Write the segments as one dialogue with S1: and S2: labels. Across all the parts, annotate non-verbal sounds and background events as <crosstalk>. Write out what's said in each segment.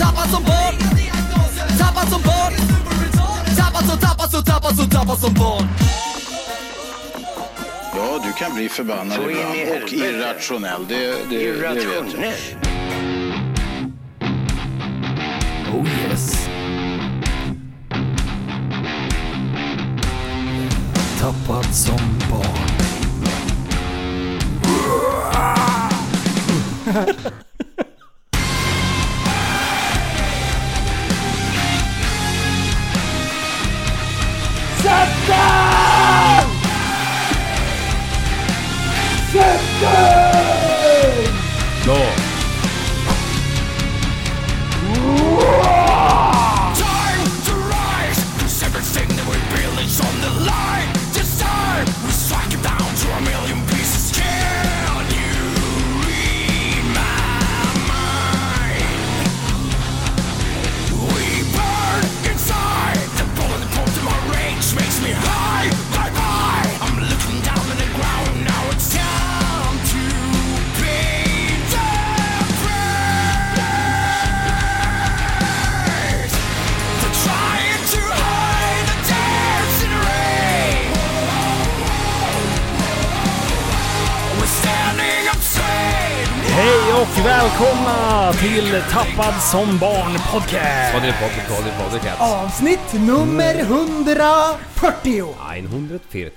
S1: Tappad som barn Tappad som barn Tappad som, tappad som, tappad som, tappad som barn
S2: Ja, du kan bli förbannad
S3: Så
S2: ibland och irrationell. Det, det, det vet jag.
S3: Irrationell.
S4: Oh yes. Tappad som barn. <laughs> <laughs> som barn podcast.
S5: Det det?
S6: Avsnitt nummer 140!
S5: 140.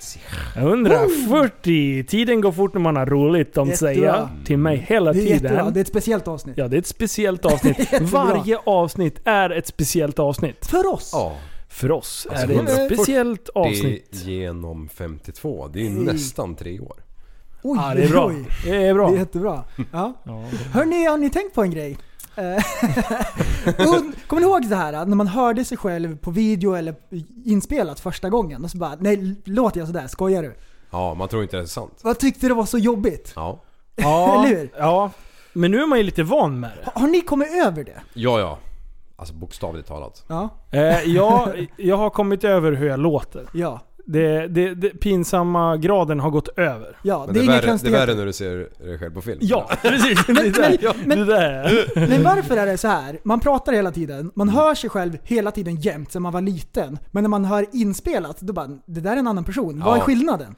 S4: 140. Tiden går fort när man har roligt, de
S6: Jättebra.
S4: säger till mig hela
S6: Det är jättebra,
S4: tiden.
S6: det är ett speciellt avsnitt.
S4: Ja, det är ett speciellt <laughs> avsnitt.
S6: Jättebra.
S4: Varje avsnitt är ett speciellt avsnitt.
S6: För oss!
S5: Ja.
S4: För oss
S5: Alltså,
S4: är det ett
S5: 140
S4: speciellt
S5: Det är
S4: avsnitt.
S5: genom 52. Det är nästan tre år.
S6: Oj,
S4: Ja, det är bra.
S6: oj.
S4: Det är bra.
S6: Det är jättebra. Ja.
S4: Ja.
S6: Hörni, har ni tänkt på en grej? Eh, <laughs> Kommer ni ihåg det här när man hörde sig själv på video eller inspelat första gången och så bara Nej, låter jag sådär? Skojar du?
S5: Ja, man tror inte det är sant.
S6: Vad tyckte det var så jobbigt?
S5: Ja. <laughs>
S4: Ja,
S6: Eller hur?
S4: ja. Men nu är man ju lite van med det.
S6: Har- Har ni kommit över det?
S5: Ja, ja. Alltså bokstavligt talat.
S6: Ja.
S4: Eh, jag, jag har kommit över hur jag låter.
S6: Ja.
S4: Det, det, det pinsamma graden har gått över.
S6: Ja,
S5: Men
S6: det är
S5: är värre, det är värre när du ser dig själv på film.
S4: Ja, <laughs> precis.
S6: Men-
S4: det där.
S6: Men varför är det så här? Man pratar hela tiden, man hör sig själv hela tiden jämt sedan man var liten. Men när man hör inspelat, då bara det där är en annan person. Vad är
S5: Ja.
S6: skillnaden?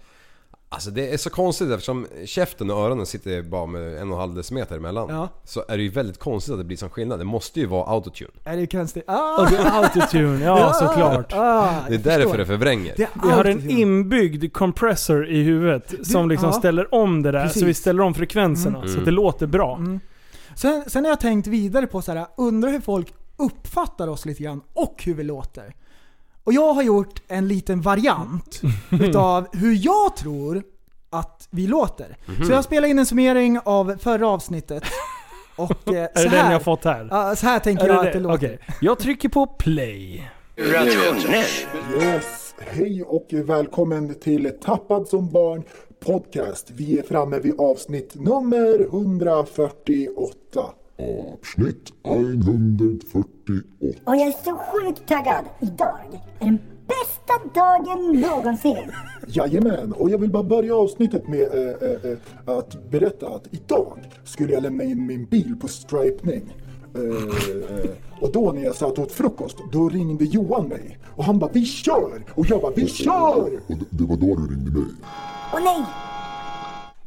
S5: Alltså det är så konstigt eftersom käften och öronen sitter bara med en och en halv decimeter emellan.
S6: Ja.
S5: Så är det ju väldigt konstigt att det blir sån skillnad. Det måste ju vara autotune.
S6: Är det konstigt? Ah,
S4: Och det är autotune, ja såklart.
S6: Ah,
S5: Det är därför
S6: förstår.
S5: det förvränger.
S6: Det
S4: Vi har en inbyggd compressor i huvudet som liksom
S6: ja.
S4: ställer om det där.
S6: Precis.
S4: Så vi ställer om frekvenserna så att det låter bra.
S6: Sen, sen har jag tänkt vidare på så här, undrar hur folk uppfattar oss lite grann och hur vi låter. Och jag har gjort en liten variant <laughs> utav hur jag tror att vi låter. Så jag spelar in en summering av förra avsnittet. <laughs> Och eh,
S4: Är
S6: så
S4: det den
S6: här,
S4: jag fått här?
S6: Ja, så här tänker
S4: Är
S6: jag
S4: det
S6: att det
S4: det?
S6: låter.
S4: Okej. Jag trycker på play.
S7: Yes, hej och välkommen till Tappad som barn podcast. Vi är framme vid avsnitt nummer 148.
S8: Avsnitt 148.
S9: Och jag är så sjukt taggad. Idag är den bästa dagen någonsin.
S7: Jajamän, och jag vill bara börja avsnittet med eh, eh, eh, att berätta att idag skulle jag lämna in min bil på stripning. Eh, eh, och då när jag satt åt frukost, då ringde Johan mig. Och han bara 'Vi kör!' Och jag bara 'Vi kör!'
S8: Och det, det var då du ringde mig.
S9: Och nej!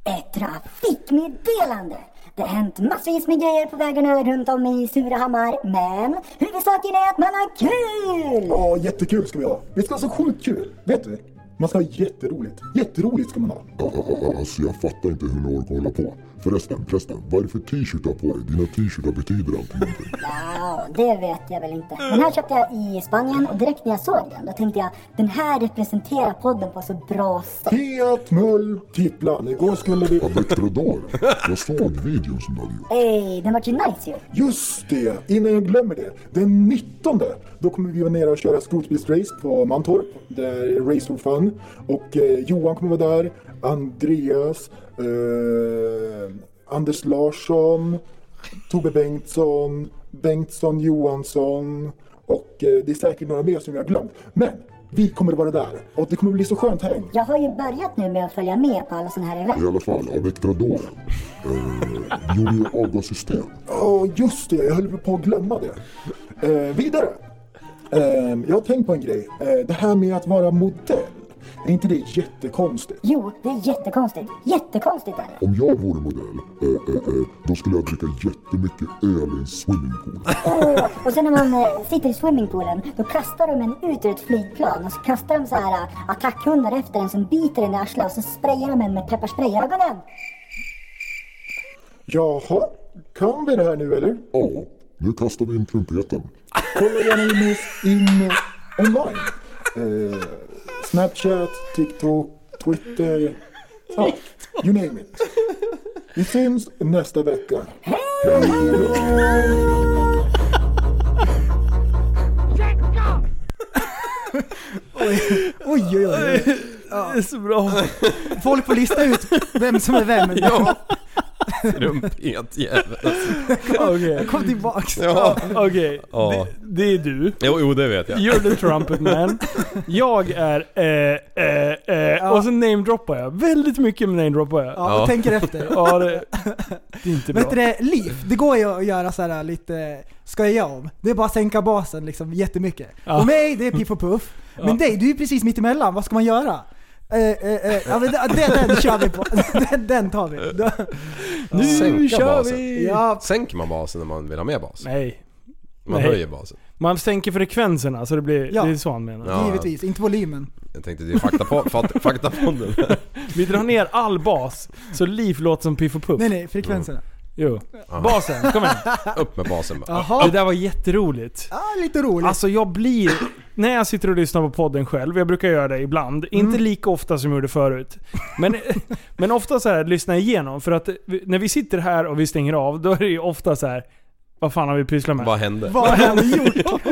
S9: Ett trafikmeddelande. Det har hänt massvis med grejer på vägarna runt om i Surahammar. Men huvudsaken är att man har kul!
S7: Ja, jättekul ska vi ha. Vi ska ha så sjukt kul. Vet du? Man ska ha jätteroligt. Jätteroligt ska man ha.
S8: Alltså jag fattar inte hur ni orkar hålla på. Förresten, förresten, vad är det för t-shirt du har på dig? Dina t-shirtar betyder alltid någonting.
S9: Ja, det vet jag väl inte. Den här köpte jag i Spanien och direkt när jag såg den då tänkte jag den här representerar podden på så bra sätt.
S7: Fiat Multiplan. Igår skulle vi...
S8: Avec Radar. Jag såg videon som du hade gjort.
S9: Ey, den var ju nice ju.
S7: Just det, innan jag glömmer det. Den 19 då kommer vi vara nere och köra skrotbilsrace på Mantorp. Det är Race for Fun. Och eh, Johan kommer vara där. Andreas. Eh, Anders Larsson. Tobbe Bengtsson. Bengtsson Johansson. Och eh, det är säkert några mer som jag har glömt. Men vi kommer att vara där. Och det kommer att bli så skönt häng.
S9: Jag har ju börjat nu med att följa med på alla såna här event.
S8: I alla fall, Avec Radar. Eh, gjorde ju avgassystem.
S7: Ja, just det. Jag höll på att glömma det. Eh, vidare. Eh, jag har tänkt på en grej. Eh, det här med att vara modell. Är inte det jättekonstigt?
S9: Jo, det är jättekonstigt. Jättekonstigt är det.
S8: Om jag vore modell, eh, eh, eh, då skulle jag dricka jättemycket öl i en swimmingpool.
S9: Åh, och sen när man eh, sitter i swimmingpoolen då kastar de en ut ur ett flygplan och så kastar de så här eh, attackhundar efter en som biter en i arslet och så sprayar de en med pepparspray i ögonen.
S7: Jaha, kan vi det här nu eller?
S8: Ja, nu kastar vi in trumpeten.
S7: Kolla gärna in oss in online. Eh, Snapchat, TikTok, Twitter. Ja, you name it. Vi syns nästa vecka.
S6: Oj, oj, oj.
S4: Det är så bra.
S6: Folk får lista ut vem som är vem.
S5: Ja. <laughs> Trumpet jävel.
S4: Okej.
S6: Kom tillbaks.
S5: Ja.
S4: Okej,
S5: Ja.
S4: det, det är du.
S5: Jo, jo, det vet jag.
S4: You're the trumpet man. Jag är eh, eh, eh, och så namedroppar jag. Väldigt mycket namedroppar jag.
S6: Ja, och
S5: Ja.
S6: tänker efter.
S4: Ja, det, det är inte bra.
S6: Vet du det, liv, det går ju att göra så här lite skoja om. Det är bara att sänka basen liksom jättemycket.
S4: Ja.
S6: Och mig, det är Piff och Puff. Men dig, du är precis mitt emellan. Vad ska man göra? Eh, eh, eh, ja, men den, den kör vi på. <laughs> Den, den tar vi.
S4: Nu
S5: Sänka
S4: kör
S5: basen.
S4: vi!
S6: Ja,
S5: Sänker man basen när man vill ha mer bas?
S4: Nej.
S5: Man
S4: Nej.
S5: höjer basen.
S4: Man sänker frekvenserna så det blir,
S6: Ja.
S4: det är så han menar.
S5: Ja.
S6: givetvis. Inte volymen.
S5: Jag tänkte det är fakta på, <laughs> fakt-. <laughs>
S4: Vi drar ner all bas så Liv låter som Piff och Puff.
S6: Nej, nej, frekvenserna.
S4: Jo. Basen, kom igen.
S5: Upp med basen bara.
S6: Jaha.
S4: Det där var jätteroligt.
S6: Ja, lite roligt.
S4: Alltså jag blir... När jag sitter och lyssnar på podden själv, jag brukar göra det ibland. Inte lika ofta som jag gjorde förut. Men, <laughs> men ofta så här lyssna igenom. För att när vi sitter här och vi stänger av, då är det ju ofta så här. Vad fan har vi pysslat med?
S5: Vad hände?
S6: Vad har ni <laughs> gjort?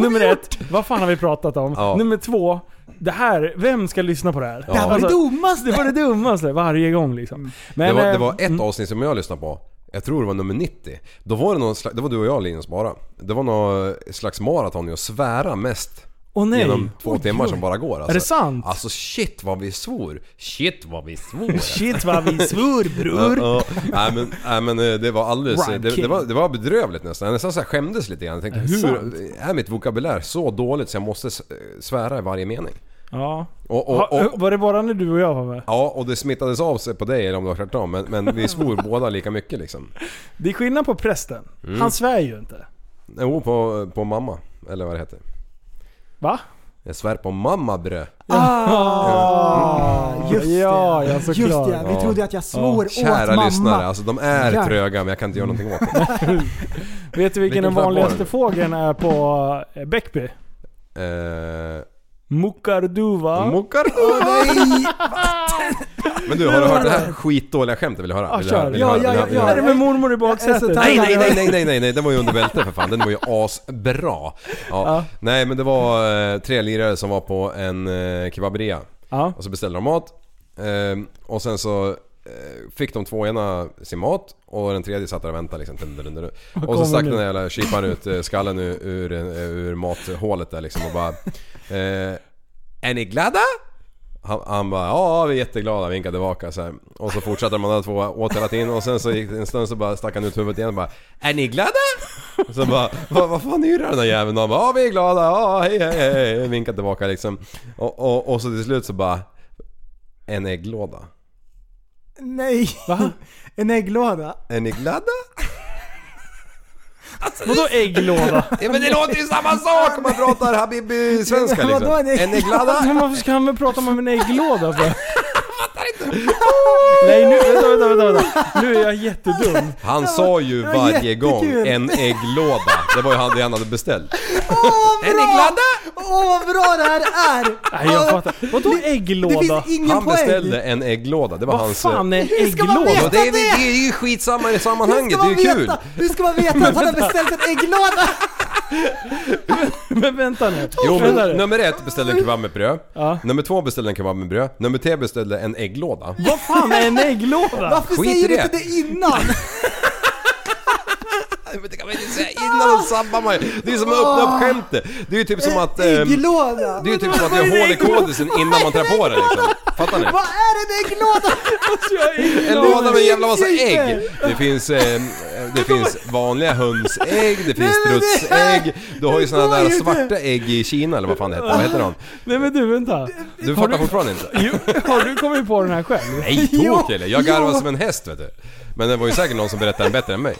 S6: <laughs>
S4: Nummer ett, vad fan har vi pratat om?
S5: Ja.
S4: Nummer två, det här, vem ska lyssna på det här? Alltså,
S6: Det här var det dummaste!
S4: Det var det dummaste varje gång liksom. Men,
S5: Det var, det
S4: eh,
S5: var ett
S4: mm,
S5: avsnitt som jag lyssnade på. Jag tror det var nummer 90. Då var det någon slags, det var du och jag Linus bara. Det var någon slags maraton i att svära mest.
S4: Åh nej.
S5: Genom två
S6: Oj,
S5: timmar
S6: oj.
S5: som bara går. Alltså.
S4: Är det sant?
S5: Alltså shit vad vi svor. Shit vad vi svor. <laughs>
S4: Shit vad vi svor
S5: Ja,
S4: bror.
S5: ja. Nej men, nej, men eh, det var alldeles...
S4: Rhyme
S5: Det,
S4: King.
S5: det, var, det var bedrövligt nästan. Jag nästan så här skämdes lite grann. Jag tänkte
S4: Är det sant?
S5: hur är mitt vokabulär så dåligt så jag måste s- svära i varje mening?
S4: Ja.
S5: Och, och,
S4: Ha,
S5: och,
S4: var det bara när du och jag var med?
S5: ja, och det smittades av sig på dig eller om det var tvärtom. Men, men vi svor <laughs> båda lika mycket liksom.
S4: Det är skillnad på prästen.
S5: Mm.
S4: Han svär ju inte.
S5: Jo, på, på mamma. Eller vad det heter.
S4: Va?
S5: Jag svär på mamma brö.
S6: Ah, just det.
S4: Ja, ja, såklart.
S6: Just det, vi trodde att jag svor åt
S5: Kära
S6: mamma.
S5: lyssnare, alltså de är
S6: Ja.
S5: tröga men jag kan inte göra någonting åt det. <laughs>
S4: Vet du vilken
S5: Vilken
S4: den
S5: färg var
S4: vanligaste fågeln är på eh, Bäckby?
S5: Eh,
S4: Mukarduva.
S5: Mokar.
S6: Nej! <laughs>
S5: Men du, har du hört det här skitdåliga skämtet? Vill du höra?
S4: Ja, kör.
S6: Ja, ja, ja,
S4: är det med mormor i baksätet?
S5: Nej, nej, nej, nej, nej, nej, nej, den var ju under bältet för fan. Den var ju asbra. Ja.
S4: Ja.
S5: Nej, men det var eh, tre lirare som var på en eh, kebaberia.
S4: Ja.
S5: Och så beställde de mat. Eh, och sen så fick de två ena sin mat och den tredje satt där och väntade liksom. Och så stack den där jävla kyparen ut skallen ur, ur, ur mathålet där liksom och bara... <laughs> Eh, är ni glada? Han, han bara ja vi är jätteglada, vinkade tillbaka så här. Och så fortsatte de andra två åt hela tiden och sen så gick det en stund så bara stack han ut huvudet igen och bara Är ni glada? Och så bara vad, vad fan yrar den där jäveln? Och han bara ja vi är glada, ja hej hej hej Vinkade tillbaka liksom. Och, och, och så till slut så bara En ägglåda.
S6: Nej!
S4: Va? <laughs>
S6: En ägglåda?
S5: Är ni glada? <laughs>
S4: Vadå ägglåda?
S5: Ja men det låter ju samma sak om man pratar habibi-svenska liksom.
S6: En ägg-
S5: Är ni glada? <laughs>
S4: Men varför ska han väl prata om en ägglåda för? <laughs> <laughs> Nej nu, vänta, vänta, vänta, vänta. Nu är jag jättedum.
S5: Han sa ju varje gång
S6: jättekul.
S5: en ägglåda. Det var ju han, det han hade beställt.
S6: Åh,
S5: Är ni
S6: bra!
S5: glada?
S6: Åh vad bra det här är!
S4: Nej jag fattar. Vadå
S6: Det
S4: ägglåda?
S6: finns ingen
S5: Han
S6: poäng.
S5: beställde en ägglåda. Det var
S4: Vad
S5: hans... eh,
S4: fan är en
S6: Hur ska man
S4: ägglåda?
S5: Ja, det, är,
S6: det?
S5: det är ju skitsamma i
S6: Hur ska
S5: sammanhanget, det är ju kul!
S6: veta? Hur ska man veta att han har <laughs> beställt en ägglåda?
S4: Men vänta nu.
S5: Jo
S4: Vänta
S5: men
S4: nu.
S5: nummer ett beställde en kebab med bröd.
S4: Ja.
S5: Nummer två beställde en kebab med bröd. Nummer tre beställde en ägglåda.
S4: Vad fan är en ägglåda?
S6: Varför
S5: Skit i
S6: säger du
S5: det.
S6: inte det innan? <laughs>
S5: Det kan man inte säga innan och sabbar man ju. Det är som att öppna upp skämtet. Det är ju typ som att... ehm,
S6: Ägglåda?
S5: det är ju typ som att det är hål i kodisen innan man trär på det liksom. Fattar ni?
S6: Vad är en ägglåda?
S5: En låda med en jävla massa ägg. Det finns, eh, det finns vanliga hönsägg, det finns strutsägg. Du har ju såna där svarta ägg i Kina eller vad fan det heter. Vad heter de?
S4: Nej men du vänta.
S5: Du fattar fortfarande inte?
S4: Jo, har du kommit på den här själv?
S5: Nej,
S6: Jo,
S5: tokille. Jag garvar som en häst vet du. Men det var ju säkert någon som berättade den bättre än mig.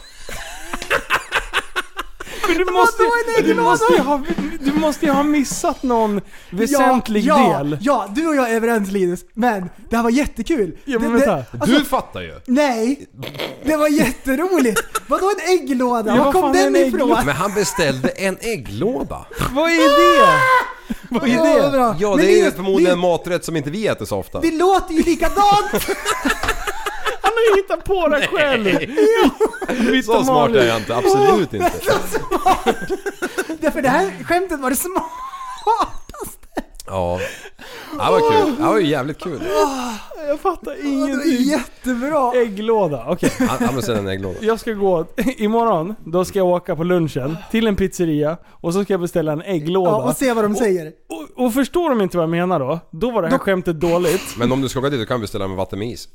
S4: Men du måste, du, måste ha, du måste ju ha missat någon väsentlig
S6: ja,
S4: del.
S6: Ja, du och jag är överens Linus. Men det här var jättekul.
S4: Ja, men
S6: det,
S4: vänta.
S6: det, alltså,
S5: Du fattar ju!
S6: Nej! Det var jätteroligt! Vadå en ägglåda?
S4: Ja,
S6: Var kom den
S4: en
S6: ifrån?
S4: ägglåda?
S5: Men han beställde en ägglåda.
S4: Vad är det? Vad är
S6: Ja,
S4: det?
S5: Ja, det är förmodligen en maträtt som inte vi äter så ofta.
S6: det låter ju likadant! <laughs>
S4: Har ju hittat på det själv! Vitt <laughs>
S5: Så
S4: och
S5: smart är jag inte, absolut inte. <laughs>
S6: Därför det här skämtet var det smart.
S5: Ja. Det var kul. Det var ju jävligt kul.
S4: Jag fattar ingenting.
S6: jättebra.
S4: Ägglåda, okej.
S5: Han, han beställde en ägglåda.
S4: Jag ska gå, imorgon, då ska jag åka på lunchen till en pizzeria och så ska jag beställa en ägglåda.
S6: Ja, och se vad de säger.
S4: Och, och förstår de inte vad jag menar då? Då var det här
S6: Då-
S4: skämtet dåligt.
S5: Men om du ska åka dit så kan du beställa med vatten med is.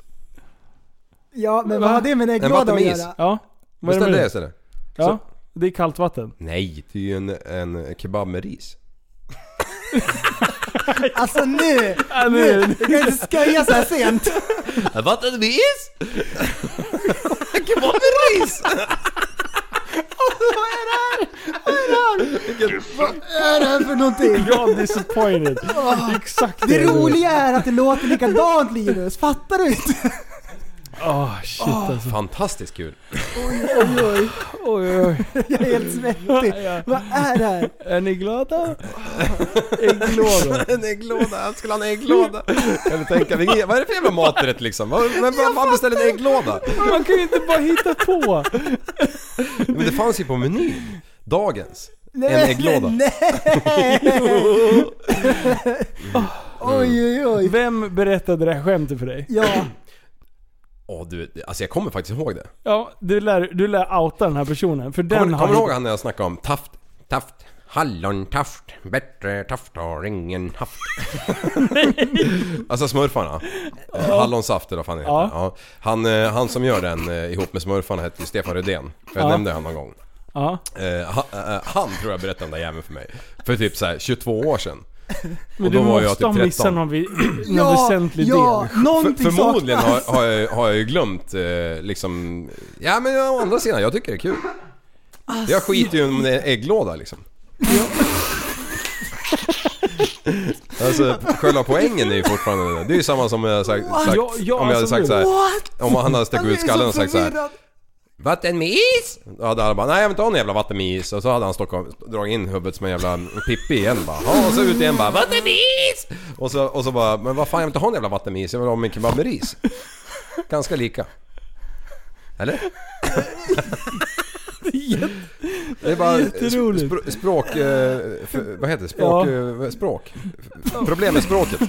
S6: Ja, men vad har det med en
S5: En
S6: ägglåda att
S5: vattenmis.
S6: göra?
S4: Ja. Vad är
S5: Beställ
S4: med
S5: det istället.
S4: Ja, det är kallt vatten.
S5: Nej, det är ju en, en kebab med ris. <laughs>
S6: Alltså nu!
S4: Ja,
S6: Nu!
S4: nu-
S6: Du kan inte skoja så här sent.
S5: Vatten med is? <laughs> kebab med ris! <laughs>
S6: Vad är det här för någonting?
S4: Jag disappointed. Exakt
S6: Det
S4: är du.
S6: roliga är att det låter likadant Linus, fattar du inte?
S4: Åh shit alltså.
S5: Fantastiskt kul.
S6: Oj, oj,
S4: Oj, oj. <laughs>
S6: jag är helt svettig. Vad är det här?
S4: Är ni glada? Ägglåda. <laughs>
S5: En ägglåda, jag skulle ha en ägglåda. Kan du tänka dig, vad är det för jävla maträtt liksom? Fan beställer en ägglåda?
S4: Man kan ju inte bara hitta på.
S5: Men det fanns ju på menyn. Dagens.
S6: Nej,
S5: En ägglåda.
S6: Nej! <laughs> Oj, oj, oj.
S4: Vem berättade det här skämtet för dig?
S6: Ja,
S5: Åh du, alltså jag kommer faktiskt ihåg det.
S4: Ja, du lär, du lär outa den här personen. För den
S5: Kommer,
S4: har
S5: kommer du ihåg han när jag snackade om taft, taft, hallontaft, bättre taft har ingen haft. <laughs> alltså smurfarna. Eh, Hallonsaft eller vad fan heter.
S4: Ja.
S5: Ja. Han, eh, han som gör den eh, ihop med smurfarna heter ju Stefan Rydén. Jag
S4: Ja.
S5: nämnde han någon gång.
S4: Ja,
S5: Eh, han, han tror jag berättade den där jäveln för mig. För typ så här 22 år sedan.
S4: Men du
S5: då var jag
S4: måste
S5: typ
S4: ha missat
S5: 13.
S4: någon, vi, <clears throat> någon <clears throat>
S6: ja,
S4: väsentlig
S6: ja,
S4: del.
S6: någonting
S5: För, förmodligen har, har, jag, har jag ju glömt eh, liksom... Ja men å andra sidan, jag tycker det är kul. Jag skiter ju om det är ägglåda liksom. Alltså själva poängen är ju fortfarande det. Är ju samma som jag sagt, sagt
S4: Ja, ja,
S5: om jag hade
S4: alltså,
S5: sagt så här,
S6: What?
S5: Om han hade
S6: Han
S5: ut
S6: är
S5: skallen och sagt så här.
S6: förvirrad.
S5: Vatten med is? Då hade han bara, nej jag vill inte ha någon jävla vatten med is. Och så hade han och dragit in huvudet som en jävla Pippi igen bara. Ja, och så ut igen bara, vatten med is! Och så, och så bara, men vad fan jag vill inte ha någon jävla vatten med is, jag vill ha min kebab med ris. Ganska lika. Eller? <laughs> Det är bara
S4: Jätteroligt.
S5: spr- språk... Eh, vad heter det? Språk...
S4: Ja.
S5: Eh, språk. Problem med språket.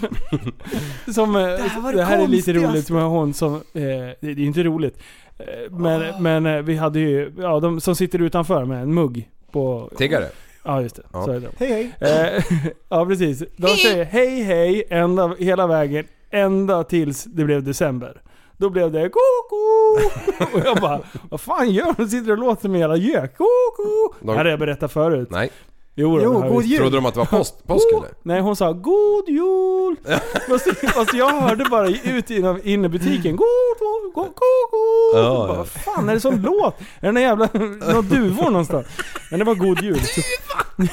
S4: Som, eh,
S6: här var det
S4: det här är lite roligt med hon som, eh, det det är inte roligt. Eh, Men, men eh, vi hade ju, ja de som sitter utanför med en mugg på...
S5: Tiggare.
S4: Ja just det,
S5: Ja.
S4: så är det.
S6: Hej hej.
S4: Eh, <laughs> ja precis. De säger hej hej ända, hela vägen, ända tills det blev december. Då blev det koko! <laughs> Och jag bara, vad fan gör de? Sitter och låter en jävla gök. Koko!
S5: De-
S4: Det här hade jag berättat förut.
S5: Nej.
S4: Jo,
S6: Jo, god jul.
S5: Trodde de att det var post, påsk eller?
S4: Nej hon sa 'God jul' <laughs> fast, fast jag hörde bara ut inne i butiken 'God, god, god, god, god'
S5: Ja,
S4: Bara,
S5: ja.
S4: Vad fan är det som låt? Är det någon jävla, några duvor någonstans? Men det var God Jul. <laughs>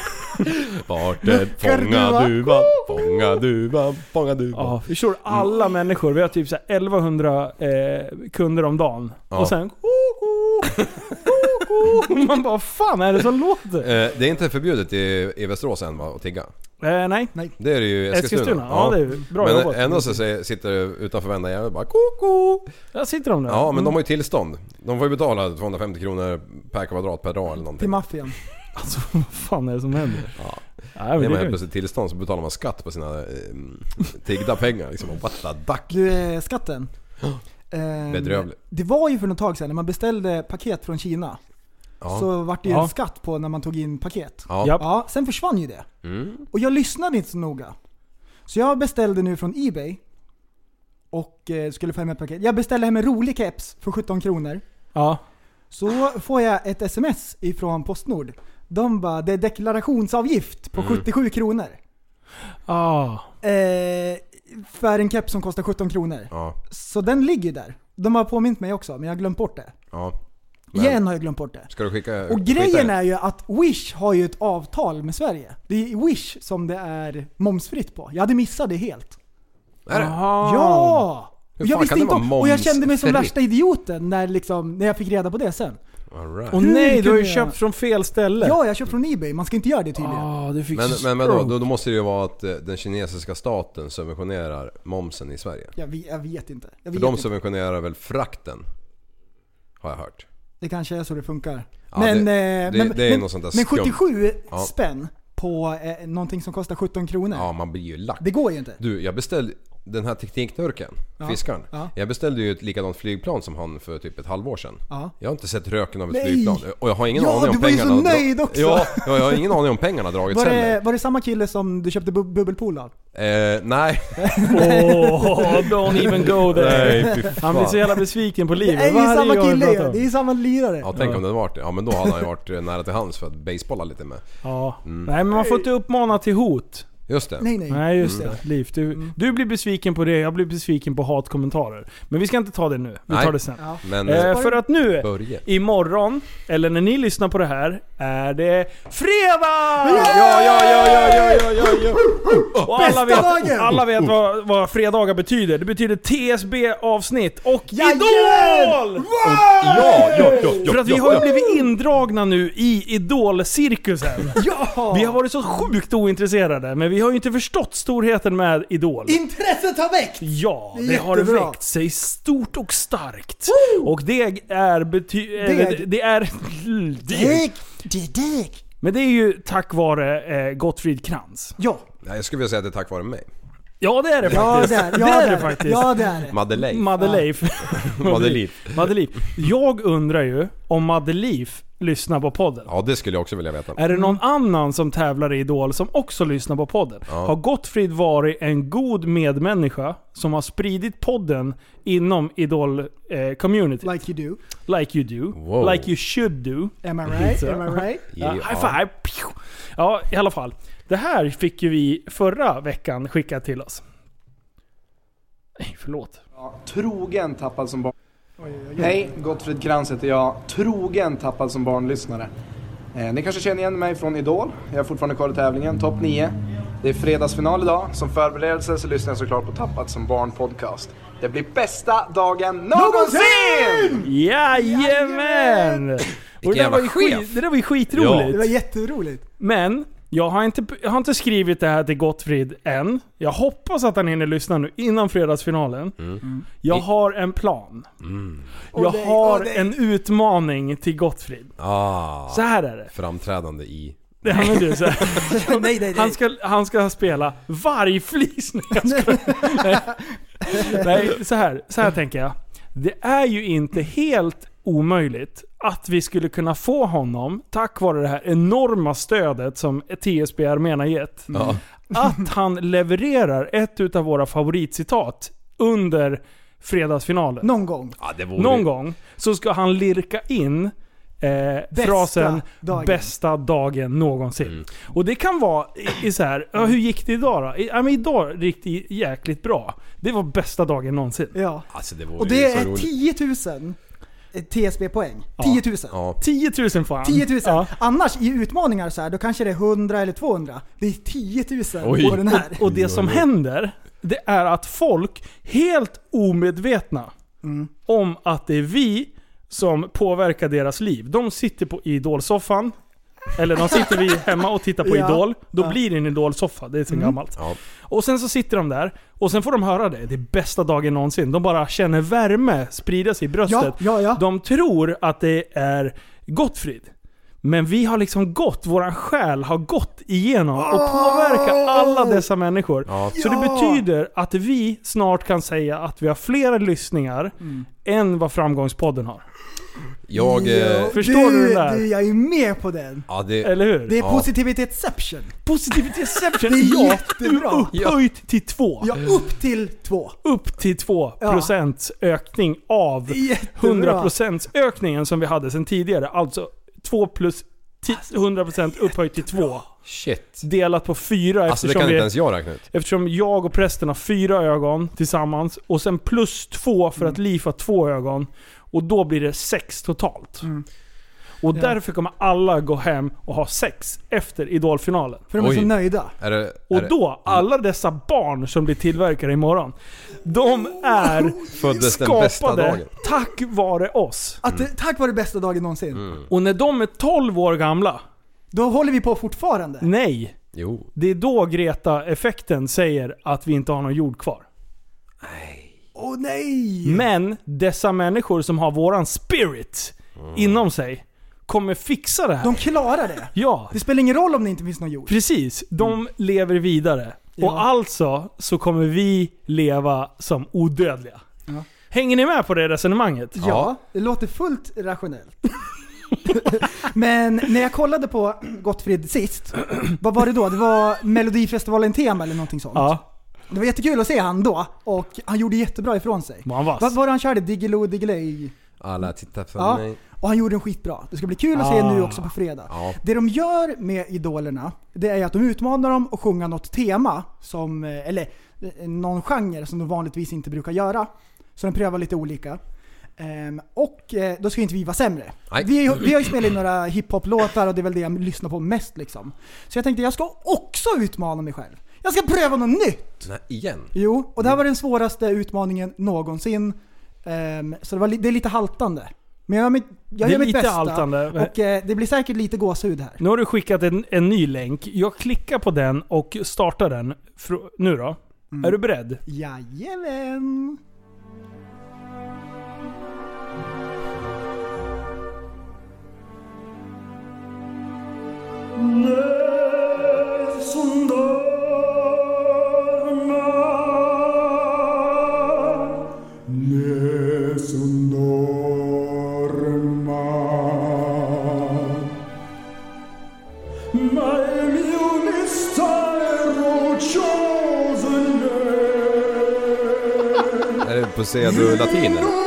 S5: Vart är fånga duvan, fånga duvan, fånga duvan.
S4: Ja, vi kör alla människor. Vi har typ så här 1100 eh, kunder om dagen.
S5: Ja.
S4: Och sen 'God, god' <laughs> Man bara, vad fan är det som låter?
S5: Eh, det är inte förbjudet i, i Västerås än va, att tigga?
S4: Eh, nej.
S5: Det är det ju i Eskilstuna.
S4: Eskilstuna, ja, det är bra
S5: Men
S4: jobbat.
S5: ändå så sitter det utanför varenda jävel bara koko.
S4: Där sitter de där.
S5: Ja men de har ju tillstånd. De får ju betala 250 kronor per kvadrat per dag eller
S6: Till
S5: någonting.
S6: maffian. <laughs>
S4: Alltså vad fan är det som händer?
S5: Ja.
S4: Nej, men
S5: man
S4: det
S5: helt
S4: är
S5: plötsligt tillstånd så betalar man skatt på sina eh, tiggda pengar liksom. What the duck?
S6: Du, eh, skatten. <gasps> Ehm,
S5: Bedrövligt.
S6: Det var ju för något tag sedan när man beställde paket från Kina.
S5: Ja.
S6: Så vart det ju
S4: Ja.
S6: en skatt på när man tog in paket.
S5: Ja.
S6: Ja, sen försvann ju det.
S5: Mm.
S6: Och jag lyssnade inte så noga. Så jag beställde nu från Ebay. Och eh, skulle få hem ett paket. Jag beställde hem en rolig keps för 17 kronor.
S4: Ja.
S6: Så får jag ett sms ifrån Postnord. De bara, det är deklarationsavgift på 77 kronor.
S4: Ah.
S6: Eh, för en keps som kostar 17 kronor.
S5: Ja.
S6: Så den ligger där. De har påmint mig också, men jag har glömt bort det.
S5: Ja. Men-
S6: Igen har jag glömt bort det.
S5: Ska du skicka...
S6: Och grejen är ju att Wish har ju ett avtal med Sverige. Det är Wish som det är momsfritt på. Jag hade missat det helt.
S5: Är det?
S4: Aha.
S6: Ja!
S5: Hur
S6: Och jag visste inte om, och jag kände mig som värsta idioten när, liksom, när jag fick reda på det sen.
S5: All right.
S4: Och
S6: Hur
S4: nej, du har ju köpt från fel ställe.
S6: Ja, jag köpte från Ebay. Man ska inte göra det tydligen.
S4: Ah, du fick
S5: Men, men vadå,
S4: stroke.
S5: då, då måste det ju vara att eh, den kinesiska staten subventionerar momsen i Sverige.
S6: Jag, vet, jag vet inte. Jag
S5: För
S6: vet
S5: de
S6: inte.
S5: subventionerar väl frakten? Har jag hört.
S6: Det kanske är så det funkar.
S5: Ja,
S6: men,
S5: det-
S6: eh,
S5: det-
S6: men,
S5: det
S6: men, men
S5: skumt.
S6: 77
S5: Ja.
S6: spänn på eh, någonting som kostar 17 kronor.
S5: Ja, man blir ju lack.
S6: Det går ju inte.
S5: Du, jag beställde den här teknikturken,
S6: Ja.
S5: fiskaren.
S6: Ja.
S5: Jag beställde ju ett likadant flygplan som han för typ ett halvår sedan.
S6: Ja.
S5: Jag har inte sett röken av ett
S6: Nej.
S5: flygplan. Och jag har ingen
S6: Ja,
S5: aning om
S6: du var ju så
S5: pengarna...
S6: nöjd också.
S5: Ja, ja, jag har ingen aning om pengarna dragits
S6: Var det,
S5: heller.
S6: var det samma kille som du köpte bub- bubbelpool av?
S5: Eh, nej. <laughs>
S4: Åh, don't even go <laughs> there.
S5: Nej,
S4: Han blir så jävla besviken på
S6: Det
S4: livet.
S6: är ju samma kille ju. Det är ju samma lirare.
S5: Ja, tänk om det varit det. Ja, men då hade han ju varit eh, nära till hands för att baseballa lite med.
S4: Ja.
S5: Mm.
S4: Nej men man får inte uppmana till hot.
S5: Just det.
S6: Nej, nej.
S4: Nej just
S5: Mm.
S4: det. Liv, du, du blir besviken på det, jag blir besviken på hatkommentarer. Men vi ska inte ta det nu, vi
S5: Nej.
S4: tar det sen.
S6: Ja.
S5: Men...
S4: Eh, för att nu,
S5: Börje.
S4: imorgon, eller när ni lyssnar på det här, är det FREDAG! Ja, ja, ja, ja, ja, ja, ja, ja. Och alla vet, alla vet vad, vad fredagar betyder. Det betyder TSB-avsnitt och! IDOL!
S5: Ja, ja, ja, ja,
S4: För att vi har ju blivit indragna nu i Idol-cirkusen.
S6: Ja!
S4: Vi har varit så sjukt ointresserade, men vi har ju inte förstått storheten med Idol.
S6: Intresset har väckt!
S4: Ja,
S6: Det
S4: det har
S6: jättebra.
S4: växt sig stort och starkt. Och det är bety...
S6: Deg.
S4: eller Det är... Deg.
S6: Det är deg!
S4: Men det är ju tack vare eh, Gottfrid Krantz.
S6: Ja.
S5: Nej, jag skulle vilja säga att det är tack vare mig.
S4: Ja det är det
S6: Ja
S4: faktiskt.
S6: det är <laughs>
S4: det är det faktiskt.
S6: Ja det är det.
S5: Madeleine.
S4: Madeleif.
S5: Madeleine. <laughs>
S4: Madeleif. Jag undrar ju om Madeleif lyssnar på podden.
S5: Ja, det skulle jag också vilja veta.
S4: Är det någon annan som tävlar i Idol som också lyssnar på podden?
S5: Ja.
S4: Har Gottfrid varit en god medmänniska som har spridit podden inom Idol-community?
S6: Like you do.
S4: like you do.
S5: Wow.
S4: Like you should do.
S6: Am I right? Am I right? <laughs>
S4: Ja, high five! Ja, i alla fall. Det här fick ju vi förra veckan skickat till oss. Nej, förlåt.
S10: Trogen tappad som barn. Hej, Gottfrid Krantz heter jag. Trogen tappad som barnlyssnare. Eh, ni kanske känner igen mig från Idol. Jag är fortfarande kvar i tävlingen, topp 9. Det är fredagsfinal idag. Som förberedelse så lyssnar jag såklart på Tappad som barn podcast. Det blir bästa dagen någonsin!
S4: Jajamän! Och det, där
S5: jävla
S4: var ju skit, det där var ju skitroligt.
S6: Det var jätteroligt.
S4: Men, jag har, inte, jag har inte skrivit det här till Gottfrid än. Jag hoppas att han hinner lyssna nu innan fredagsfinalen. Jag har en plan. Jag
S6: Och det-
S4: har
S6: det-
S4: en utmaning till Gottfrid.
S5: Ah,
S4: Så här är det.
S5: framträdande i... <laughs>
S4: Ja, men du, så här.
S6: nej, nej, nej.
S4: Han ska, han ska spela vargflis. Nej, jag. <laughs> Nej, så här, så här tänker jag. Det är ju inte helt omöjligt att vi skulle kunna få honom, tack vare det här enorma stödet som TSB Armén har gett,
S5: Ja.
S4: att han levererar ett utav våra favoritcitat under fredagsfinalen.
S6: Någon gång.
S5: Ja, det vore...
S4: Någon gång så ska han lirka in eh, frasen
S6: dagen.
S4: 'Bästa dagen någonsin'
S5: Mm.
S4: Och det kan vara i, i så här, ja, hur gick det idag då? I, ja, men idag gick det jäkligt bra. Det var bästa dagen någonsin.
S6: Ja.
S5: Alltså det
S6: Och det är
S5: roligt.
S6: 10 000 TSB-poäng.
S4: Ja.
S6: 10 000.
S5: Ja.
S4: 10 000 fan.
S6: 10 000.
S4: Ja.
S6: Annars i utmaningar så här, då kanske det är 100 eller 200. Det är 10 000
S5: Oj.
S6: på den här.
S4: Och det som händer, det är att folk helt omedvetna
S6: Mm.
S4: om att det är vi som påverkar deras liv. De sitter på idolsoffan, eller de sitter vi hemma och tittar på <laughs>
S6: Ja.
S4: Idol. Då
S6: Ja.
S4: blir det en Idol-soffa, det är så
S6: Mm.
S4: gammalt.
S5: Ja.
S4: Och sen så sitter de där, och sen får de höra det. Det är bästa dagen någonsin. De bara känner värme sprida sig i bröstet.
S6: Ja, ja, ja.
S4: De tror att det är Gottfrid. Men vi har liksom gått, våran själ har gått igenom och påverkat alla dessa människor.
S5: Ja.
S4: Så det
S6: Ja.
S4: betyder att vi snart kan säga att vi har fler lyssningar än vad Framgångspodden har.
S5: Jag... Eh,
S4: Förstår du det där?
S6: Du, jag är med på den.
S5: ja, det,
S4: Eller hur?
S6: Det är
S5: Ja.
S6: positivitetsception.
S4: Positivitetsception <laughs>
S6: Det är
S4: ja,
S6: jättebra.
S4: upphöjt till två.
S6: Ja, upp till två.
S4: Upp till 2%
S6: Ja.
S4: procents ökning av
S6: Det är jättebra.
S4: 100% ökningen som vi hade sedan tidigare. Alltså 2 plus ti- 100% upphöjt till 2.
S5: shit.
S4: Delat på 4
S5: Alltså det
S4: eftersom,
S5: kan
S4: vi,
S5: inte ens jag räkna ut.
S4: eftersom jag och prästen har fyra ögon tillsammans. Och sen plus 2 för att Liv har två ögon. Och då blir det 6 totalt.
S6: Mm.
S4: Och
S6: Ja.
S4: därför kommer alla gå hem och ha sex efter Idolfinalen.
S6: För de är
S5: Oj.
S6: så nöjda.
S5: Är det, är
S4: Och
S5: det,
S4: då, alla dessa barn som blir tillverkade imorgon. De är <laughs>
S5: Föddes den bästa
S4: skapade
S5: dagen.
S4: tack vare oss.
S6: Att, det- Tack vare bästa dagen någonsin.
S5: Mm.
S4: Och när de är 12 år gamla,
S6: Då håller vi på fortfarande.
S4: nej.
S5: Jo.
S4: Det är då Greta-effekten säger att vi inte har någon jord kvar.
S6: Åh nej!
S4: Men dessa människor som har våran spirit inom sig kommer fixa det här.
S6: De klarar det.
S4: ja,
S6: Det spelar ingen roll om det inte finns någon jord.
S4: precis. De lever vidare.
S6: Ja.
S4: Och alltså så kommer vi leva som odödliga.
S6: Ja.
S4: Hänger ni med på det resonemanget?
S6: Ja, det låter fullt rationellt. <laughs> Men när jag kollade på Gottfrid sist, vad var det då? Det var Melodifestivalen-tema eller någonting sånt.
S4: Ja.
S6: Det var jättekul att se han då, och han gjorde jättebra ifrån sig.
S4: Var han vass?
S6: Vad var det han körde? Diggiloo Diggiley?
S5: Alla tittar på
S6: Ja.
S5: mig.
S6: Och han gjorde den skitbra. Det ska bli kul att se
S4: Ah.
S6: nu också på fredag.
S5: Ja.
S6: Det de gör med idolerna, det är att de utmanar dem att sjunga något tema, som, eh, eller eh, någon genre som de vanligtvis inte brukar göra. Så de prövar lite olika. Ehm, och eh, då ska inte vi vara sämre.
S5: Nej.
S6: Vi, vi har ju spelat in några hiphop-låtar och det är väl det jag lyssnar på mest liksom. Så jag tänkte jag ska också utmana mig själv. Jag ska pröva något nytt!
S5: Nej, igen.
S6: Jo, och det här var den svåraste utmaningen någonsin. Ehm, så det, var det är lite haltande. Men jag gör mitt, jag
S4: Det är
S6: gör mitt bästa.
S4: haltande.
S6: Och eh, det blir säkert lite gåshud här.
S4: Nu har du skickat en, en ny länk. Jag klickar på den och startar den. Fr- nu då?
S6: Mm.
S4: Är du beredd?
S6: Jajamän!
S7: Nessun
S5: Är det på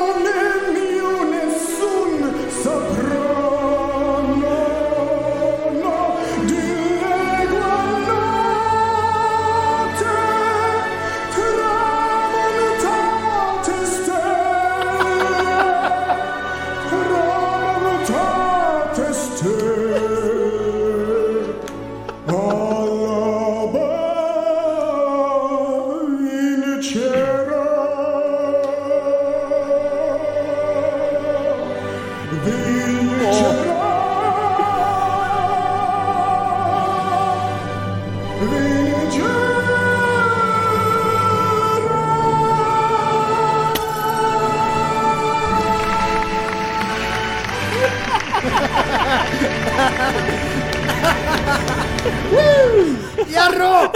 S6: Jarro!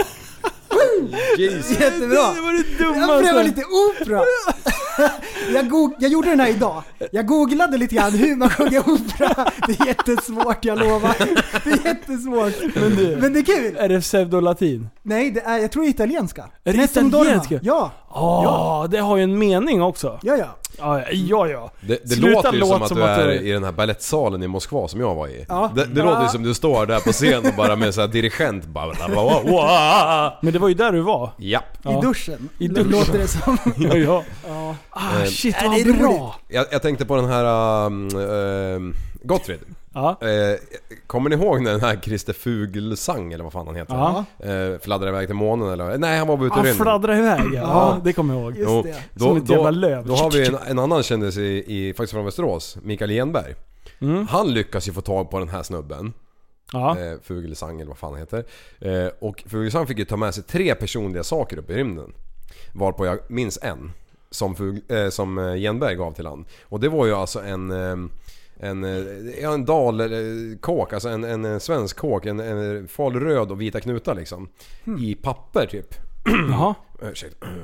S5: Jesus.
S6: Jättebra!
S4: Det var det
S6: Jag
S4: dummaste.
S6: prövar lite opera. <laughs> Jag, jag gjorde den här idag. Jag googlade lite grann hur man sjunger opera. Det är jättesvårt, jag lovar. Det är jättesvårt.
S4: Men du,
S6: Men det är kul.
S4: är det pseudolatin?
S6: Nej, det är, jag tror det är italienska.
S4: Är det
S6: Nessun Dorma.
S4: italienska?
S6: Ja,
S4: Ja, det har ju en mening också.
S6: ja, ja.
S4: Ja, ja, ja.
S5: Det, det
S4: Sluta
S5: låter ju
S4: låt
S5: som att
S4: som
S5: du
S4: att
S5: är
S4: du-
S5: i den här ballettsalen i Moskva som jag var i.
S6: Ja.
S5: Det, det
S6: Ja.
S5: låter ju som du står där på scen och bara med så här dirigent bara... Wa, wa.
S4: Men det var ju där du var.
S5: Japp.
S4: Ja.
S6: I duschen.
S4: I duschen.
S6: Låter det som. <laughs>
S4: Ja, ja.
S6: Ja.
S4: Ah,
S5: Eh,
S4: shit vad
S6: det
S4: bra.
S5: Jag, jag tänkte på den här... Um, um, Gottfrid.
S4: Ja.
S5: Eh, kommer ni ihåg när den här Christer Fuglesang eller vad fan han heter?
S4: Ja.
S5: Eh, fladdrade iväg till månen eller? Nej han var bara ute i
S4: Han
S5: rymden.
S4: fladdrade iväg ja. ja. det kommer jag ihåg.
S6: Just det.
S5: Då,
S4: Som ett jävla
S5: då,
S4: löv.
S5: då har vi en, en annan kändis i, i, faktiskt från Västerås, Mikael Genberg.
S4: Mm.
S5: Han lyckas ju få tag på den här snubben.
S4: Ja.
S5: Eh, Fuglesang eller vad fan han heter. Eh, och Fuglesang fick ju ta med sig tre personliga saker upp i rymden. Varpå jag minns en. Som, Fug, eh, som eh, Genberg gav till han. Och det var ju alltså en... Eh, en, eh, ja, en dalkåk, alltså en, en, eh, svensk kåk. En, en falröd och vita knutar liksom. I papper typ.
S4: Jaha.
S5: Eh, <clears throat> Ursäkta. <clears throat>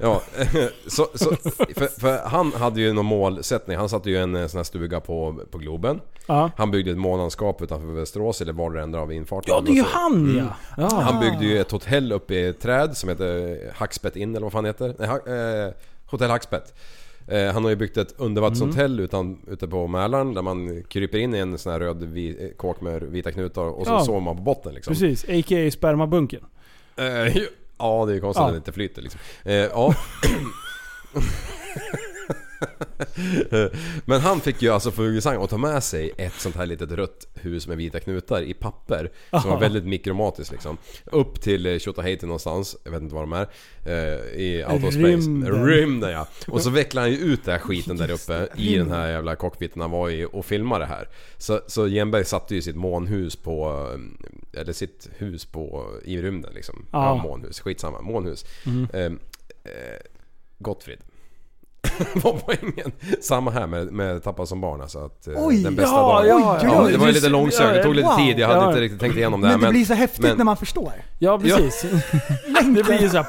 S5: Ja, <laughs> så, så, för, för han hade ju någon målsättning. Han satte ju en eh, sån här stuga på, på Globen.
S4: Ja.
S5: Han byggde ett månlandskap utanför Västerås, eller var det ändå av infarten.
S4: Ja, det är ju han ja. ja.
S5: Han byggde ju ett hotell uppe i ett träd som heter Hackspett Inn eller vad fan heter. Nej, ha, eh, Hotell Hackspett. Eh, han har ju byggt ett undervattenshotell utan, ute på Mälaren där man kryper in i en sån här röd vi, eh, kåk med vita knutar och så
S4: Ja.
S5: sover man på botten liksom.
S4: Precis, a.k.a. spermabunken.
S5: Eh, <laughs> ja, det är ju konstigt
S4: Ja.
S5: att det inte flyter liksom. Eh, ja. <laughs> <laughs> <laughs> Men han fick ju alltså Fuglesang att ta med sig ett sånt här litet rött hus med vita knutar i papper. Som var väldigt mikromatiskt liksom. Upp till eh, Tjotahejti någonstans, jag vet inte var de är. Eh, I outer space.
S4: Rymden.
S5: Rymden ja. Och så vecklade han ju ut den här skiten där uppe i den här jävla cockpiten han var i och filmade det här. Så, så Genberg satte ju sitt månhus på, eh, eller sitt hus på, i rymden liksom. Ja,
S4: Ja.
S5: månhus, skitsamma. Månhus.
S4: Mm.
S5: Eh, eh, Gottfrid. <laughs> var poängen. Samma här med, med Tappa som barn alltså. Att, eh,
S6: Oj,
S5: den bästa
S4: ja,
S5: dagen.
S4: ja,
S5: Ja,
S6: oj,
S5: det var ju lite långsökt, det tog lite
S6: wow.
S5: tid. Jag hade
S4: Ja.
S5: inte riktigt tänkt igenom det här.
S6: Men det blir så häftigt
S5: men-
S6: när man förstår.
S4: Ja, precis. <laughs> det blir ju såhär...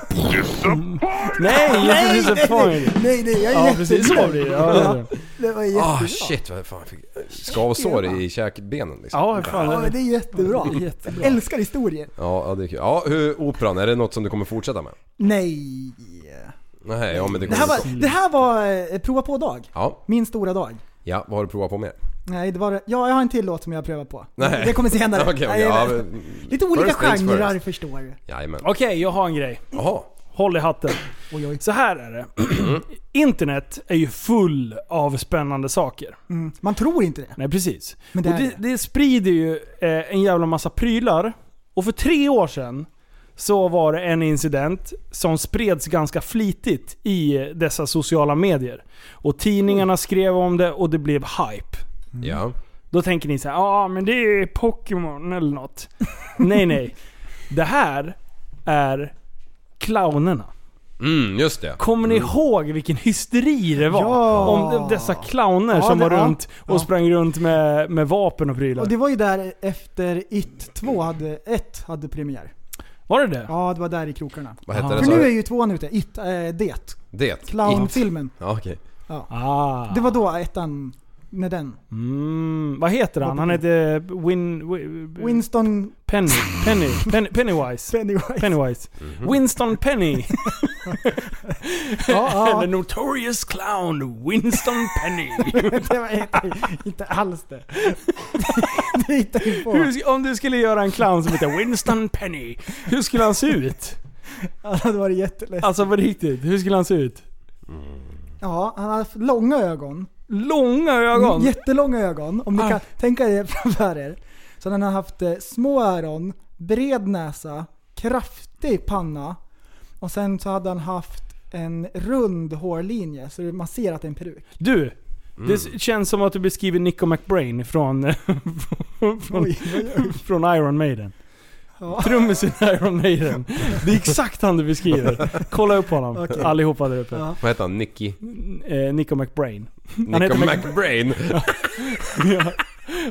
S4: nej, inte disappointed.
S6: Nej, nej, jag är
S4: Ja, precis så blir det. Ja, det
S6: var jättebra.
S5: Ah shit vad fan jag fick skavsår i käkbenen liksom.
S4: Ja, fan.
S6: Ja,
S4: det-
S6: är jättebra.
S4: Jättebra.
S6: Älskar historier.
S5: Ja, ja, det är kul. Ja, hur, operan, är det något som du kommer fortsätta med?
S6: Nej.
S5: Nej, ja men det
S6: Det här var, det här var eh, prova på-dag.
S5: Ja,
S6: Min stora dag.
S5: ja, vad har du provat på mer?
S6: Nej, det var Ja, jag har en till låt som jag prövar på.
S5: Nej.
S6: Det kommer senare. <laughs>
S5: Okej,
S6: Nej,
S5: ja,
S6: men- Lite olika
S5: first things
S6: genrer
S5: first.
S6: förstår du.
S5: Jajamän.
S4: Okej, jag har en grej.
S5: Jaha.
S4: Håll i hatten.
S6: Oj, oj.
S4: Så här är det. <clears throat> Internet är ju full av spännande saker.
S6: Mm. Man tror inte det.
S4: Nej, precis.
S6: Men det
S4: och
S6: är
S4: det,
S6: det.
S4: det sprider ju eh, en jävla massa prylar. Och för tre år sedan så var det en incident som spreds ganska flitigt i dessa sociala medier. Och tidningarna skrev om det och det blev hype.
S5: Ja.
S4: Då tänker ni så här, ja ah, men det är Pokémon eller något. <laughs> nej nej. Det här är clownerna.
S5: Mm, just det.
S4: Kommer ni ihåg vilken hysteri det var?
S6: Ja.
S4: Om de- dessa clowner
S6: Ja,
S4: som var
S6: ja.
S4: runt och
S6: Ja.
S4: sprang runt med, med vapen och prylar.
S6: Och det var ju där efter It 2 hade, 1 hade premiär.
S4: Var det det?
S6: Ja, det var där i krokarna.
S5: Vad hette det
S6: För
S5: sa
S6: nu är
S5: du?
S6: ju tvåan ute. It, äh, det.
S5: Det?
S6: Clownfilmen.
S5: Ja, okej.
S6: Ja.
S4: Ah.
S6: Det var då ettan, när den.
S4: Mm, vad heter han? Han heter Win... Win
S6: Winston
S4: Penny. Penny. Penny Pennywise.
S6: Pennywise.
S4: Pennywise.
S5: Mhm.
S4: Winston Penny.
S6: Ja, ja.
S4: The notorious clown Winston Penny. <laughs>
S6: det var inte, inte alls det. <laughs> det.
S4: Hur, om du skulle göra en clown som heter Winston Penny, hur skulle han se ut?
S6: Ja, det var jätteläskigt.
S4: Alltså på riktigt, hur skulle han se ut?
S6: Ja, han hade långa ögon.
S4: Långa ögon?
S6: Jättelånga ögon. Om ni
S4: Ah.
S6: kan tänka er <laughs> framför er. Så han har haft eh, små öron, bred näsa, kraftig panna. Och sen så hade han haft en rund hårlinje så man ser att det är en peruk.
S4: Du,
S5: Mm.
S4: det känns som att du beskriver Nico McBrain från, <laughs> från,
S6: Oj, oj, oj.
S4: från Iron Maiden.
S6: Ja. <laughs>
S4: Trummisen i Iron Maiden. Det är exakt han du beskriver. Kolla upp honom.
S6: Okej.
S4: Allihopa där uppe.
S6: Ja.
S5: Vad heter han? Nicky?
S4: Eh, Nico McBrain.
S5: Nico McBrain? <laughs>
S4: ja.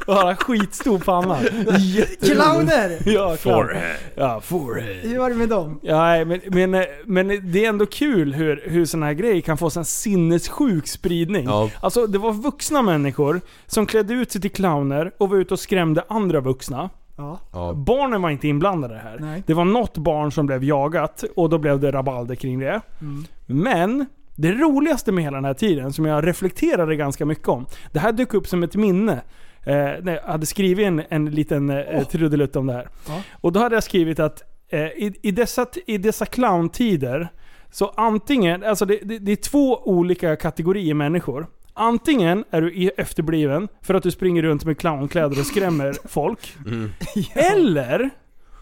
S4: Och han har skitstor panna. <laughs>
S6: Clowner!
S4: Ja.
S5: Forehead.
S4: Ja, forehead.
S6: Hur var det med dem?
S4: Ja, men, men, men det är ändå kul hur, hur såna här grejer kan få sån sinnessjuk spridning.
S5: Ja.
S4: Alltså det var vuxna människor som klädde ut sig till clowner och var ute och skrämde andra vuxna.
S6: Ja.
S5: Ja.
S4: Barnen var inte inblandade här.
S6: Nej.
S4: Det var något barn som blev jagat och då blev det rabalder kring det.
S6: Mm.
S4: Men det roligaste med hela den här tiden, som jag reflekterade ganska mycket om. Det här dök upp som ett minne. Eh, när jag hade skrivit en, en liten eh, trudelutt om det här.
S6: Ja.
S4: Och då hade jag skrivit att eh, i, i, dessa, i dessa clowntider, så antingen, alltså det, det, det är två olika kategorier människor. Antingen är du i- efterbliven för att du springer runt med clownkläder och skrämmer <laughs> folk. Eller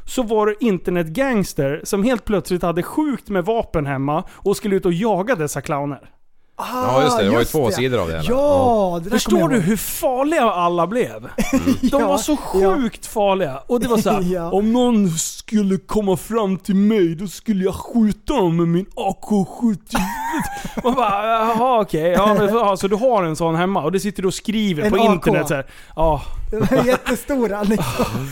S4: så var du internetgangster som helt plötsligt hade sjukt med vapen hemma och skulle ut och jaga dessa clowner.
S5: Ja just det, det var ju två sidor av det hela.
S6: Ja, det
S4: Förstår du hur farliga alla blev? De
S6: Ja,
S4: var så sjukt farliga. Och det var så här, <laughs>
S6: Ja.
S4: om någon skulle komma fram till mig då skulle jag skjuta dem med min AK-71. <laughs> Man bara, jaha okej. Ja, men, ja, så du har en sån hemma och det sitter du och skriver
S6: En
S4: på
S6: AK.
S4: internet så här. Ja.
S6: Den är jättestora liksom.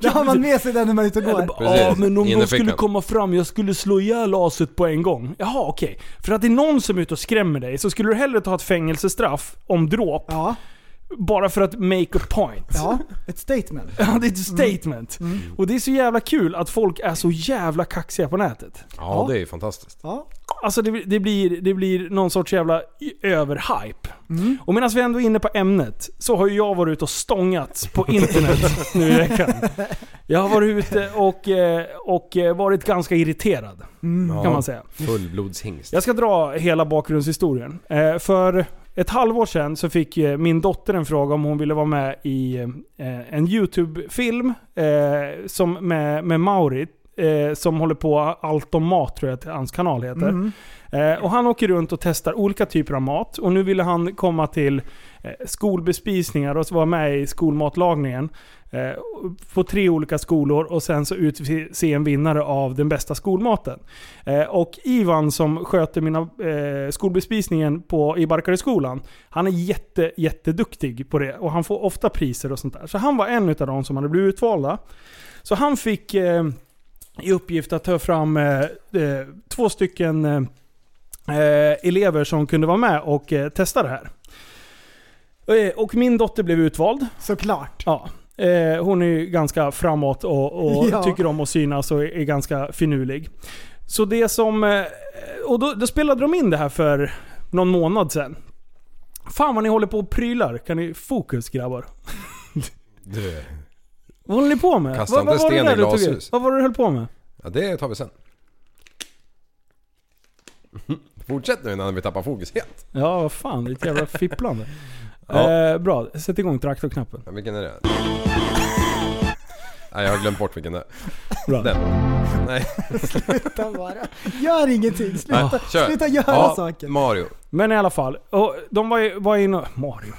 S6: Då har man med sig den när man är ute och går.
S4: ja men om de
S5: innerfickan.
S4: skulle komma fram, jag skulle slå ihjäl aset på en gång. Jaha okej. För att det är någon som är ute och skrämmer dig så skulle du hellre ta ett fängelsestraff om dråp.
S6: Ja,
S4: Bara för att make a point.
S6: ja, ett statement. <laughs>
S4: Ja, det är ett statement. Och det är så jävla kul att folk är så jävla kaxiga på nätet.
S5: Ja, det är ju fantastiskt.
S6: Ja.
S4: Alltså det, det, blir, det blir någon sorts jävla överhype. Och medan vi ändå är inne på ämnet så har ju jag varit ute och stångats på internet <laughs> nu i veckan. Jag har varit ute och, eh, och eh, varit ganska irriterad. Kan man säga.
S5: Fullblodshingst.
S4: Jag ska dra hela bakgrundshistorien. Eh, för ett halvår sedan så fick eh, min dotter en fråga om hon ville vara med i eh, en YouTube-film eh, som med, med Mauri. Eh, som håller på Allt om mat tror jag att hans kanal heter. Eh, och han åker runt och testar olika typer av mat. Och nu ville han komma till eh, skolbespisningar och vara med i skolmatlagningen. Eh, på tre olika skolor och sen så utse en vinnare av den bästa skolmaten. Eh, och Ivan som sköter mina eh, skolbespisningen på, i Barkareskolan, han är jätte, jätteduktig på det och han får ofta priser och sånt där. Så han var en av de som hade blivit utvalda. Så han fick i uppgift att ta fram två stycken elever som kunde vara med och testa det här. Och min dotter blev utvald.
S6: Såklart.
S4: Ja. Eh, hon är ju ganska framåt och, och <laughs>
S6: Ja.
S4: tycker om att synas och är ganska finurlig. Så det som... eh, Och då, då spelade de in det här för någon månad sedan. Fan vad ni håller på och prylar. Kan ni fokus grabbar?
S5: Du.
S4: Vad håller ni på med?
S5: Kasta
S4: Vad- vad
S5: inte sten i
S4: du tog
S5: glashus.
S4: Vad var det du höll på med?
S5: Ja, det tar vi sen. <laughs> Fortsätt nu innan vi tappar fokus helt.
S4: Ja, vad fan. Det är ett jävla fipplande.
S5: Ja.
S4: Eh, bra, sätt igång traktorknappen.
S5: Ja, vilken är det? Nej, jag har glömt bort vilken det är.
S4: Bra.
S5: Den. Nej. <laughs>
S6: Sluta bara. Gör ingenting. Sluta,
S5: Nej, kör.
S6: sluta göra
S5: ja,
S6: saker.
S5: Mario.
S4: Men i alla fall. Och de var, ju- var inne... Mario.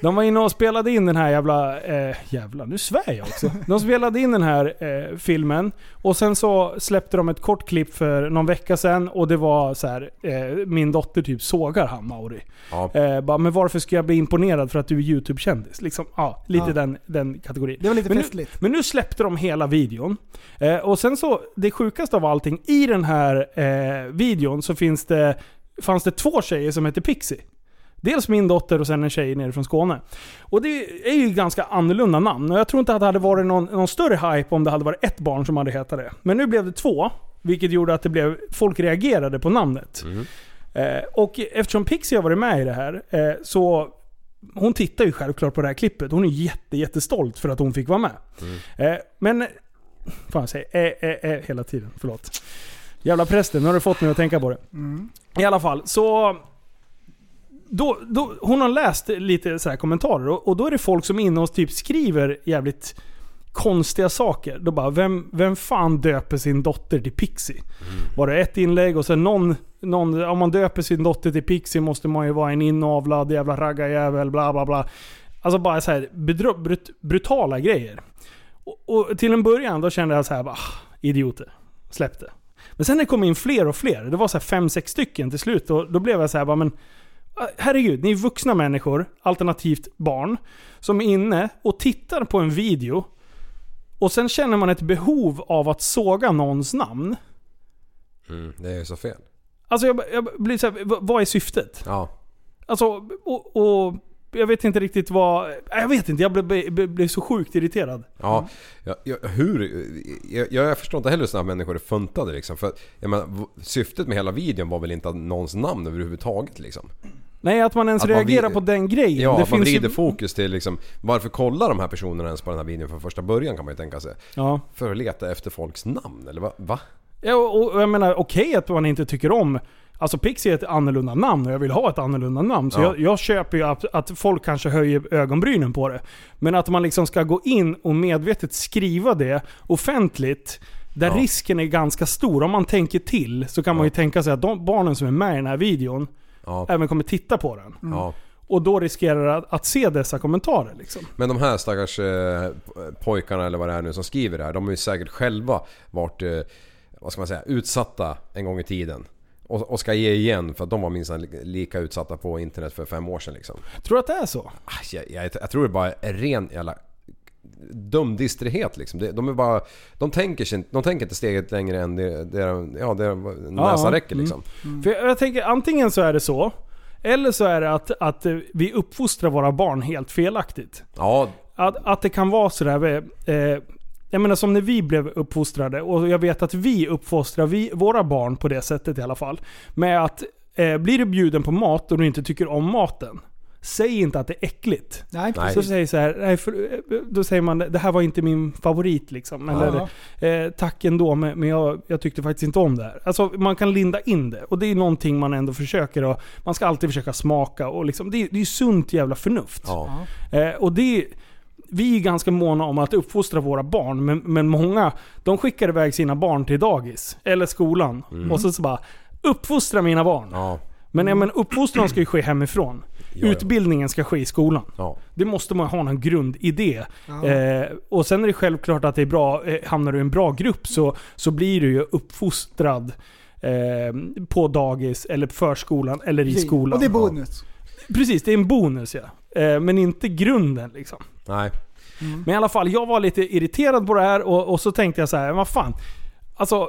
S4: De var inne och spelade in den här jävla... Eh, jävla, nu svär jag också. De spelade in den här eh, filmen. Och sen så släppte de ett kort klipp för någon vecka sedan. Och det var så här, eh, min dotter typ sågar han Mauri.
S5: Ja.
S4: Eh, bara, men varför ska jag bli imponerad för att du är YouTube-kändis? Liksom, ja, lite
S6: Ja.
S4: Den, den kategorin.
S6: Det var lite
S4: Men nu-
S6: festligt.
S4: Men nu släppte de hela videon. Eh, och sen så, det sjukaste av allting, i den här eh, videon så finns det, fanns det två tjejer som heter Pixie. Dels min dotter och sen en tjej nere från Skåne. Och det är ju ganska annorlunda namn. Och jag tror inte att det hade varit någon, någon större hype om det hade varit ett barn som hade hetat det. Men nu blev det två. Vilket gjorde att det blev, folk reagerade på namnet. Eh, och eftersom Pixie har varit med i det här, eh, så hon tittar ju självklart på det här klippet. Hon är jätte, jättestolt för att hon fick vara med. Eh, men... Fan jag säger eh, eh, eh, hela tiden. Förlåt. Jävla prästen, nu har du fått mig att tänka på det. I alla fall, så... Då, då, hon har läst lite så här kommentarer och, och då är det folk som är inne och typ skriver jävligt konstiga saker. Då bara, vem, vem fan döper sin dotter till Pixie? Var det ett inlägg och sen någon, någon... Om man döper sin dotter till Pixie måste man ju vara en inavlad jävla raggarjävel, bla bla bla. Alltså bara så här bedrö- brut, brutala grejer. Och, och till en början då kände jag så här, bara, ah, idioter. Släppte. Men sen när det kom in fler och fler, det var så fem, sex stycken till slut. Och då blev jag så här, bara, men ah, herregud, ni är vuxna människor, alternativt barn, som är inne och tittar på en video. Och sen känner man ett behov av att såga någons namn.
S5: Mm, det är ju så fel.
S4: Alltså jag, jag blir så här, vad är syftet?
S5: Ja.
S4: Alltså, och, och jag vet inte riktigt vad... Jag vet inte, jag blev, blev, blev så sjukt irriterad.
S5: Ja, ja, ja hur... Jag, jag förstår inte heller sådana människor är funtade liksom. För jag menar, syftet med hela videon var väl inte att någons namn överhuvudtaget liksom.
S4: Nej, att man ens
S5: Att man
S4: reagerar
S5: vid-
S4: på den grejen.
S5: Ja,
S4: det
S5: att man vrider
S4: ju,
S5: fokus till liksom, varför kollar de här personerna ens på den här videon från första början kan man ju tänka sig.
S4: Ja.
S5: För att leta efter folks namn eller va? va?
S4: Ja, och, och jag menar okej att man inte tycker om Alltså Pixie är ett annorlunda namn och jag vill ha ett annorlunda namn. Så
S5: Ja.
S4: jag, jag köper ju att, att folk kanske höjer ögonbrynen på det. Men att man liksom ska gå in och medvetet skriva det offentligt, där
S5: Ja.
S4: risken är ganska stor. Om man tänker till så kan man ju tänka sig att de barnen som är med i den här videon
S5: Ja.
S4: även kommer titta på den.
S5: Ja.
S4: Och då riskerar att, att se dessa kommentarer liksom.
S5: Men de här stackars eh, pojkarna eller vad det är nu som skriver det här, de har ju säkert själva varit, eh, vad ska man säga, utsatta en gång i tiden. Och, och ska ge igen för att de var minst lika utsatta på internet för fem år sedan liksom.
S4: Tror du att det är så?
S5: Ah, Jag, jag, jag tror det bara är ren jävla dum distrighet liksom. De, är bara... De tänker, sig, de tänker inte steget längre än det, det, ja, det näsan
S4: Ja,
S5: räcker
S4: mm.
S5: liksom.
S4: För jag, jag tänker antingen så är det så, eller så är det att, att eh, vi uppfostrar våra barn helt felaktigt.
S5: Ja,
S4: Att, att det kan vara sådär... Eh, jag menar som när vi blev uppfostrade, och jag vet att vi uppfostrar vi, våra barn på det sättet i alla fall. Med att eh, blir du bjuden på mat och du inte tycker om maten, säg inte att det är äckligt.
S6: Nej,
S5: Nej.
S4: Så säg så här, nej, för, då säger man det här var inte min favorit liksom. Eller, eh, tack ändå men, men jag, jag tyckte faktiskt inte om det här. Alltså man kan linda in det. Och det är någonting man ändå försöker och Man ska alltid försöka smaka och liksom, det, är- det är ju sunt jävla förnuft.
S5: ja.
S4: Eh, och det är, vi är ganska måna om att uppfostra våra barn, men, men många de skickar iväg sina barn till dagis eller skolan. Och så, så bara Uppfostra mina barn.
S5: ja.
S4: Men, ja, men uppfostran ska ju ske hemifrån.
S5: Ja, ja.
S4: Utbildningen ska ske i skolan.
S5: ja.
S4: Det måste man ha någon grundidé.
S6: Ja.
S4: Eh, och sen är det självklart att det är bra, eh, hamnar du i en bra grupp så, så blir du ju uppfostrad eh, på dagis, eller förskolan, eller i skolan.
S6: Och det är bonus.
S4: Precis, det är en bonus ja. Eh, men inte grunden liksom.
S5: Nej.
S4: Men i alla fall, jag var lite irriterad på det här och, och så tänkte jag så här, vad fan. Alltså,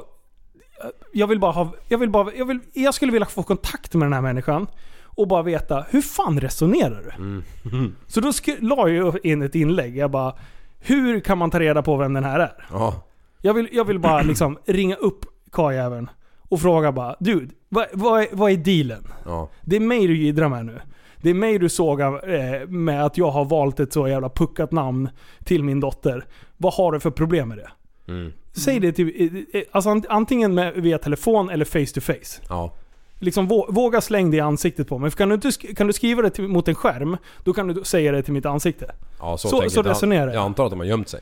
S4: jag vill bara ha, jag vill bara, jag, vill, jag skulle vilja få kontakt med den här människan. Och bara veta, hur fan resonerar du? Så då sk- la jag in ett inlägg, jag bara, hur kan man ta reda på vem den här är?
S5: Ja.
S4: Jag vill, jag vill bara <clears throat> liksom ringa upp karljäveln och fråga bara, dude, vad, vad, är, vad är dealen?
S5: Ja.
S4: Det är mig du jiddrar med nu. Det är mig du sågar eh, med att jag har valt ett så jävla puckat namn till min dotter. Vad har du för problem med det?
S5: Mm.
S4: Säg det till, eh, eh, alltså ant- antingen med, via telefon eller face to face.
S5: Ja.
S4: Liksom vå- våga släng det i ansiktet på mig. För kan du, inte, kan du skriva det till, mot en skärm, då kan du säga det till mitt ansikte.
S5: Ja, så,
S4: Så- så resonerar jag.
S5: Jag antar att de har gömt sig.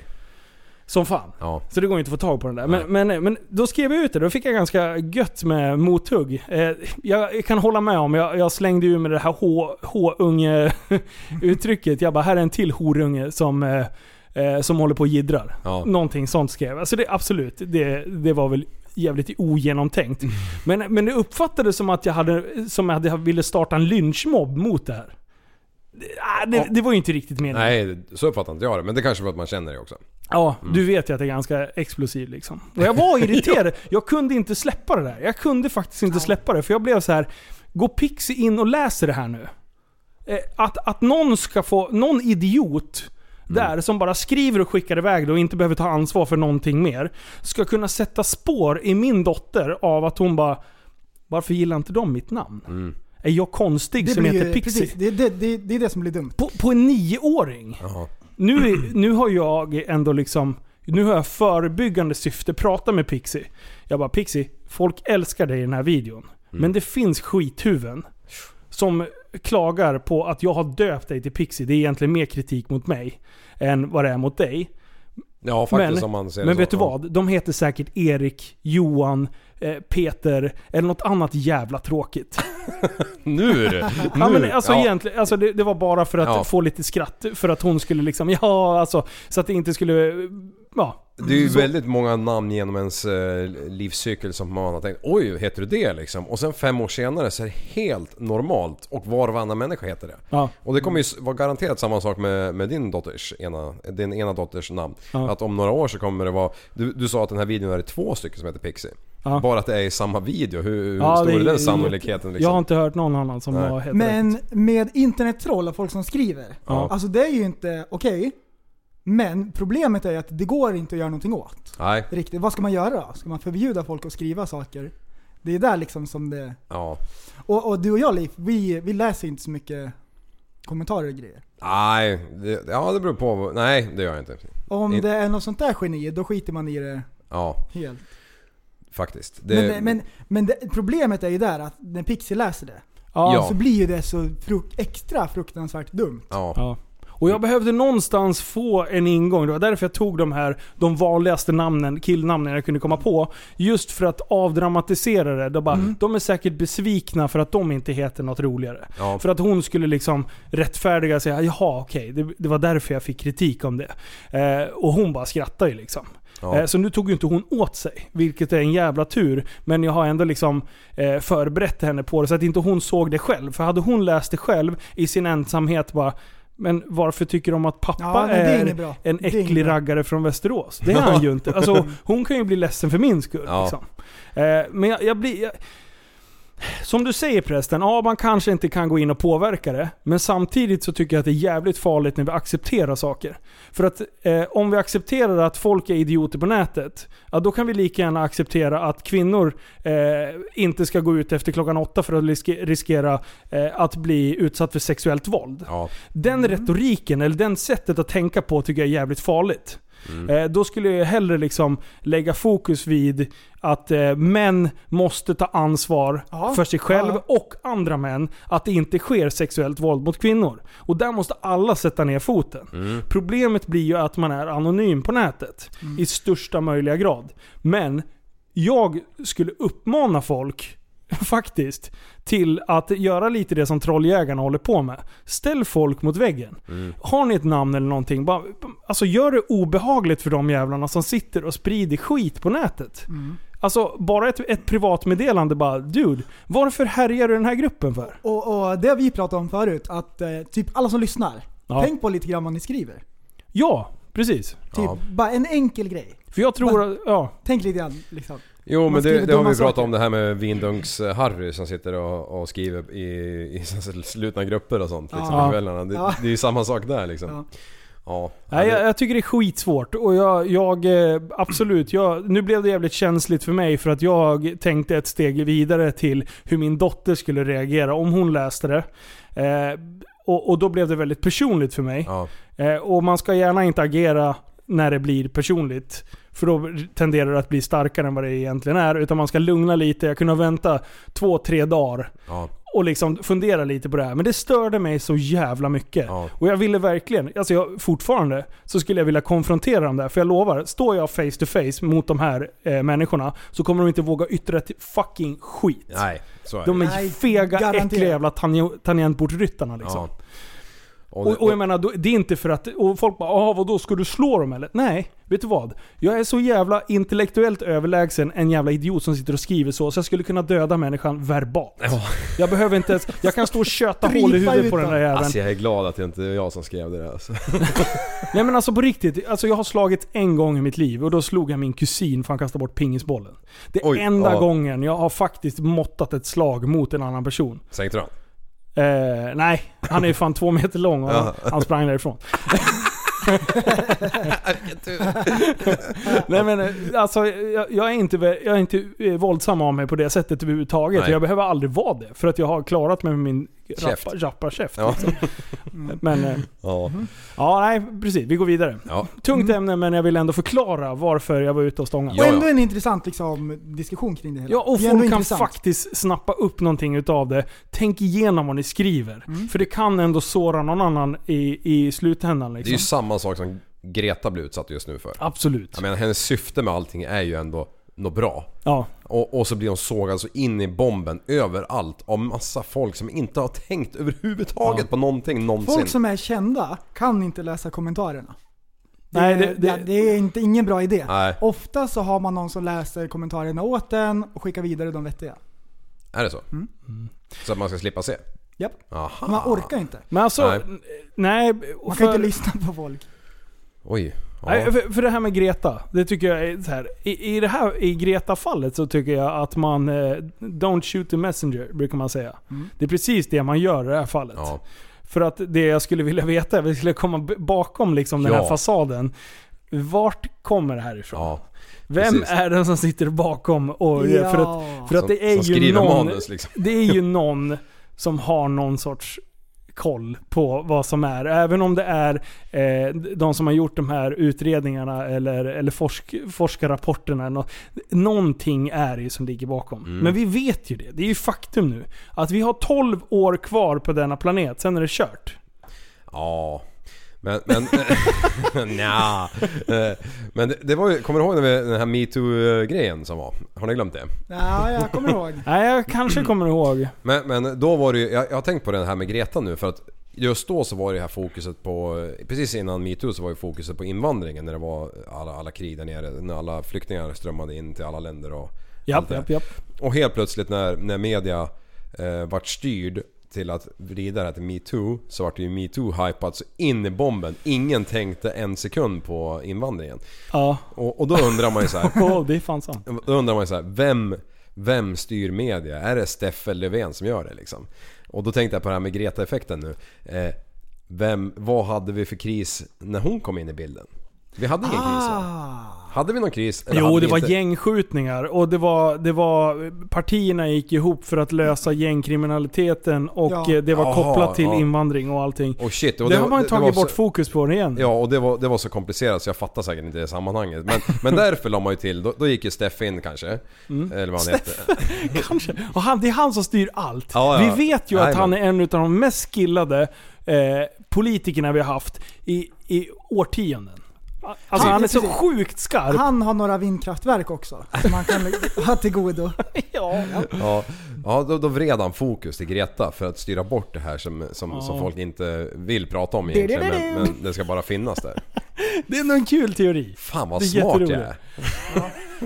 S4: Som fan.
S5: Ja.
S4: Så det går inte att få tag på den där. Men, men, men då skrev jag ut det, då fick jag ganska gött med mothugg. Eh, jag kan hålla med om, jag, jag slängde ur med det här H- H-unge <laughs> uttrycket. Jag bara, här är en till horunge som, eh, eh, som håller på och jiddrar.
S5: Ja.
S4: Någonting sånt skrev jag. Alltså det, absolut, det, det var väl jävligt ogenomtänkt. Men, men det uppfattades som att jag hade, som att jag ville starta en lynchmobb mot det här. Det, ah, det, det var ju inte riktigt meningen.
S5: Nej, så uppfattar inte jag det. Men det kanske för att man känner det också.
S4: Ja, du vet ju att det är ganska explosiv liksom. Och jag var <laughs> irriterad. Jag kunde inte släppa det där. Jag kunde faktiskt inte släppa det. För jag blev så här. Gå Pixie in och läser det här nu. Eh, Att, att någon ska få, någon idiot där som bara skriver och skickar iväg det och inte behöver ta ansvar för någonting mer. Ska kunna sätta spår i min dotter av att hon bara Varför gillar inte de mitt namn? Är jag konstig
S6: Det
S4: som
S6: blir
S4: heter Pixie?
S6: precis, det, det, det, det är det som blir dumt.
S4: På, på en nioåring?
S5: Jaha.
S4: Nu, nu har jag ändå liksom... Nu har jag förebyggande syfte pratat med Pixie. Jag bara Pixie, folk älskar dig i den här videon. Men det finns skithuvuden som klagar på att jag har döpt dig till Pixie. Det är egentligen mer kritik mot mig än vad det är mot dig.
S5: Ja, faktiskt
S4: Men-
S5: om man ser det
S4: Men
S5: så.
S4: vet du vad? De heter säkert Erik, Johan, Peter eller något annat jävla tråkigt. <laughs>
S5: Nu! nu.
S4: Ja, men alltså
S5: Ja.
S4: egentligen, alltså det, det var bara för att
S5: Ja.
S4: få lite skratt. För att hon skulle liksom, <laughs> ja alltså, så att det inte skulle, ja.
S5: Det är ju
S4: Så-
S5: väldigt många namn genom ens eh, livscykel som man har tänkt Oj, heter du det liksom? Och sen fem år senare så är det helt normalt och var och varannan människa heter det.
S4: Ja.
S5: Och det kommer ju vara garanterat samma sak med, med din dotters ena, din ena dotters namn.
S4: Ja.
S5: Att om några år så kommer det vara... Du, du sa att den här videon är det två stycken som heter Pixie.
S4: Ja.
S5: Bara att det är i samma video, hur,
S4: Ja,
S5: stor
S4: det
S5: är den sannolikheten liksom?
S4: Jag har inte hört någon annan som
S5: Nej.
S4: har hetat
S6: Men
S4: rätt.
S6: med internettroll och folk som skriver.
S5: Ja.
S6: Alltså det är ju inte okej. Men problemet är att det går inte att göra någonting åt.
S5: Nej,
S6: Riktigt. Vad ska man göra då? Ska man förbjuda folk att skriva saker? Det är där liksom som det...
S5: ja.
S6: Och, och du och jag Liv, vi, vi läser inte så mycket kommentarer och grejer.
S5: Nej, det, ja det beror på. Nej, det gör jag inte.
S6: Om
S5: In-
S6: det är något sånt där geni, då skiter man i det
S5: Ja.
S6: helt.
S5: Faktiskt. Det,
S6: Men, men, men det, problemet är ju där att när Pixie läser det,
S4: Ja.
S6: så blir ju det så fruk- extra fruktansvärt dumt.
S5: ja.
S4: Ja. Och jag behövde någonstans få en ingång. Det var därför jag tog de här, de vanligaste namnen, killnamnen jag kunde komma på. Just för att avdramatisera det. De, bara, de är säkert besvikna för att de inte heter något roligare.
S5: Ja.
S4: För att hon skulle liksom rättfärdiga och säga jaha okej, det, det var därför jag fick kritik om det. Eh, och hon bara skrattar ju liksom.
S5: Ja.
S4: Eh, Så nu tog ju inte hon åt sig, vilket är en jävla tur. Men jag har ändå liksom eh, förberett henne på det så att inte hon såg det själv. För hade hon läst det själv i sin ensamhet bara men varför tycker de att pappa
S6: Ja, är
S4: är, en
S6: är
S4: äcklig
S6: bra.
S4: raggare från Västerås? Det är han ju inte. Alltså, <laughs> hon kan ju bli ledsen för min skull.
S5: Ja.
S4: Liksom. Eh, men jag, jag blir... Jag, som du säger prästen, ja man kanske inte kan gå in och påverka det. Men samtidigt så tycker jag att det är jävligt farligt när vi accepterar saker. För att eh, om vi accepterar att folk är idioter på nätet, ja, då kan vi lika gärna acceptera att kvinnor eh, inte ska gå ut efter klockan åtta för att riske, riskera eh, att bli utsatt för sexuellt våld.
S5: Ja.
S4: Den retoriken, eller den sättet att tänka på tycker jag är jävligt farligt. Eh, då skulle jag hellre liksom lägga fokus vid att eh, män måste ta ansvar
S6: Ja,
S4: för sig själv
S6: ja.
S4: och andra män. Att det inte sker sexuellt våld mot kvinnor. Och där måste alla sätta ner foten. Problemet blir ju att man är anonym på nätet. I största möjliga grad. Men jag skulle uppmana folk <laughs> faktiskt till att göra lite det som trolljägarna håller på med. Ställ folk mot väggen. Har ni ett namn eller någonting, bara, alltså gör det obehagligt för de jävlarna som sitter och sprider skit på nätet. Alltså bara ett, ett privatmeddelande bara Dude, varför härjar du den här gruppen för?
S6: Och, och det har vi pratat om förut, att eh, typ alla som lyssnar,
S4: Ja.
S6: tänk på lite grann vad ni skriver.
S4: Ja, precis.
S6: Typ
S5: Ja.
S6: bara en enkel grej.
S4: För jag tror att, ja.
S6: Tänk lite grann liksom.
S5: Jo men det, det har vi pratat
S6: saker.
S5: om det här med Vindunks-Harry som sitter och, och skriver i, i <laughs> slutna grupper och sånt liksom,
S6: Ja.
S5: kvällarna. Det,
S6: Ja.
S5: det är ju samma sak där liksom.
S6: Ja.
S5: Ja.
S4: Nej, jag, jag tycker det är skitsvårt. Och jag, jag eh, absolut, jag, nu blev det jävligt känsligt för mig för att jag tänkte ett steg vidare till hur min dotter skulle reagera om hon läste det. Eh, och, och då blev det väldigt personligt för mig.
S5: Ja.
S4: Eh, och man ska gärna inte agera när det blir personligt. För då tenderar det att bli starkare än vad det egentligen är. Utan man ska lugna lite. Jag kunde vänta två, tre dagar
S5: Ja.
S4: och liksom fundera lite på det här. Men det störde mig så jävla mycket.
S5: Ja.
S4: Och jag ville verkligen, alltså jag, fortfarande, så skulle jag vilja konfrontera dem där. För jag lovar, står jag face to face mot de här eh, människorna så kommer de inte våga yttra ett fucking skit.
S5: Nej, så är
S4: De är
S5: det.
S6: Nej,
S4: fega,
S6: garanterat.
S4: äckliga jävla tange- tangentbordsryttarna liksom.
S5: Ja. Och,
S4: Och, och jag menar, det är inte för att... Och folk bara ah, vadå, ska du slå dem eller? Nej, vet du vad? Jag är så jävla intellektuellt överlägsen en jävla idiot som sitter och skriver så, så jag skulle kunna döda människan verbalt. Jag behöver inte ens... Jag kan stå och köta hål i huvudet på den där jäveln.
S5: alltså jag är glad att det inte är jag som skrev det där alltså. <laughs>
S4: Nej men alltså på riktigt, alltså jag har slagit en gång i mitt liv och då slog jag min kusin för han kastade bort pingisbollen. Det
S5: Oj,
S4: enda
S5: ja.
S4: gången jag har faktiskt måttat ett slag mot en annan person.
S5: Sänkte du han?
S4: Eh, nej, han är fan två meter lång och
S5: Ja.
S4: han sprang därifrån. <laughs> Nej men eh, alltså, jag, jag är inte, jag är inte eh, våldsam av mig på det sättet överhuvudtaget.
S5: Nej.
S4: Jag behöver aldrig vara det. För att jag har klarat mig med min
S5: Käft.
S4: rappa, rapparkäft.
S5: Ja.
S4: Liksom. Men, eh,
S5: Ja.
S4: ja nej precis. Vi går vidare.
S5: Ja.
S4: Tungt ämne men jag vill ändå förklara varför jag var ute och stångade.
S5: Ja,
S6: och ändå
S5: ja.
S6: en intressant liksom, diskussion kring det hela.
S4: Ja, och folk kan
S6: intressant.
S4: faktiskt snappa upp någonting utav det. Tänk igenom vad ni skriver.
S6: Mm.
S4: För det kan ändå såra någon annan i, i slutändan.
S5: Det är
S4: Liksom.
S5: ju samma sak som Greta blir utsatt just nu för.
S4: Absolut.
S5: Jag menar hennes syfte med allting är ju ändå något bra.
S4: Ja.
S5: Och, och så blir hon sågad så in i bomben överallt av massa folk som inte har tänkt överhuvudtaget på någonting någonsin.
S6: Folk som är kända kan inte läsa kommentarerna. Det,
S4: Nej,
S6: det,
S4: det- det-
S6: det, är inte, ingen bra idé.
S5: Nej.
S6: Ofta så har man någon som läser kommentarerna åt en och skickar vidare de vettiga.
S5: Är det så?
S6: Mm.
S5: Så att man ska slippa se?
S6: Japp.
S5: Aha.
S6: Man orkar inte.
S4: Men alltså,
S5: Nej.
S4: nej.
S6: Man kan
S4: för-
S6: inte lyssna på folk.
S5: Oj. Ja.
S4: Nej, för, för det här med Greta. Det tycker jag är så här. I, i det här i Greta-fallet så tycker jag att man... Eh, don't shoot the messenger, brukar man säga. Det är precis det man gör i det här fallet.
S5: Ja.
S4: För att det jag skulle vilja veta, vi skulle komma bakom liksom den
S5: Ja.
S4: här fasaden. Vart kommer det här ifrån?
S5: Ja.
S4: Vem
S5: precis.
S4: är den som sitter bakom? Och,
S6: Ja.
S4: för att, för att
S5: Som-
S4: det är ju någon,
S5: manus, liksom.
S4: Det är ju någon som har någon sorts koll på vad som är. Även om det är eh, de som har gjort de här utredningarna eller, eller forsk, forskarrapporterna. Nå, någonting är det ju som ligger bakom.
S5: Mm.
S4: Men vi vet ju det. Det är ju faktum nu. Att vi har 12 år kvar på denna planet, sen är det kört.
S5: Ja. Men, men, <laughs> nja. Eh, Men det, det var ju, kommer du ihåg när vi, den här metoo-grejen som var? Har ni glömt det?
S6: Ja, jag kommer ihåg. <laughs>
S4: Nej, jag kanske kommer ihåg.
S5: Men, men då var det ju, jag, jag har tänkt på det här med Greta nu för att just då så var det här fokuset på, precis innan metoo så var ju fokuset på invandringen när det var alla, alla krig där nere, när alla flyktingar strömmade in till alla länder och
S4: Japp, japp, japp.
S5: Och helt plötsligt när, när media eh, vart styrd till att vrida det här till metoo så vart det ju metoo hypat så in i bomben. Ingen tänkte en sekund på invandringen.
S4: Ja.
S5: Och, och då undrar man ju så här. <laughs>
S4: Det är fan sant.
S5: Då undrar man ju så här, vem, vem styr media? Är det Steffe Löfven som gör det liksom? Och då tänkte jag på det här med Greta-effekten nu. Eh, vem, vad hade vi för kris när hon kom in i bilden? Vi hade ingen kris va? Hade vi någon kris?
S4: Jo, det var
S5: inte?
S4: gängskjutningar och det var, det var... Partierna gick ihop för att lösa gängkriminaliteten och
S6: Ja.
S4: eh, det var
S5: Jaha,
S4: kopplat till
S5: ja.
S4: invandring och allting.
S5: Oh shit, och
S4: det, har man
S5: det
S4: tagit bort
S5: så-
S4: fokus på igen.
S5: Ja, och det var, det var så komplicerat så jag fattar säkert inte det sammanhanget. Men, <laughs> men därför la man ju till, då, då gick ju Steff in kanske.
S4: Mm.
S5: Eller vad han hette. <laughs>
S4: Kanske. Och han, det är han som styr allt.
S5: Ja, ja.
S4: Vi vet ju att
S5: Jajamän.
S4: han är en av de mest skillade eh, politikerna vi har haft i, i årtionden. Alltså
S6: Han-
S4: han är så
S6: precis.
S4: sjukt skarp.
S6: Han har några vindkraftverk också, som man kan <laughs> ha till godo. <laughs>
S4: ja.
S5: Ja, ja då, då vred han fokus till Greta för att styra bort det här som, som,
S4: Ja.
S5: som folk inte vill prata om egentligen. Men, men det ska bara finnas där. <laughs>
S4: Det är nog en kul teori.
S5: Fan vad smart jag är.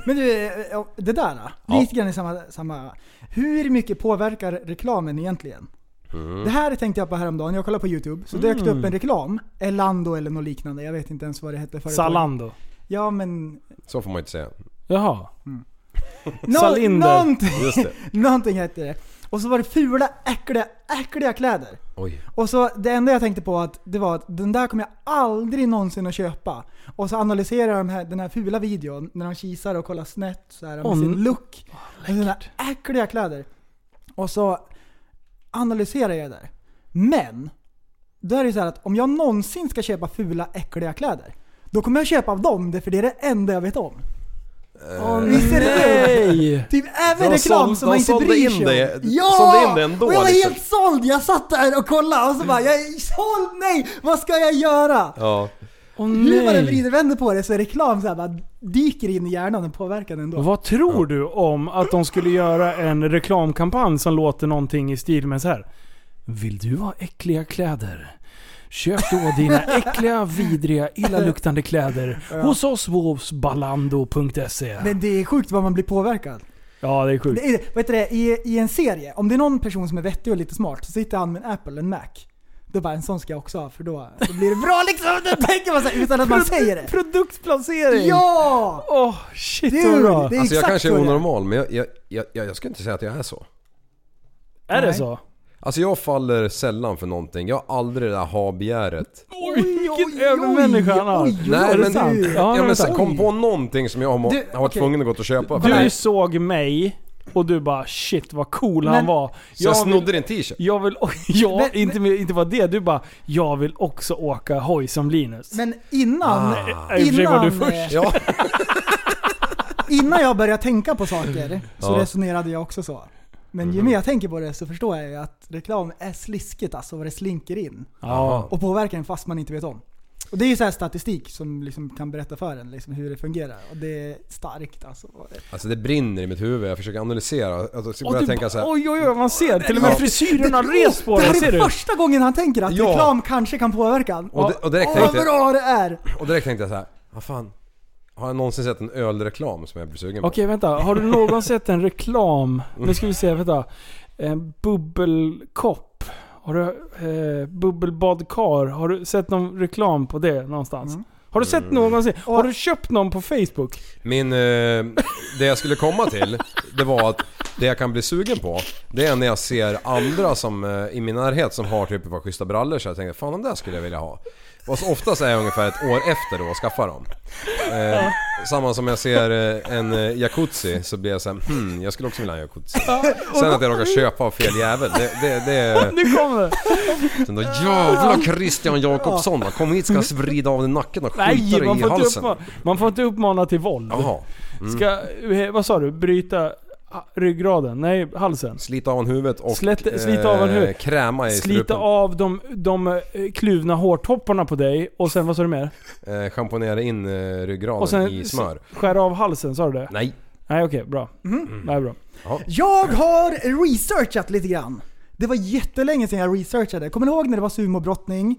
S6: Men du, eh, det där då?
S5: Ja.
S6: Lite grann i samma, samma... Hur mycket påverkar reklamen egentligen?
S5: Mm.
S6: Det här tänkte jag på häromdagen, jag kollade på YouTube, så dök det upp en reklam. Elando eller något liknande, jag vet inte ens vad det hette företaget.
S4: Zalando.
S6: Ja men...
S5: Så får man inte säga.
S4: Jaha. <laughs>
S6: Nå-
S4: Salinder.
S6: Någonting,
S5: Just det. <laughs>
S6: någonting hette det. Och så var det fula, äckliga, äckliga kläder.
S5: Oj.
S6: Och så det enda jag tänkte på att det var att den där kommer jag aldrig någonsin att köpa. Och så analyserar de här, den här fula videon när de kisar och kollar snett så här, med
S4: Åh,
S6: sin look. och sina äckliga kläder. Och så analyserar jag det där. Men, då är det så här att om jag någonsin ska köpa fula, äckliga kläder. Då kommer jag köpa av dem, det- för det är det enda jag vet om.
S4: Åh
S6: Visst är det
S4: nej!
S6: Typ även
S5: De
S6: reklam
S5: såld-
S6: som man inte bryr
S5: in
S6: sig
S5: det-
S6: om.
S5: sålde in det ändå,
S6: Och jag var
S5: liksom.
S6: helt såld! Jag satt där och kollade och så bara jag är såld, nej! Vad ska jag göra?
S5: Ja.
S4: Åh
S6: Hur man än vrider och vänder på det så är reklam så här bara dyker in i hjärnan och påverkar den ändå.
S4: Vad tror du om att de skulle göra en reklamkampanj som låter någonting i stil med så här. Vill du ha äckliga kläder? Köp då dina <laughs> äckliga, vidriga, illaluktande kläder hos oss på balando.se.
S6: Men det är sjukt vad man blir påverkad.
S4: Ja, det är sjukt.
S6: Det är, vet du det, i, I en serie, om det är någon person som är vettig och lite smart så sitter han med en Apple, en Mac. Då bara en sån ska jag också ha för då, då blir det bra liksom. Då tänker man så här, utan att man säger det.
S4: Produktplacering!
S6: Ja!
S4: Åh, shit vad
S6: Dude,
S4: bra.
S6: det är
S5: Alltså jag
S6: exakt
S5: kanske är
S6: det
S5: onormal men jag, jag, jag, jag, ska inte säga att jag är så.
S4: Är det
S6: Nej.
S4: så?
S5: Alltså jag faller sällan för någonting. Jag har aldrig det där ha-begäret.
S4: Oj, vilken övermänniska han har.
S6: oj, oj,
S5: Nej
S6: det
S5: men, ja,
S4: Ja,
S5: men sen kom på någonting som jag har,
S6: Du,
S5: har varit
S6: okej.
S5: tvungen att gå och köpa.
S4: Du
S5: Nej.
S4: såg mig och du bara shit vad cool han
S6: Men-
S4: var.
S5: Så jag
S4: vill-
S5: snodde din t-shirt.
S4: Jag vill, <laughs> ja,
S6: Men-
S4: inte, inte var det. Du bara, jag vill också åka hoj som Linus.
S6: Men innan,
S4: Ah. I och för sig var du
S6: innan,
S4: först.
S6: eh,
S5: Ja. <laughs>
S6: innan jag började tänka på saker så
S5: Ja.
S6: resonerade jag också så. Men ju
S5: Mhm.
S6: mer jag tänker på det så förstår jag ju att reklam är sliskigt alltså vad det slinker in.
S4: Ja.
S6: Och påverkar en fast man inte vet om. Och det är ju så här statistik som liksom kan berätta för en liksom hur det fungerar. Och det är starkt alltså.
S5: Alltså det brinner i mitt huvud. Jag försöker analysera. Alltså, jag ska
S4: Och
S5: börja
S4: du
S5: tänka så här.
S4: oj oj oj, man ser. Till och med har rest på
S6: det
S4: dig,
S6: här är första gången han tänker att
S5: Ja.
S6: reklam kanske kan påverka en.
S5: Och, di- och, direkt tänkte
S6: vad
S5: jag,
S6: bra det är!
S5: och direkt tänkte jag så här. Vad fan. Har jag någonsin sett en ölreklam som jag blir sugen på?
S4: Okej vänta, har du någon sett en reklam? Nu ska vi se, vänta. En bubbelkopp. Har du, eh, bubbelbadkar. Har du sett någon reklam på det någonstans?
S6: Mm.
S4: Har du sett någonsin? Har du köpt någon på Facebook?
S5: Min... Eh, det jag skulle komma till, det var att det jag kan bli sugen på, det är när jag ser andra som eh, i min närhet som har typ ett par schyssta brallor så jag tänker fan de där skulle jag vilja ha. Och så oftast är jag ungefär ett år efter då och skaffar dem. Eh, samma som jag ser eh, en eh, jacuzzi så blir jag såhär, hmm, jag skulle också vilja ha en jacuzzi. Sen att jag råkar köpa av fel jävel, det, det, det <laughs>
S4: Nu kommer det!
S5: Sen då jävla Christian Jakobsson, kom hit ska jag vrida av dig nacken och skjuta dig i
S4: inte
S5: halsen.
S4: uppmana, man får inte uppmana till våld.
S5: Jaha. Mm.
S4: Ska, eh, vad sa du? Bryta ryggraden? Nej, halsen.
S5: Slita av en huvudet och
S4: Slätt- slita av en
S5: eh,
S4: huvud.
S5: kräma i
S4: Slita
S5: strupen.
S4: av de, de eh, kluvna hårtopparna på dig och sen vad sa du mer?
S5: Eh, schamponera in eh, ryggraden
S4: Och sen
S5: i smör.
S4: skära av halsen, sa du det?
S5: Nej.
S4: Nej okej, bra.
S6: Mhm.
S4: Det är bra.
S6: Jag har researchat lite grann. Det var jättelänge sedan jag researchade. Kommer ni ihåg när det var sumobrottning?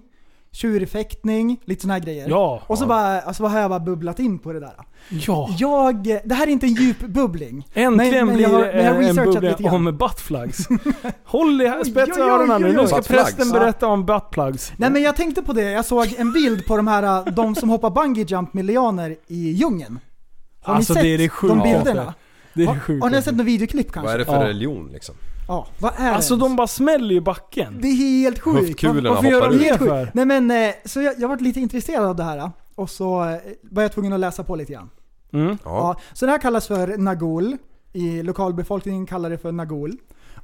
S6: Tjurfäktning, lite såna här grejer.
S4: Ja.
S6: Och så,
S4: Ja.
S6: bara, alltså har jag bara bubblat in på det där.
S4: Ja.
S6: Jag, det här är inte en djup bubbling.
S4: Äntligen
S6: men
S4: blir
S6: jag har-
S4: det
S6: men jag har
S4: en
S6: researchat
S4: bubbla om buttplugs. <laughs> Håll i spetsa öronen nu. Nu ska prästen berätta om buttplugs.
S6: Nej men jag tänkte på det, jag såg en bild på de här, de som hoppar bungee jump med lianer i djungeln. Har
S4: Alltså,
S6: ni sett
S4: det är det
S6: de bilderna?
S4: Det är
S6: har,
S4: sjukt.
S6: har ni sett någon videoklipp kanske?
S5: Vad är det för
S4: Ja.
S5: religion liksom?
S6: Ja, vad är
S4: Alltså
S6: det?
S4: de bara smäller i backen.
S6: Det är helt sjukt.
S5: Höftkulorna
S4: Varför gör de det för?
S6: Nej men, eh, så jag, jag varit lite intresserad av det här. Och så eh, var jag tvungen att läsa på lite grann.
S4: Mm.
S5: Ja.
S6: Ja, så det här kallas för Nagul. I lokalbefolkningen kallar det för Nagul.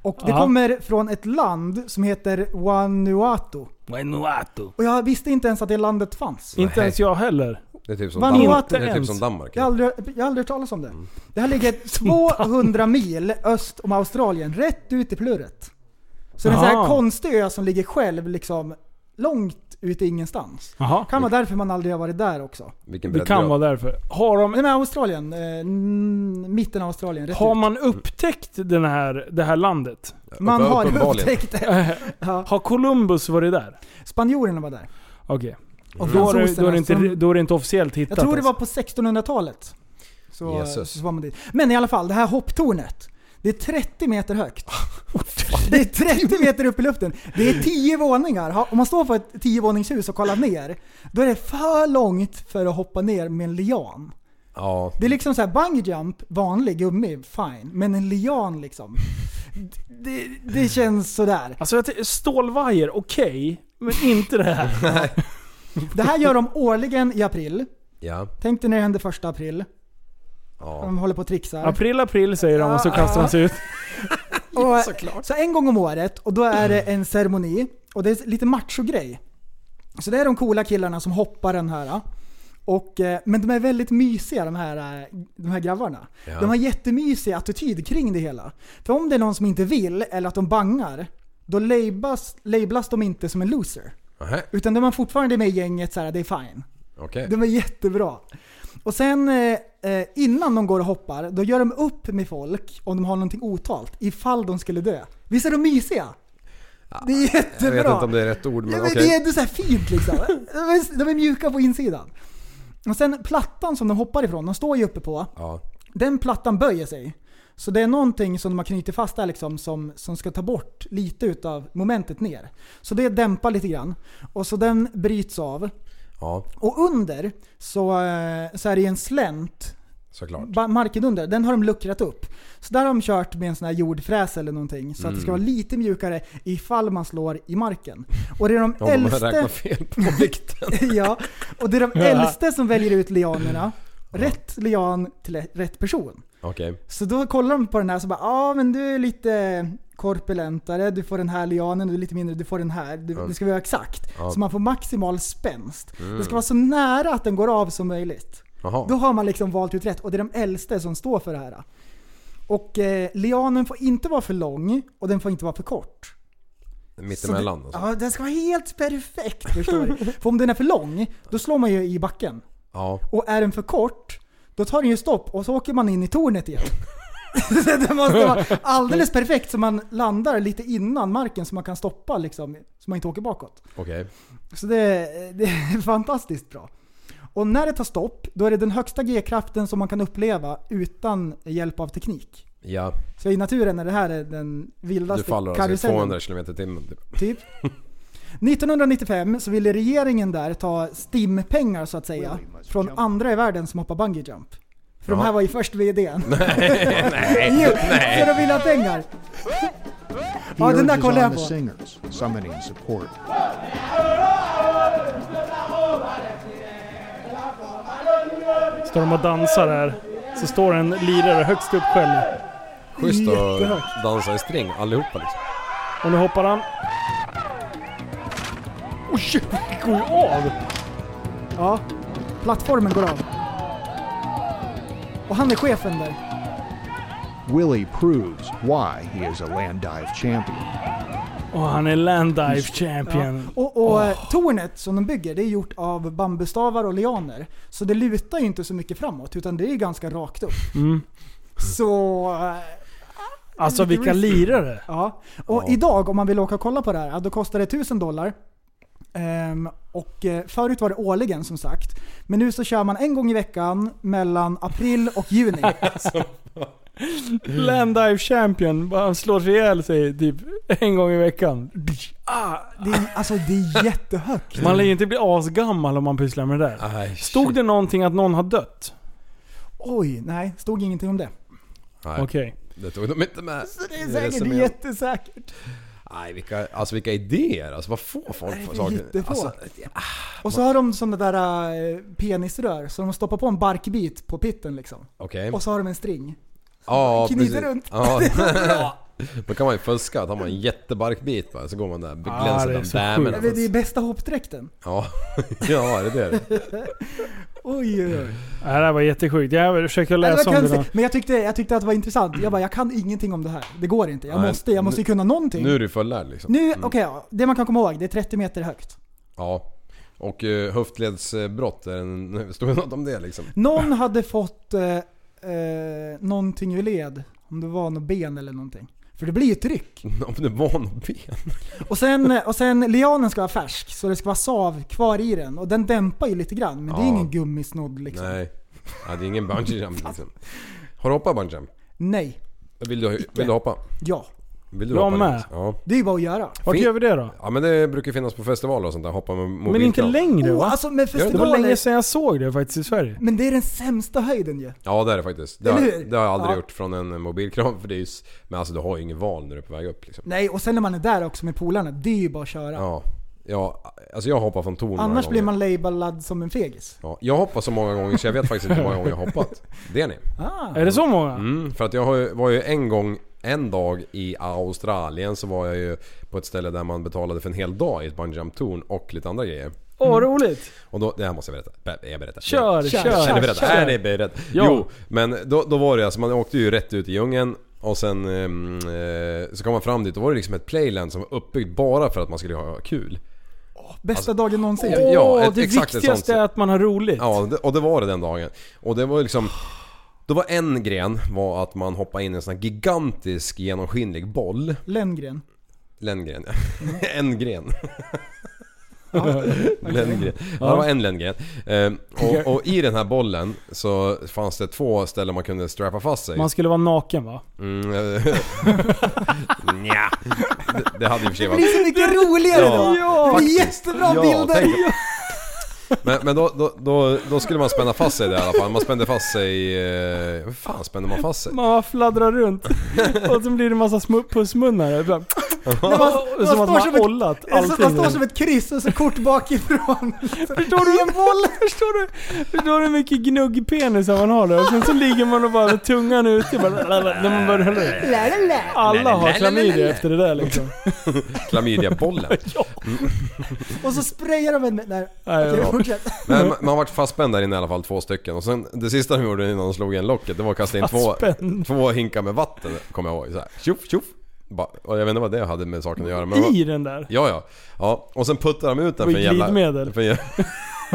S6: Och det
S4: Ja.
S6: kommer från ett land som heter Vanuatu.
S4: Vanuatu.
S6: Och jag visste inte ens att det landet fanns.
S4: Inte ens jag heller.
S5: Det är typ som
S6: Vanuatu
S5: Danmark. Det är typ som Danmark.
S6: Jag har aldrig, jag har aldrig hört talas om det. Det här ligger <laughs> 200 mil öst om Australien, rätt ut i plurret. Så det är en sån här
S4: Aha.
S6: konstig ö som ligger själv liksom långt ute i ingenstans.
S4: Jaha.
S6: Kan vara därför man aldrig har varit där också.
S5: Vilken
S4: Det kan vara därför. Har, de,
S6: Nej men Australien, eh, mitten av Australien. Rätt
S4: har
S6: ut.
S4: man upptäckt den här, det här landet?
S6: Man har upptäckt det. <laughs> Ja.
S4: Har Columbus varit där?
S6: Spanjorerna var där.
S4: Okej.
S6: Och
S4: Då, är då, är det inte, då är det inte officiellt hittat
S6: Jag tror det var
S4: alltså.
S6: på 1600-talet. Så,
S5: Jesus.
S6: så var man dit. Men i alla fall, det här hopptornet. Det är 30 meter högt. <laughs> Det är 30 meter upp i luften. Det är 10 våningar. Om man står på ett 10-våningshus och kollar ner, då är det för långt för att hoppa ner med en lian.
S5: Ja.
S6: Det är liksom så här bungee jump, vanlig gummi, fine. Men en lian liksom. Det, det känns sådär.
S4: Alltså stålvajer, okej. men inte det här. <laughs>
S6: Det här gör de årligen i april.
S5: Ja.
S6: Tänk dig när det händer första april.
S5: Ja.
S6: De håller på och trixar.
S4: April, april säger de och så kastar de sig ut. <laughs>
S6: Och, så en gång om året, och då är det en ceremoni. Och det är lite macho-grej. Så det är de coola killarna som hoppar den här. Och, eh, men de är väldigt mysiga de här, eh, de här grabbarna.
S5: Ja.
S6: De har jättemysig attityd kring det hela. För om det är någon som inte vill, eller att de bangar, då lablas, lablas de inte som en loser.
S5: Nähä.
S6: Utan de är fortfarande med i gänget så här, det är fine.
S5: Okej.
S6: De är jättebra. Och sen eh, innan de går och hoppar, då gör de upp med folk om de har någonting otalt. Ifall de skulle dö. Visst är de mysiga? Det är jättebra.
S5: Jag vet inte om det är rätt ord men
S6: ja, men
S5: okej.
S6: Det är ändå så fint liksom. <laughs> De är, de är mjuka på insidan. Och sen plattan som de hoppar ifrån, de står ju uppe på.
S5: Ja.
S6: Den plattan böjer sig. Så det är någonting som de har knutit fast där liksom som, som ska ta bort lite utav momentet ner. Så det dämpar lite grann. Och så den bryts av.
S5: Ja,
S6: Och under så, eh, så är det en slänt,
S5: såklart.
S6: marken under, den har de luckrat upp. Så där har de kört med en sån här jordfräs eller någonting så att det ska
S5: Mm.
S6: vara lite mjukare ifall man slår i marken. Och det är de äldste...
S5: räknat fel på vikten. <laughs>
S6: ja, och det är de äldste som väljer ut lianerna. Rätt lian till rätt person.
S5: Okej.
S6: Så då kollar de på den här så bara ja men du är lite korpulentare, du får den här lianen, du är lite mindre, du får den här. Du,
S5: Ja.
S6: Det ska vara exakt.
S5: Ja.
S6: Så man får maximal spänst.
S5: Mm.
S6: Det ska vara så nära att den går av som möjligt.
S5: Jaha.
S6: Då har man liksom valt ut rätt och det är de äldste som står för det här. Och eh, lianen får inte vara för lång och den får inte vara för kort.
S5: Mittemellan
S6: Så
S5: alltså.
S6: ja, den ska vara helt perfekt förstår du. <laughs> För om den är för lång, då slår man ju i backen.
S5: Ja.
S6: Och är den för kort, då tar den ju stopp och så åker man in i tornet igen. <laughs> Det måste vara <laughs> alldeles perfekt så man landar lite innan marken så man kan stoppa liksom, så man inte åker bakåt.
S5: Okej.
S6: Så det, det är <laughs> fantastiskt bra. Och när det tar stopp, då är det den högsta G-kraften som man kan uppleva utan hjälp av teknik.
S5: Ja.
S6: Så i naturen är det här den
S5: Du
S6: vildaste
S5: faller alltså i
S6: karusellen.
S5: 200 km i timmen typ.
S6: Typ. 1995 så ville regeringen där ta STIM-pengar så att säga från andra i världen som hoppar bungee jump. För de här
S5: Ja.
S6: var ju först VDn. <laughs>
S5: Nej, nej,
S6: jo,
S5: nej.
S6: De ville ha pengar. Ja, den där kollar jag på.
S11: singers, summoning support.
S4: Står de och dansar här. Så står en lirare högst upp själv.
S5: Schysst att dansa i string allihopa liksom.
S4: Och nu hoppar han. Oj, det går ju av!
S6: Ja, plattformen går av. Och han är chefen där.
S11: Willie proves why he is a land dive champion.
S4: Och han är land dive champion.
S6: Ja. Och, och eh, tornet som de bygger, det är gjort av bambustavar och lianer. Så det lutar ju inte så mycket framåt, utan det är ganska rakt upp.
S4: Mm.
S6: Så... eh,
S4: Alltså
S6: lite
S4: vilka lirare.
S6: Ja. Och idag, om man vill åka och kolla på det här, ja, då kostar det 1000 dollar. Ehm, och eh, förut var det årligen som sagt. Men nu så kör man en gång i veckan mellan april och juni. <laughs>
S4: Land dive champion. Bara Han slår sig ihjäl sig typ en gång i veckan.
S6: ah, det, är, alltså det är jättehögt.
S4: Man lär ju inte bli asgammal om man pysslar med det där.
S5: Aj,
S4: Stod det någonting att någon har dött?
S6: Oj, nej, stod ingenting om det.
S4: Okej.
S5: det tog de inte med.
S6: Så det är säkert
S5: resumén.
S6: jättesäkert.
S5: Nej, vilka, alltså vilka idéer. Alltså vad får folk
S6: Nej,
S5: för saker? Alltså,
S6: Och så har de sådana där eh, penisrör, så de stoppar på en barkbit på pitten liksom.
S5: Okej.
S6: Och så har de en string.
S5: Ja,
S6: knyter
S5: precis.
S6: runt.
S5: Ja. <laughs> <laughs> Då kan man ju fuska, tar man en jättebarkbit bara, så går man där
S4: Ja, är
S5: av
S4: så
S5: dämen.
S6: Det är är bästa hoppdräkten.
S5: Ja, <laughs> ja är det det?
S6: Oj, oj, oj.
S4: Det här var jättesjukt. Jag försökte läsa om det.
S6: Men jag tyckte, jag tyckte att det var intressant. Jag bara, jag kan ingenting om det här. Det går inte. Jag
S5: Nej.
S6: måste, jag måste ju kunna någonting.
S5: Nu är du fullärd liksom.
S6: Nu, okej, ja, det man kan komma ihåg, det är 30 meter högt.
S5: Ja. Och uh, höftledsbrott, är en, stod <laughs> det något om det liksom?
S6: Någon hade fått eh, eh, någonting ur led. Om det var något ben eller någonting. För det blir ju tryck. <laughs>
S5: Om det var något ben?
S6: Och sen, och sen lianen ska vara färsk, så det ska vara sav kvar i den. Och den dämpar ju lite grann, men det är
S5: Ja.
S6: ingen gummisnodd liksom.
S5: Nej. Ja, det är ingen bungee jump liksom. Har du hoppat bungee jump?
S6: Nej.
S5: Vill du, vill du hoppa?
S6: Ja.
S5: Vill du
S4: Jag
S5: hoppa?
S4: med.
S5: Ja.
S6: Det är ju bara att göra.
S4: Vart
S5: Fin-
S4: gör vi det då?
S5: ja men det brukar finnas på festivaler och sånt där, hoppa med mobilkran.
S4: Men inte längre
S6: Oh,
S4: va?
S6: alltså med
S4: Det var
S6: festivaler,
S4: länge sedan jag såg det faktiskt i Sverige.
S6: men det är den sämsta höjden ju.
S5: Ja det är det faktiskt. Det har,
S6: Eller hur?
S5: det har jag aldrig
S6: Ja.
S5: gjort från en mobilkran för det är ju, s- Men alltså du har ju ingen val när du är på väg upp liksom.
S6: Nej, och sen när man är där också med polarna, det är ju bara att köra.
S5: Ja. Ja, alltså jag hoppar från torn några
S6: Annars blir
S5: gånger.
S6: man labelad som en fegis.
S5: Ja, jag hoppar så många gånger så jag vet faktiskt inte hur många gånger jag har hoppat. <laughs> Det är ni.
S6: Ah.
S4: Är det så många?
S5: Mm, för att jag har ju, var ju en gång, en dag i Australien så var jag ju på ett ställe där man betalade för en hel dag i ett bungee jump torn och lite andra grejer.
S4: Åh vad roligt.
S5: Och då, det här måste jag berätta. Be- Jag berättar.
S4: Kör,
S6: Kör,
S4: kör.
S5: Är beredda?
S4: kör.
S5: Är beredda?
S4: Ja.
S5: Jo, men då, då var det alltså, man åkte ju rätt ut i djungeln och sen ehm, eh, så kom man fram dit, då var det liksom ett playland som var uppbyggt bara för att man skulle ha kul.
S6: Bästa dagen någonsin.
S5: Ja,
S4: Åh,
S5: ett-
S4: det
S5: exakt
S4: viktigaste är att man har roligt.
S5: Ja, det, och det var det den dagen. Och det var liksom... Då var en gren var att man hoppade in i en sån här gigantisk genomskinlig boll.
S6: Lenngren.
S5: Lenngren <laughs> en gren. <laughs> Lenngren. Ja, det var en lenngren. Ehm, och, och i den här bollen så fanns det två ställen man kunde strappa fast sig.
S4: Man skulle vara naken va?
S5: Mm, eh, <laughs> Nja. det, det hade i och för sig
S6: Det
S5: varit...
S6: blir så mycket roligare
S5: Ja,
S6: då!
S4: ja,
S6: det
S5: faktiskt.
S6: jättebra
S5: Ja,
S6: bilder!
S5: tänk- Men, men då, då, då, då skulle man spänna fast sig där i alla fall. Man spände fast sig... Eh, hur fan spände man fast sig?
S4: Man fladdrar runt. och så blir det massa smu- pussmunnar. Bara-
S6: När man, man,
S4: Som att
S6: står
S4: man
S6: som
S4: har
S6: ett,
S4: ollat
S6: så man står
S4: allting.
S6: som ett kryss och så kort bakifrån.
S4: Förstår du? En boll! <laughs> Förstår du? Förstår du hur mycket gnuggpenisar man har där? Och sen så ligger man och bara med tungan ute bara, när man börjar. Alla har klamydia efter det där liksom.
S5: Klamydiabollen. <laughs>
S6: Och så sprayar de en... Nej,
S4: Nej, ja.
S6: Fortsätt. <laughs>
S5: Men man, man varit fastspänd där inne i alla fall, två stycken. Och sen det sista de gjorde innan de slog igen locket, det var att kasta in två, två hinkar med vatten, kommer jag ihåg. Så här, tjoff, tjoff. Och jag vet inte vad det hade med saken att göra. Men
S4: I den där.
S5: Ja, ja. ja. Och sen puttar de ut den
S4: Och
S5: för en jävla...
S4: glidmedel.
S5: För en, jävla- <laughs>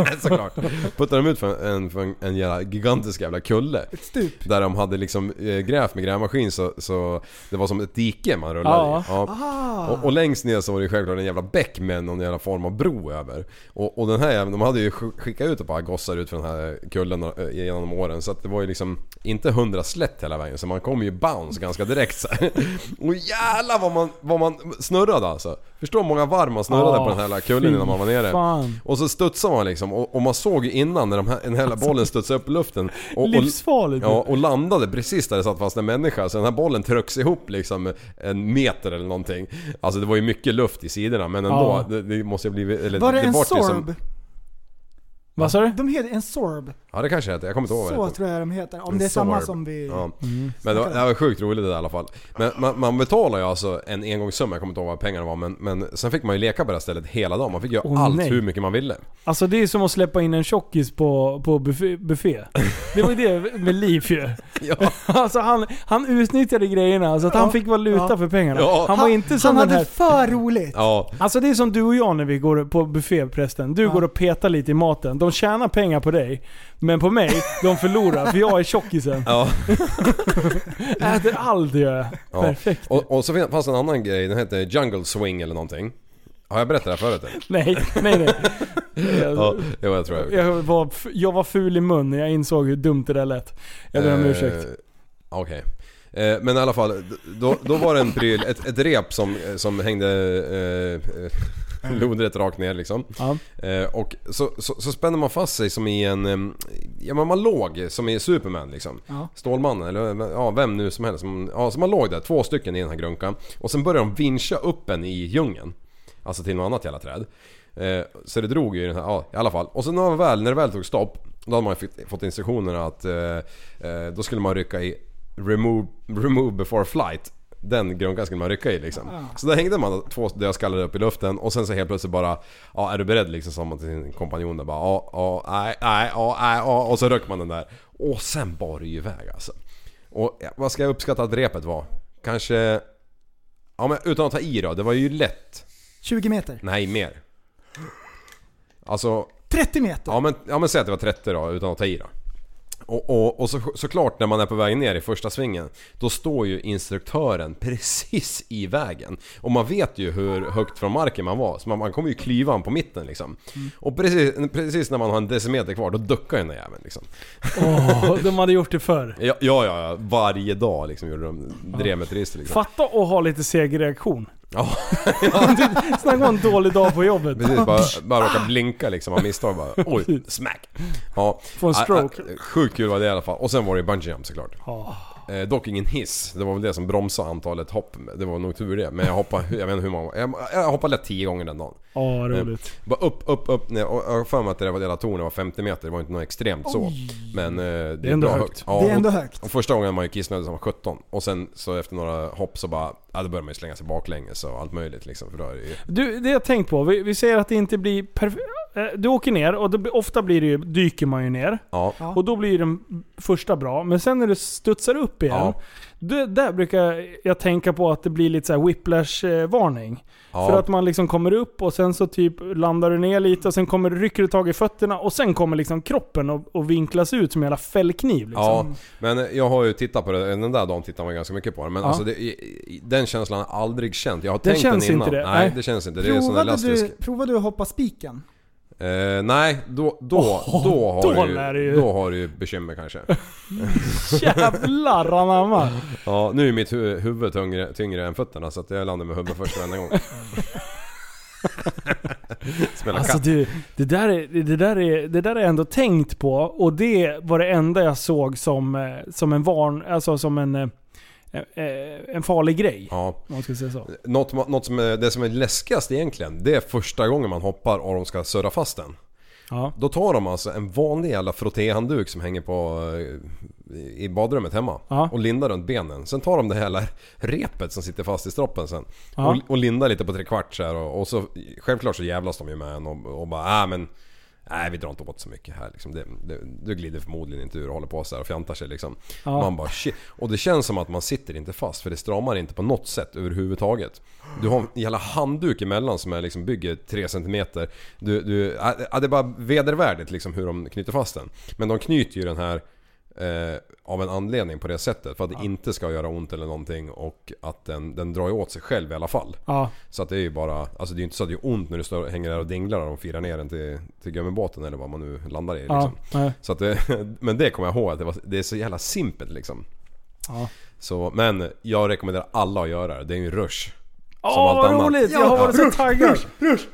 S5: <laughs> såklart. Puttar de ut för en, för en, en jävla gigantisk jävla kulle.
S6: Ett stup.
S5: Där de hade liksom eh, grävt med grävmaskin så, så det var som ett dike man rullade
S4: Ja.
S5: i. Ja.
S6: Ah.
S5: Och, och längst ner så var det självklart en jävla bäck med någon jävla form av bro över. Och, och den här jäveln, de hade ju sk- skickat ut ett par gossar ut för den här kullen eh, genom åren. Så att det var ju liksom inte hundra slätt hela vägen. Så man kom ju bounce ganska direkt så här. <laughs> Och jävlar vad man, vad man snurrade alltså. Förstår många varv man snurrade
S4: Ah,
S5: på den här jävla kullen innan man var nere.
S4: fan.
S5: Och så studsade man liksom och, och man såg ju innan när de här, den här jävla bollen studsade upp i luften. Och, och,
S4: Livsfarligt.
S5: Ja, och landade precis där det satt fast en människa. Så den här bollen trycks ihop liksom en meter eller någonting. Alltså det var ju mycket luft i sidorna men ändå.
S4: Ja.
S5: Det, det måste ju blivit... Eller,
S6: Var det en
S5: vart ju
S6: sorb?
S5: som-
S4: Vad sa du?
S6: De heter en sorb.
S5: Ja, det kanske heter, jag kommer inte ihåg vad det
S6: Så
S5: heter.
S6: tror jag de heter. Om det är samma
S5: Sorb.
S6: som vi...
S5: Ja. Men det var, det var sjukt roligt det där i alla fall. Men man, man betalar ju alltså en engångssumma, jag kommer inte ihåg vad pengarna var men, men sen fick man ju leka på det här stället hela dagen. Man fick göra
S4: Åh,
S5: allt
S4: nej.
S5: hur mycket man ville.
S4: Alltså det är som att släppa in en tjockis på, på buffé, buffé. Det var ju det med Liv ju. <laughs>
S5: Ja. <laughs>
S4: Alltså han, han utnyttjade grejerna så att han fick valuta
S6: Ja.
S4: för pengarna.
S5: Ja.
S4: Han var inte som
S6: Han
S4: den
S6: hade
S4: här...
S6: för roligt.
S5: Ja,
S4: Alltså det är som du och jag när vi går på buffé prästen. Du
S6: Ja.
S4: går och petar lite i maten. De tjänar pengar på dig. Men på mig, de förlorar för jag är tjockisen.
S5: ja. <laughs>
S4: Äter allt gör jag.
S5: Ja.
S4: Perfekt.
S5: Och, och så fanns det en annan grej, den hette Jungle Swing eller någonting. Har jag berättat det här förut? eller?
S4: Nej, nej, nej. <laughs>
S5: Ja, jo, jag tror jag
S4: Jag var, jag var ful i mun när jag insåg hur dumt det där lät. Jag ber om
S5: Eh,
S4: ursäkt.
S5: Okej. Eh, men i alla fall, då, då var det en pryl, ett, ett rep som, som hängde eh, eh, <laughs> lodrätt rakt ner liksom.
S4: Ja.
S5: Eh, och så, så, så spände man fast sig som i en... Ja men man låg som i Superman liksom.
S6: Ja.
S5: Stålmannen eller ja, vem nu som helst. Ja, så man låg där, två stycken i den här grunkan. Och sen började de vincha upp en i djungeln. Alltså till något annat jävla träd. Eh, så det drog ju i den här, ja i alla fall. Och sen när, väl, när det väl tog stopp, då hade man fått- instruktionerna att eh, då skulle man rycka i remove, remove before flight. Den grunkan skulle man rycka i liksom. Så där hängde man två dödskallar upp i luften och sen så helt plötsligt bara Ja är du beredd liksom? Sa man till sin kompanjon där bara Ja, ja, nej, nej, ja, nej, ja Och så röck man den där. Och sen bar det ju iväg alltså. Och ja, vad ska jag uppskatta att repet var? Kanske... Ja men utan att ta i då, det var ju lätt
S6: 20 meter.
S5: Nej, mer. Alltså,
S6: 30 meter.
S5: ja men, ja, men säg att det var 30 då, utan att ta i då. Och, och, och så, såklart när man är på väg ner i första svingen, då står ju instruktören precis i vägen. Och man vet ju hur högt från marken man var, så man, man kommer ju klyva han på mitten liksom. Och precis, precis när man har en decimeter kvar, då duckar ju den där jäveln liksom.
S4: Åh, de hade gjort det förr.
S5: Ja, ja, ja varje dag liksom gjorde de, drev med ett register liksom.
S4: Fatta att ha lite seg reaktion.
S5: Ja, <laughs>
S4: Snacka om en dålig dag på jobbet.
S5: Precis, bara, <laughs> bara råka blinka liksom av misstag bara. <laughs> Oj, smack! Ja.
S4: Få en stroke.
S5: Sjukt kul var det i alla fall. Och sen var det bungee jump såklart.
S4: Ja.
S5: Eh, dock ingen hiss. Det var väl det som bromsade antalet hopp. Det var nog tur det. Men jag hoppade, jag vet inte hur många. Jag, jag hoppade lätt 10 gånger den dagen.
S4: Ja, roligt.
S5: Bara upp, upp, upp ner. Och jag har för mig att det var hela tornet var 50 meter. Det var inte något extremt så. Men eh, det, är
S4: ändå
S5: bra
S4: högt.
S5: Ja,
S6: Det är ändå
S5: och-
S6: högt.
S5: Och första gången man gick kissnödig som var 17. Och sen så efter några hopp så bara... Ja då börjar man ju slänga sig baklänges och allt möjligt liksom. För då är det ju...
S4: Du, det jag tänkt på. Vi, vi säger att det inte blir perfekt. Du åker ner och det, ofta blir det ju, dyker man ju ner.
S5: Ja.
S4: Och då blir den första bra. Men sen när du studsar upp igen.
S5: Ja.
S4: Det, där brukar jag tänka på att det blir lite så här whiplash-varning.
S5: Ja.
S4: För att man liksom kommer upp och sen så typ landar du ner lite och sen kommer, rycker du tag i fötterna och sen kommer liksom kroppen och, och vinklas ut som en jävla fällkniv. Liksom.
S5: Ja, men jag har ju tittat på det. Den där dagen tittar man ganska mycket på det. Men
S4: Ja.
S5: alltså det, den känslan har jag aldrig känt. Jag har
S4: Den
S5: tänkt
S4: känns
S5: den innan.
S4: inte det,
S5: Nej,
S4: nej.
S5: det känns inte. Det är sån elastisk.
S6: du, provade du att hoppa spiken?
S5: Eh, nej, då, då,
S4: Åh,
S5: då, har
S4: då
S5: du,
S4: ju-
S5: då har du bekymmer kanske. <laughs>
S4: Jävlar anamma.
S5: Ja, nu är mitt hu huvud tyngre, tyngre än fötterna så att jag landar med huvudet först varenda gång. <laughs> Spela
S4: Alltså
S5: katt.
S4: du, det där, är, det, där är, det där är ändå tänkt på och det var det enda jag såg som, eh, som en varn, alltså som en, eh, en farlig grej.
S5: Ja.
S4: Man ska säga så.
S5: Något, något som är, det som är läskigast egentligen, det är första gången man hoppar och de ska surra fast den.
S4: Ja.
S5: Då tar de alltså en vanlig jävla frottéhandduk som hänger på eh, i badrummet hemma
S4: Ja.
S5: och lindar runt benen. Sen tar de det hela repet som sitter fast i stroppen sen
S4: Ja.
S5: och, och lindar lite på tre kvart så här och, och så självklart så jävlas de ju med en och, och bara äh, men Nej vi drar inte åt så mycket här liksom. det, det, Du glider förmodligen inte ur och håller på så här och fjantar sig liksom.
S4: Ja.
S5: Man bara shit. Och det känns som att man sitter inte fast för det stramar inte på något sätt överhuvudtaget. Du har en jävla handduk emellan som är liksom bygger 3 cm. Du, du, ja, det är bara vedervärdigt liksom hur de knyter fast den. Men de knyter ju den här eh, av en anledning på det sättet. För att det inte ska göra ont eller någonting och att den, den drar ju åt sig själv i alla fall.
S4: Ja.
S5: Så att det är ju bara, alltså det är ju inte så att det gör ont när du står, hänger där och dinglar och de firar ner den till, till gummibåten eller vad man nu landar i
S4: Ja,
S5: liksom.
S4: nej.
S5: Så att det, <laughs> men det kommer jag ihåg att det, var, det är så jävla simpelt liksom.
S4: Ja.
S5: Så, men jag rekommenderar alla att göra det. Det är ju en rush.
S4: Åh vad
S5: annat.
S4: roligt! Jag har varit så taggad.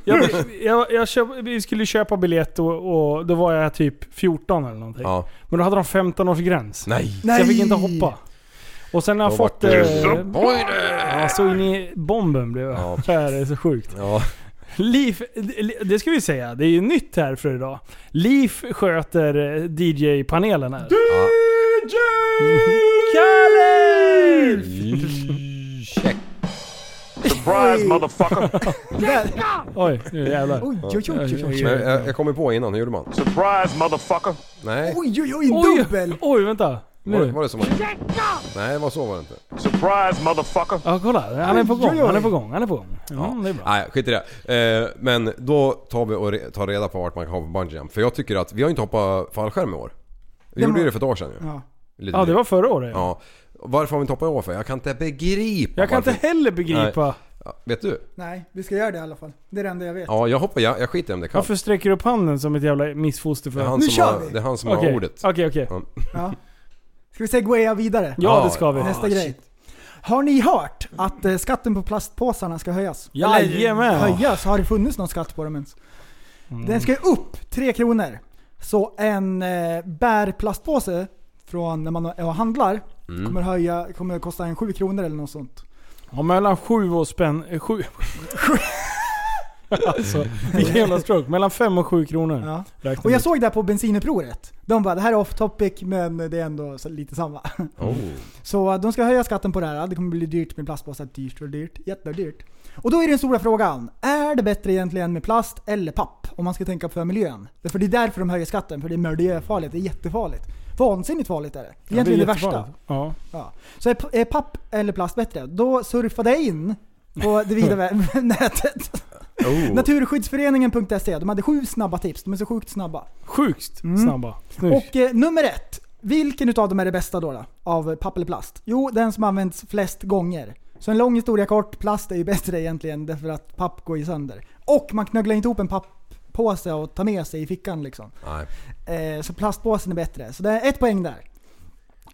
S4: Jag, jag, jag köp, vi skulle köpa biljett och, och då var jag typ 14 eller någonting.
S5: Ja.
S4: Men då hade de 15-årsgräns.
S5: Nej!
S4: Så jag fick inte hoppa. Och sen har jag fått... Eh, ja, så in i bomben blev jag.
S5: Ja. <laughs>
S4: Det här är så sjukt.
S5: Ja.
S4: Liv, det ska vi säga, det är ju nytt här för idag. Liv sköter eh, DJ-panelen här.
S5: DJ!
S4: Kalle!
S6: Surprise
S12: motherfucker! <laughs>
S4: Oj, nu jävlar.
S6: Oj, oj, oj, oj, oj.
S5: Men jag, jag kommer på innan, hur gjorde man?
S12: Surprise motherfucker!
S5: Nej.
S6: Oj, oj, oj, dubbel!
S4: oj, vänta.
S5: Var,
S4: Nu.
S5: var det så man... Nej, det var så var det inte.
S12: Surprise motherfucker!
S4: Ja, kolla. Han är på gång, han är på gång, han är på gång. Ja, det är bra.
S5: Nej, skit i det. Eh, men då tar vi och re- tar reda på vart man kan hoppa bungee jump. För jag tycker att vi har inte hoppat fallskärm i år. Vi
S6: Det
S5: gjorde ju
S6: var-
S5: det för ett år sedan ju.
S6: Ja.
S5: Lite
S4: Ja, det
S5: drygt.
S4: var förra året.
S5: Ja. Varför har vi inte hoppat i år för? Jag kan inte begripa
S4: Jag kan
S5: varför.
S4: inte heller begripa.
S5: Ja, vet du?
S6: Nej, vi ska göra det i alla fall. Det är det enda jag vet.
S5: Ja, jag hoppar. Jag, jag skiter i om det kan.
S4: Varför sträcker du upp handen som ett jävla missfoster för?
S5: Det är han
S6: Nu
S5: som,
S6: kör
S5: har,
S6: vi!
S5: det är han som
S4: Okej,
S5: har ordet.
S4: Okej, okej.
S5: Ja.
S6: Ja. Ska vi segwaya vidare?
S4: Ja,
S5: Ja,
S4: det ska vi.
S6: Nästa grej. Har ni hört att eh, skatten på plastpåsarna ska höjas?
S4: Jajamän.
S6: Eller höjas? Har det funnits någon skatt på dem ens?
S4: Mm.
S6: Den ska ju upp 3 kronor. Så en eh, bärplastpåse från när man är och handlar
S5: Mm.
S6: kommer, höja, kommer kosta en 7 kronor eller något sånt.
S4: Ja, mellan sju och spänn... eh, Sju... <laughs> alltså, vilken jävla stroke. Mellan fem och sju kronor.
S6: Ja.
S4: räknar
S6: Och jag
S4: vi.
S6: såg det här på bensinupproret. De bara, det här är off topic men det är ändå så lite samma.
S5: Oh. <laughs>
S6: Så eh, de ska höja skatten på det här. Det kommer bli dyrt med plastpåsar. Dyrt och dyrt. Jättedyrt. Och då är den stora frågan. Är det bättre egentligen med plast eller papp? Om man ska tänka på miljön. För det är därför de höjer skatten. För det är miljöfarligt. Det är jättefarligt. Vansinnigt farligt är det. Det är egentligen det, värsta.
S4: Ja.
S6: Ja. Så är, är papp eller plast bättre? Då surfade jag in på det vida <laughs> nätet.
S5: Oh.
S6: Naturskyddsföreningen.se. De hade sju snabba tips. De är så sjukt snabba.
S4: Sjukt
S6: Mm.
S4: snabba. Snyggt.
S6: Och eh, nummer ett. Vilken utav dem är det bästa då, då? Av papp eller plast? Jo, den som används flest gånger. Så en lång historia kort, plast är ju bättre egentligen därför att papp går ju sönder. Och man knögglar inte ihop en papppåse och tar med sig i fickan liksom.
S5: Nej.
S6: Eh, så plastpåsen är bättre. Så det är ett poäng där.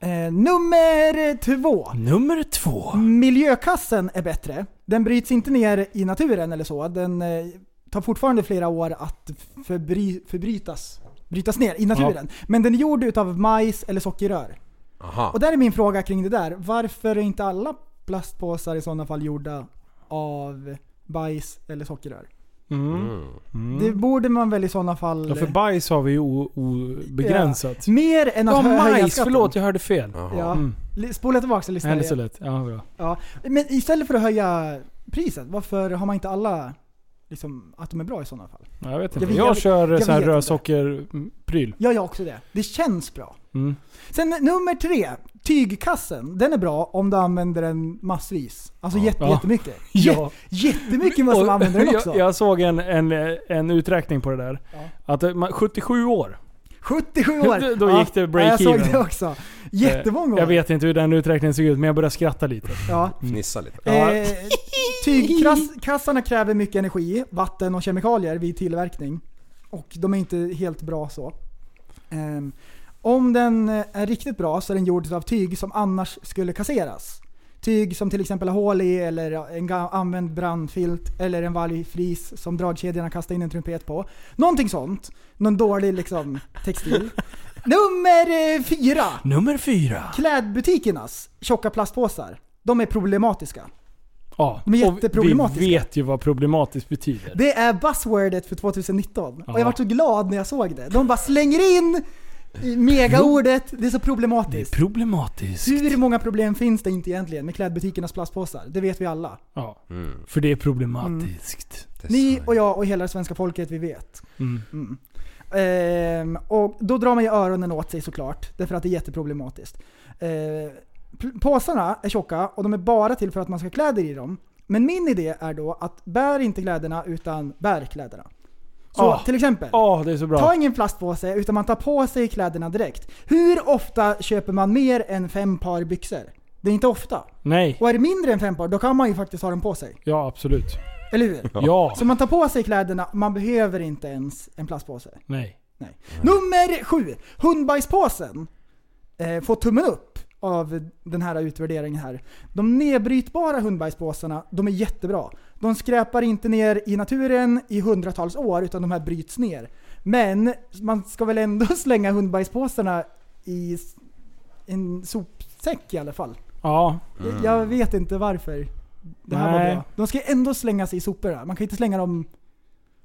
S6: Eh, nummer två.
S4: Nummer två.
S6: Miljökassen är bättre. Den bryts inte ner i naturen eller så. Den eh, tar fortfarande flera år att förbry, förbrytas. Brytas ner i naturen. Men den är gjord utav majs eller sockerrör.
S5: Aha.
S6: Och där är min fråga kring det där. Varför är inte alla plastpåsar i sådana fall gjorda av bajs eller sockerrör?
S4: Mm. Mm.
S6: Det borde man väl i sådana fall...
S4: Ja, för bajs har vi ju obegränsat.
S6: Ja, mer än att
S4: Ja,
S6: hö- höja
S4: majs!
S6: skatten.
S4: Förlåt, jag hörde fel.
S6: Ja.
S4: Mm.
S6: Spola tillbaka och lyssna
S4: så lätt. Ja, bra.
S6: Ja. Men istället för att höja priset, varför har man inte alla liksom, att de är bra i sådana fall?
S4: Ja, Jag vet
S6: Jag
S4: inte.
S6: vet-
S4: Jag,
S6: jag-
S4: kör
S6: jag
S4: så här rödsockerpryl.
S6: Ja, jag också det. Det känns bra.
S4: Mm.
S6: Sen nummer tre, tygkassen. Den är bra om du använder den massvis. Alltså jätte,
S4: Ja.
S6: jättemycket. <laughs>
S4: Ja.
S6: Jä- Jättemycket måste man
S4: Och
S6: använda den också.
S4: jag, jag såg en, en, en uträkning på det där. Att eh, man- 77 år.
S6: 77 <laughs> år!
S4: Då- Då gick det
S6: ja,
S4: break
S6: Jag såg det också. Jättemånga år.
S4: Jag vet inte hur den uträkningen såg ut, men jag började skratta lite.
S6: Ja.
S5: Fnissa lite.
S4: Ja. <laughs>
S6: Eh, tygkassarna kräver mycket energi, vatten och kemikalier vid tillverkning. Och de är inte helt bra så. Ehm, om den eh, är riktigt bra så är den gjord av tyg som annars skulle kasseras. Tyg som till exempel har hål i, eller en använd brandfilt, eller en valgflis som dragkedjorna kastar in en trumpet på. Någonting sånt. Någon dålig liksom textil. <laughs> Nummer eh, fyra!
S4: Nummer fyra.
S6: Klädbutikernas tjocka plastpåsar. De är problematiska.
S4: Ja,
S6: De är jätteproblematiska.
S4: Vi vet ju vad problematiskt betyder.
S6: Det är buzzwordet för 2019.
S4: Ja.
S6: Och jag var så glad när jag såg det. De bara slänger in megaordet. Det är så
S4: Det är
S6: problematiskt.
S4: problematiskt.
S6: Hur många problem finns det inte egentligen med klädbutikernas plastpåsar? Det vet vi alla.
S4: Ja,
S5: Mm.
S4: för det är problematiskt.
S6: Ni och jag och hela det svenska folket, vi vet.
S4: Mm.
S6: Mm. Ehm, och då drar man ju öronen åt sig såklart, därför att det är jätteproblematiskt. Ehm, påsarna är tjocka och de är bara till för att man ska ha kläder i dem. Men min idé är då att bär inte kläderna utan bär kläderna. Så
S4: Ah.
S6: till exempel,
S4: Ja, det är så bra.
S6: ta ingen plastpåse utan man tar på sig kläderna direkt. Hur ofta köper man mer än fem par byxor? Det är inte ofta.
S4: Nej.
S6: Och är det mindre än fem par, då kan man ju faktiskt ha dem på sig.
S4: Ja, absolut.
S6: Eller hur? <laughs>
S4: Ja.
S6: Så man tar på sig kläderna, man behöver inte ens en plastpåse.
S4: Nej.
S6: Nej. Nummer sju. Hundbajspåsen eh, får tummen upp av den här utvärderingen här. De nedbrytbara hundbajspåsarna, de är jättebra. De skräpar inte ner i naturen i hundratals år, utan de här bryts ner. Men man ska väl ändå <laughs> slänga hundbajspåsarna i en sopsäck i alla fall.
S4: Ja.
S5: Mm.
S6: Jag- Jag vet inte varför det här var
S4: Nej.
S6: bra. De ska ändå slängas i soporna. Man kan inte slänga dem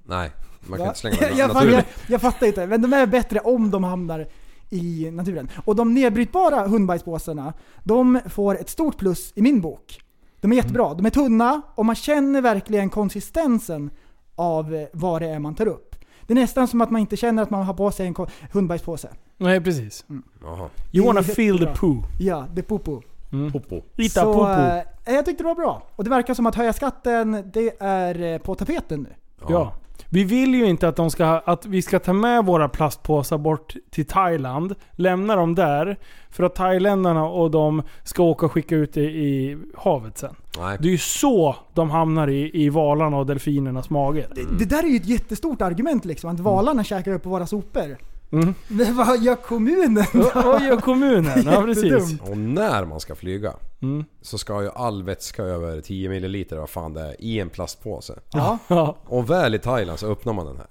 S5: Nej, man kan
S6: Va?
S5: inte slänga dem i <laughs>
S6: jag, fan, jag,
S5: naturen.
S6: jag fattar inte, men de är bättre om de hamnar i naturen. Och de nedbrytbara hundbajspåsarna, de får ett stort plus i min bok. De är jättebra. De är tunna och man känner verkligen konsistensen av eh, vad det är man tar upp. Det är nästan som att man inte känner att man har på sig en hundbajspåse.
S4: Nej precis.
S5: Jaha.
S4: You wanna feel the poo.
S6: Ja, det är popo.
S4: Mm.
S5: Popo.
S4: Hitta
S6: Så
S4: popo.
S6: eh, jag tyckte det var bra. Och det verkar som att höja skatten, det är eh, på tapeten nu.
S4: Ja. Vi vill ju inte att, de ska, att vi ska ta med våra plastpåsar bort till Thailand, lämna dem där, för att thailändarna och de ska åka och skicka ut det i havet sen.
S5: Nej.
S4: Det är ju så de hamnar i, i valarna och delfinernas mage.
S6: Det där är ju ett jättestort argument liksom, att valarna käkar upp våra sopor.
S4: Mm.
S6: Men vad gör kommunen då?
S4: Vad gör kommunen? Ja precis.
S5: Och när man ska flyga
S4: Mm.
S5: så ska ju all vätska över 10 milliliter vad fan det är i en plastpåse.
S6: Ja,
S4: Ja.
S5: Och väl i Thailand så öppnar man den här.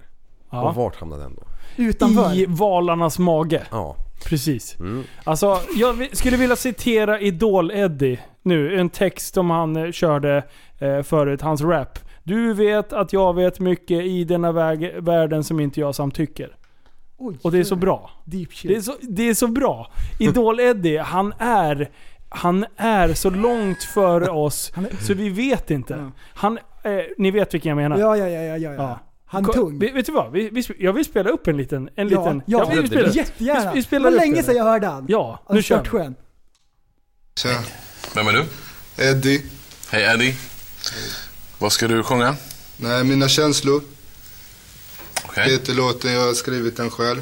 S5: Och
S4: ja.
S5: vart hamnar den då?
S6: utanför.
S4: I valarnas mage.
S5: Ja.
S4: Precis.
S5: Mm.
S4: Alltså, jag skulle vilja citera Idol-Eddie nu. En text som han eh, körde eh, förut, hans rap. Du vet att jag vet mycket i denna väg, världen som inte jag samtycker.
S6: Oj,
S4: Och det är så bra.
S6: Deep shit.
S4: Det är så, det är så bra. Idol-Eddie, han är, han är så långt före <laughs> oss
S6: är-
S4: så vi vet inte.
S6: Ja.
S4: Han, eh, ni vet vilken jag menar.
S6: Ja, ja, ja, ja, ja.
S4: Ja.
S6: ja. Han
S4: Ko-
S6: tung.
S4: Vet, vet du vad? Vi, vi, jag vill spela upp en liten... En
S6: ja,
S4: liten
S6: ja,
S4: vi, vi spelar,
S6: jättegärna.
S4: vi, vi
S6: det
S4: spelar
S6: var
S4: upp
S6: länge
S4: det.
S6: sedan jag hörde han.
S4: Ja, nu
S6: Alltså,
S4: kör vi.
S13: Tja,
S12: Vem är du?
S13: Eddie.
S12: Hej Eddie. Vad ska du sjunga?
S13: Nej, mina känslor.
S12: Okej.
S13: Heter låten, jag har skrivit den själv.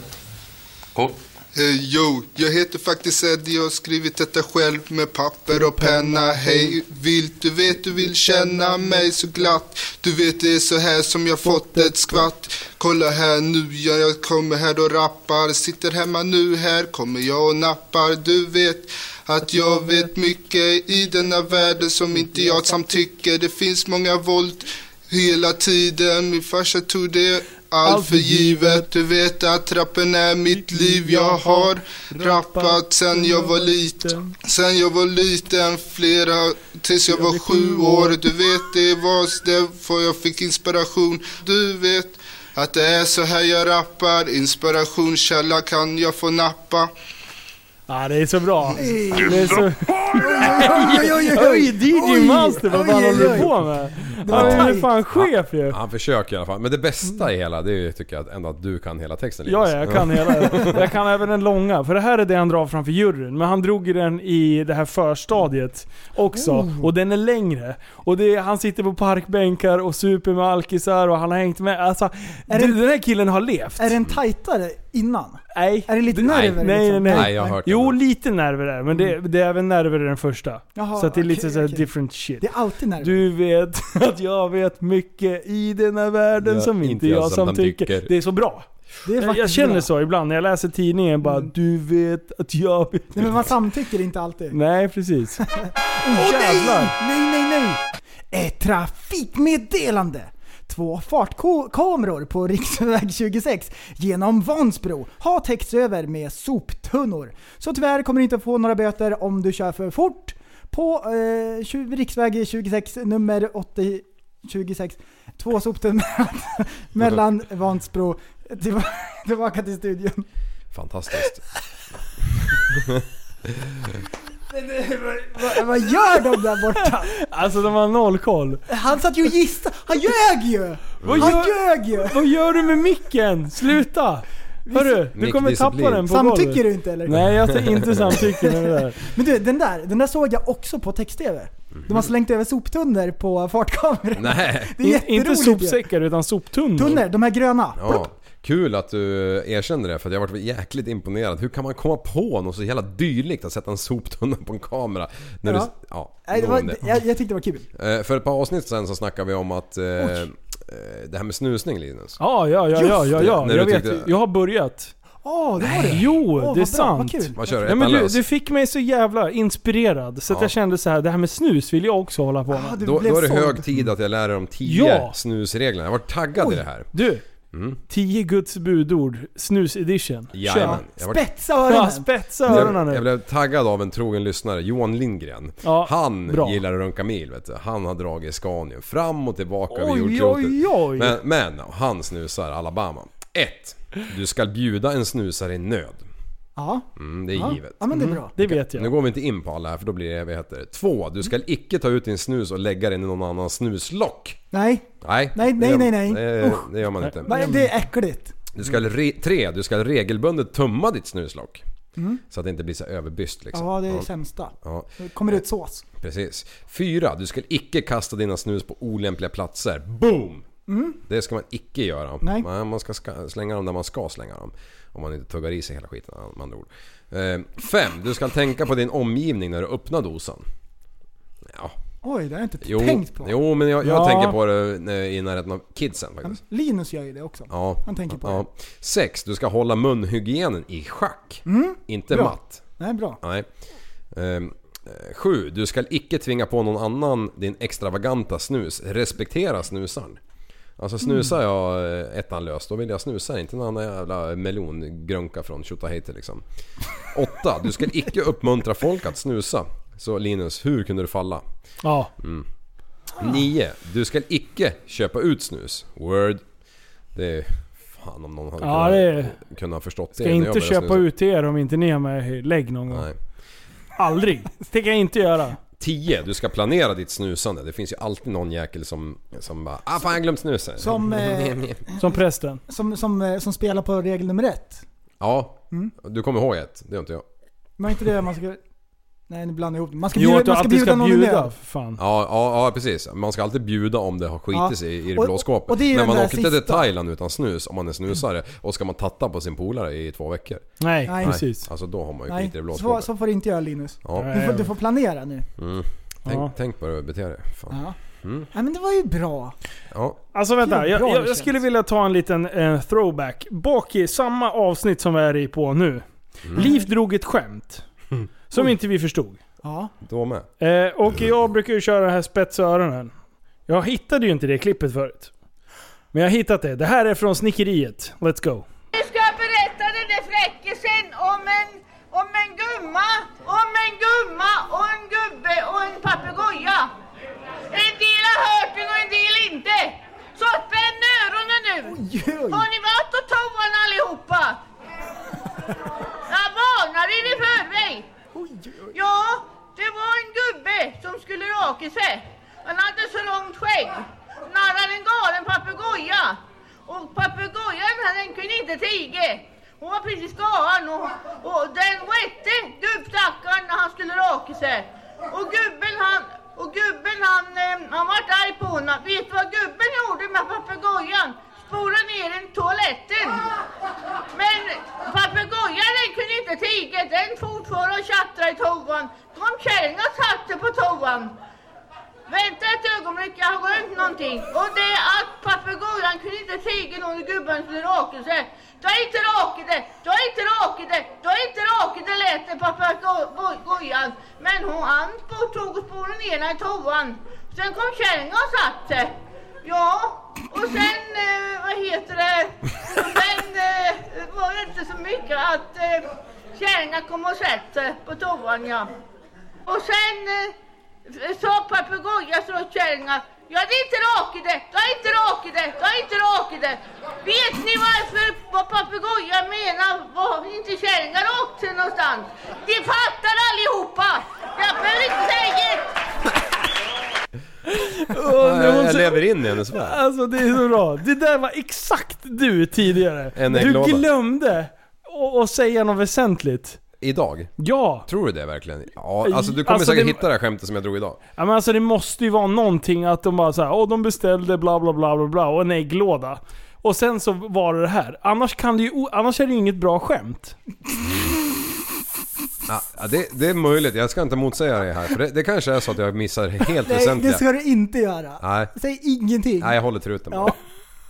S12: Cool.
S13: Hey, yo, jag heter faktiskt Eddie, jag har skrivit detta själv med papper och penna. Hej, vill du vet du vill känna mig så glatt. Du vet det är så här som jag fått ett skvatt. Kolla här nu, ja, jag kommer här och rappar. Sitter hemma nu, här kommer jag och nappar. Du vet att jag vet mycket i denna världen som inte jag samtycker. Det finns många våld hela tiden. Min farsa tog det allt för givet. Du vet att trappen är mitt liv. Jag har rappat sen jag var liten. Sen jag var liten, flera, tills jag var sju år. Du vet det var därför jag fick inspiration. Du vet att det är så här jag rappar. Inspirationskälla kan jag få nappa.
S4: Ja, det är så bra. Det är så... <laughs>
S6: Oj, oj, oj, oj.
S4: Oj, DJ
S6: Oj,
S4: Master, vad fan
S6: oj,
S4: håller du
S6: oj.
S4: på med?
S6: Det var
S4: Han är ju fan chef ju.
S5: Han försöker i alla fall. Men det bästa i hela, det är ju, tycker jag ändå att du kan hela texten
S4: Ja, ja, jag kan hela. <laughs> Jag kan även den långa. För det här är det han drar framför juryn. Men han drog ju den i det här förstadiet också.
S6: Oh.
S4: Och den är längre. Och det är, han sitter på parkbänkar och super med alkisar och han har hängt med. Alltså,
S6: Är
S4: du,
S6: det-
S4: den här killen har levt.
S6: Är den tajtare innan?
S4: Nej.
S6: Är det lite
S5: Nej,
S6: nerver?
S4: Nej, nej,
S6: liksom?
S4: nej.
S5: Nej, jag har hört det.
S4: Jo, lite nerver är men det, det är även nerver i den första.
S6: Jaha,
S4: så att det är lite
S6: okej,
S4: såhär
S6: okej.
S4: different shit.
S6: Det är alltid nerver.
S4: Du vet <laughs> att jag vet mycket i denna världen
S5: Ja,
S4: som inte jag som tycker. Det är så bra.
S6: det är
S4: Jag,
S6: faktiskt
S4: jag känner
S6: bra.
S4: så ibland när jag läser tidningen bara Du vet att jag vet.
S6: Nej men man samtycker inte alltid.
S4: Nej precis. <laughs> Oh,
S6: nej! Nej, nej, nej! Ett trafikmeddelande! Två fartkameror på riksväg 26 genom Vansbro har täckts över med soptunnor. Så tyvärr kommer du inte få några böter om du kör för fort på eh, riksväg 26 nummer 80 26. Två soptunnor <laughs> mellan Vansbro till, <laughs> tillbaka till studion.
S5: Fantastiskt. <laughs>
S6: Vad, vad gör de där borta?
S4: Alltså de har noll koll.
S6: Han satt ju och gissade. Han ljög ju!
S4: Vad
S6: Han
S4: gör-
S6: ljög ju!
S4: Vad gör du med micken? Sluta! Hörru, du kommer tappa den på
S6: Samtycker
S4: golvet.
S6: du inte eller?
S4: Nej jag säger inte samtycke med det där. <laughs>
S6: Men du, den där, den där såg jag också på text-tv. De har slängt över soptunnor på fartkameror.
S5: Nej.
S6: Det är <laughs> jätteroligt
S4: inte sopsäckar utan soptunnor.
S6: Tunnor, de här gröna.
S5: Ja. Kul att du erkände det för jag har varit jäkligt imponerad. Hur kan man komma på något så jävla dylikt att sätta en soptunna på en kamera? När
S6: Ja.
S5: Du, ja,
S6: Nej, det var, jag, jag tyckte det var kul.
S5: Eh, För ett par avsnitt sen så snackade vi om att... Eh, eh, det här med snusning Linus.
S4: Ja, ja, ja, ja, ja, ja.
S5: När
S4: Jag vet.
S5: tyckte-
S4: Jag har börjat.
S6: Åh, det var det.
S4: Jo,
S6: vad
S4: det är
S6: bra,
S4: sant.
S6: Vad kul.
S5: Vad kör du?
S4: Ja, men du, du fick mig så jävla inspirerad så att
S5: Ja.
S4: jag kände så här: det här med snus vill jag också hålla på med.
S6: Ah, du
S5: Då, då är det
S6: såld.
S5: hög tid att jag lär dig de tio
S4: Ja.
S5: snusreglerna. Jag var taggad i det här.
S4: Du,
S5: Mm.
S4: 10 Guds budord, snus edition.
S5: Jajamän. Var-
S6: Spetsa öronen!
S4: Ja, spetsa öronen
S5: Jag,
S4: nu.
S5: jag blev taggad av en trogen lyssnare, Johan Lindgren.
S4: Ja,
S5: han
S4: bra.
S5: gillar att runka mil vet du. Han har dragit Scanium fram och tillbaka
S4: Oj,
S5: jordklotet.
S4: oj, oj.
S5: Men, men han snusar Alabama. 1. Du ska bjuda en snusare i nöd.
S6: Ja.
S5: Mm, det är
S6: Ja.
S5: givet.
S6: Ja, men det är
S4: Mm,
S6: bra.
S4: det vet jag.
S5: Nu går vi inte in på alla här för då blir det evigheter. 2. Du ska icke ta ut din snus och lägga den i någon annans snuslock.
S6: Nej,
S5: Nej,
S6: Nej,
S5: det
S6: nej, nej, nej.
S5: Det, det gör man inte.
S6: Va, det är äckligt.
S5: Du ska re, tre, du ska regelbundet tumma ditt snuslock.
S6: Mm.
S5: Så att det inte blir så överbyst liksom.
S6: Ja, det är det sämsta.
S5: Ja,
S6: Det kommer ut sås.
S5: precis. Fyra, du ska icke kasta dina snus på olämpliga platser. Boom!
S6: Mm.
S5: Det ska man icke göra.
S6: Nej.
S5: Man ska slänga dem där man ska slänga dem. Om man inte tuggar i sig hela skiten med andra ord. Eh, fem, du ska tänka på din omgivning när du öppnar dosan. Ja,
S6: Oj, det har jag inte
S5: jo,
S6: tänkt på.
S5: jo men jag, jag
S4: Ja.
S5: tänker på det när- i närheten av kidsen faktiskt.
S6: Linus gör ju det också.
S5: Ja.
S6: Han tänker på
S5: ja. Sex, du ska hålla munhygienen i schack.
S6: Mm.
S5: Inte
S6: Bra.
S5: matt.
S6: Nej, bra.
S5: Nej. Ehm, eh, sju, du ska icke tvinga på någon annan din extravaganta snus. Respektera snusaren. Alltså snusar jag eh, ettan lös, då vill jag snusa inte någon annan jävla melongrunka från Tjotahejti liksom. Åtta, du ska icke uppmuntra folk att snusa. Så Linus, hur kunde du falla?
S4: Ja.
S5: Mm. Nio, du ska icke köpa ut snus. Word. Det är... Fan om någon hade
S4: Ja,
S5: kunnat,
S4: det-
S5: kunnat förstått
S4: Ska
S5: det jag
S4: inte köpa
S5: snusa.
S4: ut er om inte ni har med lägg någon gång.
S5: Nej.
S4: Aldrig. Det tänker jag inte göra.
S5: 10. Du ska planera ditt snusande. Det finns ju alltid någon jäkel som, som bara ah fan jag har glömt snusen.
S6: Som, <laughs> eh,
S4: Som prästen.
S6: som, som, eh, som spelar på regel nummer ett.
S5: Ja,
S6: Mm.
S5: du kommer ihåg ett. Det gör inte jag.
S6: Men inte det man ska... Nej, nu blandar jag ihop det. Man ska
S4: Jo,
S6: bjuda,
S4: du
S6: man ska
S4: alltid
S6: bjuda
S4: ska
S6: någon i
S4: bjuda.
S6: nöd.
S4: För fan.
S5: Ja, ja, ja precis. Man ska alltid bjuda om det har skitit
S6: Ja.
S5: sig i det blå skåpet.
S6: och det är ju
S5: Men man åker inte till. Thailand utan snus om man är snusare och ska man tatta på sin polare i två veckor.
S4: Nej,
S6: Nej.
S4: precis.
S5: Alltså då har man ju
S6: Nej,
S5: skit i det blå
S6: så,
S5: skåpet.
S6: så får du inte göra Linus.
S5: Ja.
S6: Du får, du får planera nu.
S5: Mm. Tänk,
S4: Ja.
S5: tänk på hur du beter dig. Fan.
S6: Ja.
S5: Mm.
S6: Nej men det var ju bra.
S5: Ja.
S4: Alltså vänta, jag, jag, jag skulle vilja ta en liten eh, throwback. Bak i samma avsnitt som vi är i på nu. Liv drog ett skämt. <laughs> Som inte vi förstod.
S6: Ja.
S5: Då med.
S4: Eh, och jag brukar ju köra det här spetsa öronen. Jag hittade ju inte det klippet förut. Men jag har hittat det. Det här är från Snickeriet. Let's go.
S14: Jag ska berätta den där fräckisen om en, om en gumma, om en gumma och en gubbe och en papegoja. En del har hört den och en del inte. Så spänn öronen nu. Har ni varit och toan allihopa? Jag varnar er i förväg. Ja, det var en gubbe som skulle raka sig. Han hade så långt skägg. Han hade en galen papegoja. Och papegojan den kunde inte tiga. Hon var precis galen och, och den rätte gubbstackaren när han skulle raka sig. Och gubben han, och gubben han, eh, han var arg på honom. Vet du vad gubben gjorde med papegojan? Spola ner den i toaletten. Men papegojan den kunde inte tiga. Den fortfarande och tjattrade i toan. Kom kärringen och satte på toan. Vänta ett ögonblick, jag har glömt någonting. Och det är att papegojan kunde inte tiga någon när gubben skulle raka sig. Du har inte rakat det, du har inte rakat det, du har inte rakat det lät det papegojan. Men hon han tog och spolade ner den i toan. Sen kom kärringen och satte. Ja, och sen, eh, vad heter det, sen eh, var det inte så mycket att eh, kärringen kom och satte sig på toan ja. Och sen eh, sa papegojan så kärringar jag hade inte rakat det, jag har inte rakat det, jag har inte rakat det. Vet ni varför vad papegojan menar var inte kärringar åkt någonstans? De fattar allihopa! Jag behöver inte säga
S5: jag, jag lever in i hennes värld.
S4: Alltså det är så bra. Det där var exakt du tidigare.
S5: En
S4: du glömde att- säga något väsentligt.
S5: Idag?
S4: Ja.
S5: Tror du det verkligen? Ja, alltså du kommer
S4: Alltså,
S5: säkert
S4: det-
S5: hitta det här skämtet som jag drog idag.
S4: Ja, men alltså det måste ju vara någonting att de bara såhär, åh de beställde bla bla bla bla bla och en ägglåda. Och sen så var det det här. Annars kan det ju, annars är det ju inget bra skämt. <laughs>
S5: Ja, det, det är möjligt, jag ska inte motsäga det här. För det, det kanske är så att jag missar helt
S6: Nej,
S5: väsentliga.
S6: det ska du inte göra.
S5: Nej.
S6: Säg ingenting.
S5: Nej, jag håller truten
S6: Ja.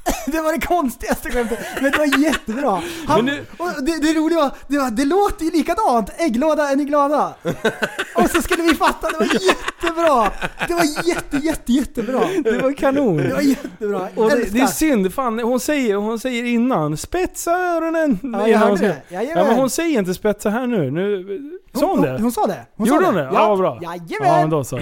S6: <laughs> det var det konstigaste skämtet, men det var jättebra. Han,
S4: nu-
S6: och det, det roliga var, det, var, det låter ju likadant. Ägglåda, är ni glada? <laughs> Och så skulle vi fatta, det var jättebra! Det var jätte, jätte, jättebra.
S4: Det var kanon.
S6: Det var jättebra.
S4: Och det, det är synd, fan hon säger, hon säger innan 'Spetsa öronen'
S6: Ja, jag hörde det.
S4: Ja men hon säger inte 'spetsa' här nu. nu sa hon,
S6: Hon-
S4: det?
S6: hon- hon sa det. Hon
S4: Gjorde
S6: sa
S4: hon
S6: det.
S4: det?
S6: Ja.
S4: Ja, bra.
S6: Jajamän.
S4: Ja men då så.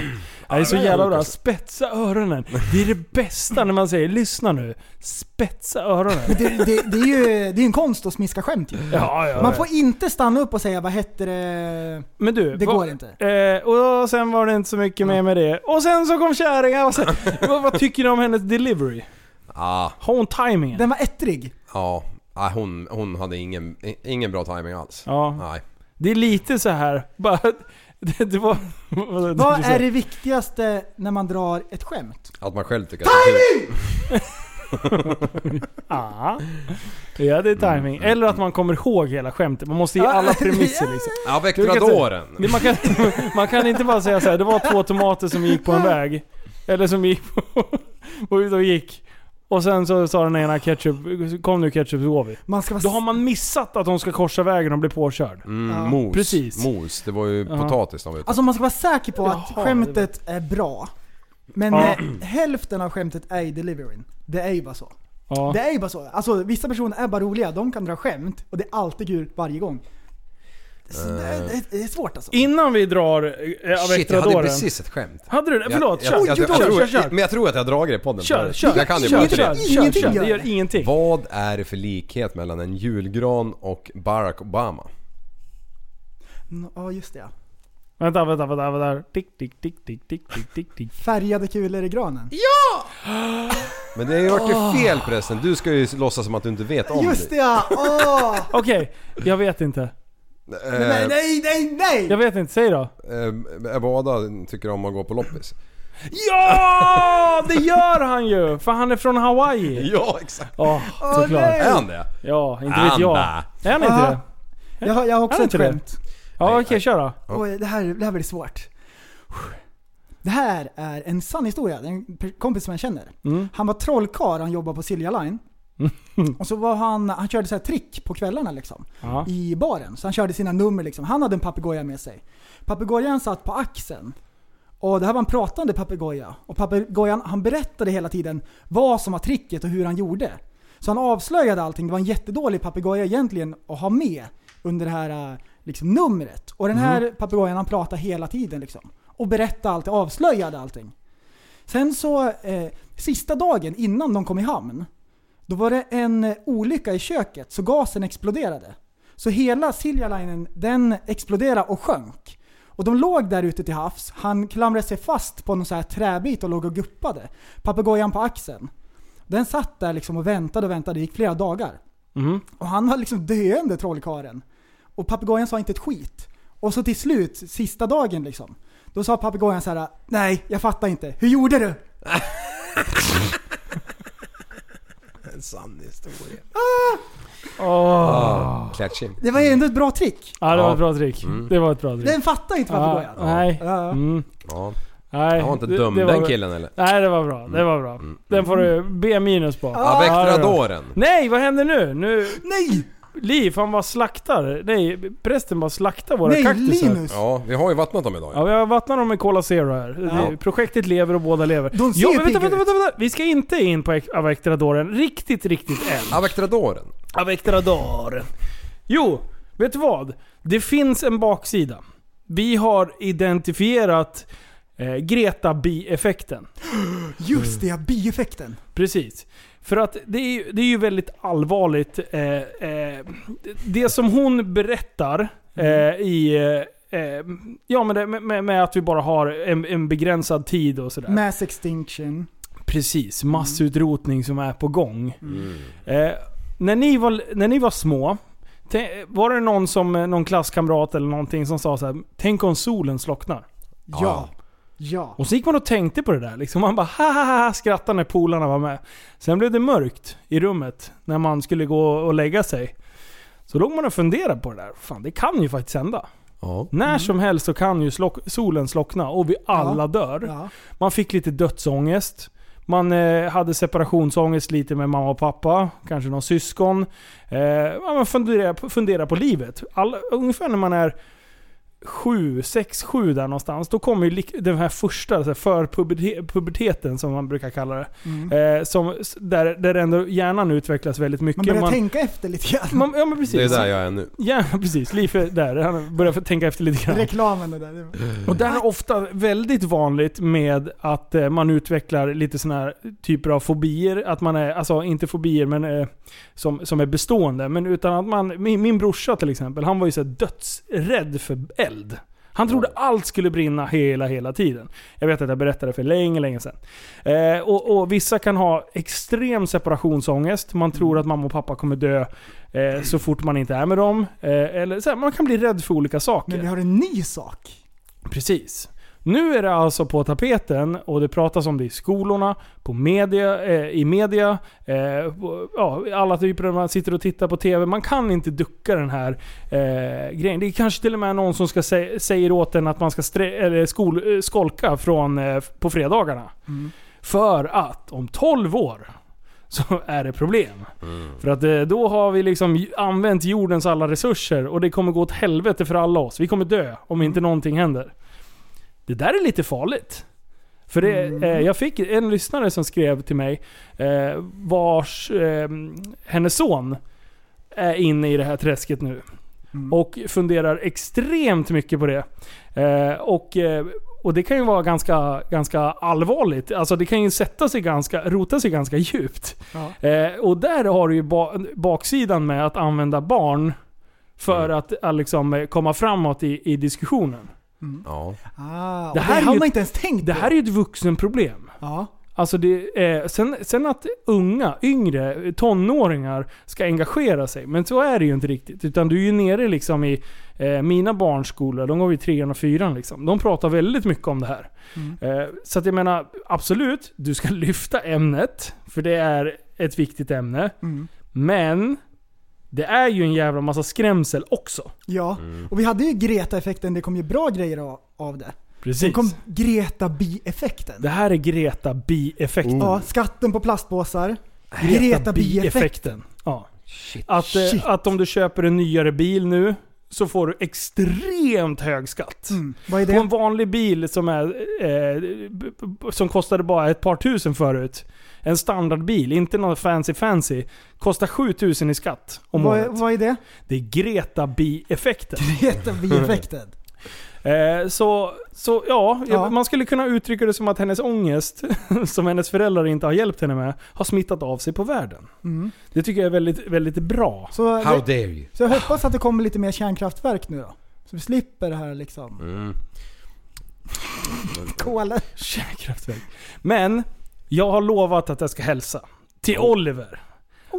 S4: Det är så jävla bra. Spetsa öronen. Det är det bästa när man säger 'lyssna nu' Spetsa öronen.
S6: Det, det, det är ju det är en konst att smiska skämt ju.
S4: Ja, ja,
S6: Man
S4: ja.
S6: får inte stanna upp och säga vad hette det...
S4: Men du,
S6: Det
S4: vad-
S6: går inte.
S4: Eh, och sen var det inte så mycket mer med det. Och sen så kom kärringen. Och sen, <laughs> vad, vad tycker ni om hennes delivery?
S5: Ah,
S4: Har hon timingen?
S6: Den var ettrig.
S5: ja. Ah, hon, hon hade ingen, ingen bra timing alls.
S4: Ja.
S5: Nej.
S4: Det är lite så här. Bara, det, <laughs> det var... vad-
S6: Vad är det viktigaste när man drar ett skämt?
S5: Att man själv tycker att det är kul. <laughs>
S4: Ja. ja, det är timing. Eller att man kommer ihåg hela skämtet. Man måste ge alla premisser liksom.
S5: Ja,
S4: det- <laughs> Man kan, man kan inte bara säga så här. det var två tomater som gick på en väg. Eller som gick på, och gick. Och sen så sa den ena ketchup, kom nu ketchup så går vi.
S6: Man ska vara
S4: Då har man missat att de ska korsa vägen och bli påkörd.
S5: Mm,
S6: Ja.
S5: Mos.
S4: Precis.
S5: Mos. Det var ju
S4: Ja.
S5: potatis de var ute
S6: Alltså man ska vara säker på att
S4: Jaha,
S6: skämtet är bra. Men
S4: Ja.
S6: eh, hälften av skämtet är ju deliveryn. Det är ju bara så.
S4: Ja.
S6: Det är ju bara så. Alltså vissa personer är bara roliga, de kan dra skämt och det är alltid kul varje gång. Så det, är, det är- det svårt alltså.
S4: Innan vi drar eh, av
S5: Shit, jag hade
S4: Extradoren.
S5: precis ett skämt.
S4: Hade du det? Förlåt,
S5: jag,
S4: kör.
S5: jag, jag, jag,
S4: kör,
S5: tror,
S4: kör, kör.
S5: Men jag tror att jag har dragit det i podden
S4: Kör,
S5: förut.
S4: kör.
S5: Jag kan ju
S4: kör,
S5: bara
S4: kör,
S5: tre.
S4: kör,
S6: Ingenting
S4: kör.
S6: gör
S4: Det gör
S6: det.
S4: ingenting.
S5: Vad är det för likhet mellan en julgran och Barack Obama?
S6: Mm, Ja just det ja.
S4: Vänta, vänta, vänta, vänta. Tick, tick, tick, tick, tick, tick, tick, tick.
S6: Färgade kulor i granen.
S5: Men det har ju varit oh. fel förresten. Du ska ju låtsas som att du inte vet om
S6: Just det ja! Åh! <laughs>
S4: Okej, jag vet inte.
S5: Eh,
S6: Nej, nej, nej, nej!
S4: Jag vet inte, säg då.
S5: eh, båda tycker om att gå på loppis.
S4: Ja! Det gör han ju! För han är från Hawaii. <laughs>
S5: Ja, exakt.
S4: Ja,
S6: Åh,
S4: såklart.
S6: nej!
S5: Är han det?
S4: Ja, inte vet jag.
S5: Anda.
S4: Är han inte
S6: Aha.
S4: det?
S6: Jag har, jag har
S4: Är
S6: också
S4: det
S6: ett
S4: inte det?
S6: skämt.
S4: Ja, okej, kör då.
S6: Oj, det här, det här blir svårt. Det här är en sann historia. Det är en per- kompis som jag känner.
S4: Mm.
S6: Han var trollkarl, han jobbade på Silja Line. Och så var han, han körde så här trick på kvällarna liksom.
S4: Ja.
S6: I baren. Så han körde sina nummer liksom. Han hade en papegoja med sig. Papegojan satt på axeln. Och det här var en pratande papegoja. Och papegojan han berättade hela tiden vad som var tricket och hur han gjorde. Så han avslöjade allting. Det var en jättedålig papegoja egentligen att ha med under det här eh, liksom, numret. Och den här papegojan han pratade hela tiden liksom. Och berättade allt, avslöjade allting. Sen så, eh, sista dagen innan de kom i hamn, då var det en eh, olycka i köket så gasen exploderade. Så hela Siljalinen, den exploderade och sjönk. Och de låg där ute till havs, han klamrade sig fast på någon så här träbit och låg och guppade. Papegojan på axeln. Den satt där liksom och väntade och väntade, det gick flera dagar.
S4: Mhm.
S6: Och han var liksom döende trollkaren. Och papegojan sa inte ett skit. Och så till slut, sista dagen liksom. Då sa papegojan så här: Nej, jag fattar inte. Hur gjorde du? <laughs>
S5: En sann historia.
S4: Åh.
S5: Ah, klatsching.
S6: Det var ju ändå ett bra trick.
S4: Ja, det var ett bra trick.
S5: Mm.
S4: Det var ett bra trick.
S6: Den fattar inte
S4: Ja,
S6: papegojan.
S4: nej.
S6: Ja.
S4: Mm.
S5: Ja.
S4: Nej.
S5: Jag var inte
S4: det-
S5: dum
S4: det var-
S5: den killen eller?
S4: Nej, det var bra. Det var bra. Den får du B minus på.
S5: Ja,
S4: det är bra.
S5: Vectradoren.
S4: Nej, vad händer nu? Nu...
S6: Nej!
S4: Liv, han bara slaktar. Nej, prästen bara slaktar våra
S6: Nej,
S4: kaktusar.
S6: Linus!
S5: Ja, vi har ju vattnat dem idag.
S4: Ja, vi har vattnat dem med Cola Zero här.
S6: Ja.
S4: Projektet lever och båda lever.
S6: De ser
S4: ja,
S6: ju
S4: men vänta, vänta, vänta, vänta. Vi ska inte in på Avectradoren riktigt, riktigt än.
S5: Avectradoren.
S4: Avectrador. Jo, vet du vad? Det finns en baksida. Vi har identifierat eh, Greta-bi-effekten. <gasps>
S6: Just det, bieffekten.
S4: Precis. För att det är, ju- det är ju väldigt allvarligt. Eh, eh, det som hon berättar eh, i... Eh, eh, ja, men det, med, med att vi bara har en, en begränsad tid och sådär.
S6: Mass extinction.
S4: Precis, massutrotning som är på gång.
S5: Mm.
S4: Eh, när, ni var, när ni var små, var det någon, som, någon klasskamrat eller någonting som sa så här: Tänk om solen slocknar?
S6: Ja. Ja.
S4: Och så gick man och tänkte på det där. Liksom man bara ha skrattade när polarna var med. Sen blev det mörkt i rummet när man skulle gå och lägga sig. Så låg man och funderade på det där. Fan, det kan ju faktiskt hända.
S5: Ja.
S4: När som helst så kan ju slock, solen slockna och vi alla
S6: Ja.
S4: dör.
S6: Ja.
S4: Man fick lite dödsångest. Man eh, hade separationsångest lite med mamma och pappa, kanske någon syskon. Eh, man funderar, på- funderar på livet. Alla, ungefär när man är sju, sex, sju där någonstans. Då kommer ju den här första så här, förpuberteten som man brukar kalla det.
S6: Mm.
S4: Eh, som, där, där ändå hjärnan utvecklas väldigt mycket.
S6: Man börjar tänka efter lite grann.
S4: man, ja men precis.
S5: Det är där jag är nu.
S4: Ja <laughs> precis, Liv är där. Han börjar tänka efter lite grann.
S6: Reklamen och där. det var-
S4: Och där är ofta väldigt vanligt med att eh, man utvecklar lite sådana här typer av fobier. Att man är, alltså inte fobier men eh, som, som är bestående. Men utan att man, min, min brorsa till exempel, han var ju så här dödsrädd för eld. Han trodde allt skulle brinna hela, hela tiden. Jag vet att jag berättade för länge, länge sedan. Eh, och, och vissa kan ha extrem separationsångest. Man tror att mamma och pappa kommer dö eh, så fort man inte är med dem. Eh, eller så här, man kan bli rädd för olika saker.
S6: Men vi har en ny sak.
S4: Precis. Nu är det alltså på tapeten och det pratas om det i skolorna, på media, eh, i media, eh, på, ja, alla typer av man sitter och tittar på TV. Man kan inte ducka den här eh, grejen. Det är kanske till och med någon som ska sä säger åt en att man ska eller skol, eh, skolka från, eh, på fredagarna. För att om 12 år så är det problem. För att eh, då har vi liksom använt jordens alla resurser och det kommer gå åt helvete för alla oss. Vi kommer dö om inte någonting händer. Det där är lite farligt. För det, eh, jag fick en lyssnare som skrev till mig eh, vars eh, hennes son är inne i det här träsket nu. Och funderar extremt mycket på det. Eh, och, eh, och det kan ju vara ganska, ganska allvarligt. Alltså det kan ju sätta sig ganska, rota sig ganska djupt. Eh, och där har du ju ba baksidan med att använda barn för att, att liksom, eh, komma framåt i, i diskussionen.
S5: Ja.
S6: Ah,
S4: Det
S6: det,
S4: här är
S6: har man inte ens tänkt
S4: Det
S6: på.
S4: här är ju ett vuxenproblem.
S6: Ja.
S4: Alltså det, eh, sen, sen att unga, yngre, tonåringar ska engagera sig. Men så är det ju inte riktigt. Utan du är ju nere liksom i eh, mina barnskolor, de går i trean och fyran liksom. De pratar väldigt mycket om det här. Eh, så att jag menar, absolut, du ska <laughs> lyfta ämnet. För det är ett viktigt ämne.
S6: Mm.
S4: Men det är ju en jävla massa skrämsel också.
S6: Ja,
S4: Mm.
S6: och vi hade ju Greta-effekten, det kom ju bra grejer av, av det.
S4: Precis.
S6: Sen kom Greta-bi-effekten.
S4: Det här är Greta bi-effekten.
S6: Ja, skatten på plastpåsar.
S4: Greta
S6: Greta-bi-effekten.
S4: bi-effekten. Ja. Att, eh,
S6: Shit.
S4: att om du köper en nyare bil nu så får du extremt hög skatt.
S6: Mm. Vad är
S4: På
S6: det?
S4: en vanlig bil som, är, eh, som kostade bara ett par tusen förut. En standardbil, inte någon fancy fancy. Kostar 7000 i skatt om
S6: Vad,
S4: året.
S6: är- vad är det?
S4: Det är Greta bi-effekten.
S6: Greta-bi-effekten. <laughs>
S4: Eh, så, så ja,
S6: Ja.
S4: man skulle kunna uttrycka det som att hennes ångest, <laughs> som hennes föräldrar inte har hjälpt henne med, har smittat av sig på världen.
S6: Mm.
S4: Det tycker jag är väldigt, väldigt bra.
S6: Så,
S5: How
S6: det,
S5: dare you?
S6: så jag hoppas att det kommer lite mer kärnkraftverk nu då. Så vi slipper det här liksom.
S5: Mm. <laughs>
S6: Kolen.
S4: Kärnkraftverk. Men, jag har lovat att jag ska hälsa. Till Oliver.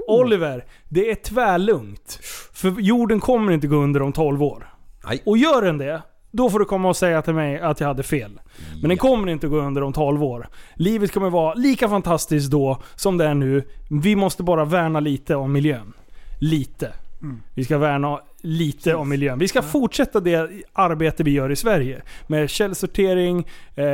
S4: Oliver, det är tvärlugnt. För jorden kommer inte gå under om 12 år.
S5: Nej.
S4: Och gör den det, då får du komma och säga till mig att jag hade fel. Men den kommer inte gå under om 12 år. Livet kommer vara lika fantastiskt då som det är nu. Vi måste bara värna lite om miljön. Lite. Vi ska värna lite om miljön. Vi ska fortsätta det arbete vi gör i Sverige. Med källsortering, eh,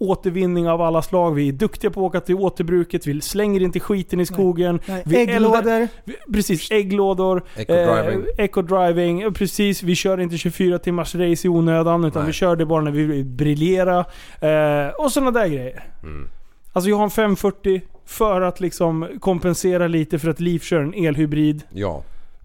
S4: återvinning av alla slag. Vi är duktiga på att åka till återbruket. Vi slänger inte skiten i skogen.
S6: Nej,
S4: Vi
S6: ägglådor.
S4: eldar- vi- Precis, ägglådor.
S5: Eco-driving.
S4: Eh, eco-driving. Precis, vi kör inte 24 timmars race i onödan. Utan
S5: Nej.
S4: vi kör det bara när vi vill briljera. Eh, och sådana där grejer.
S5: Mm.
S4: Alltså jag har en 540 för att liksom kompensera lite för att Liv kör en elhybrid.
S5: Ja.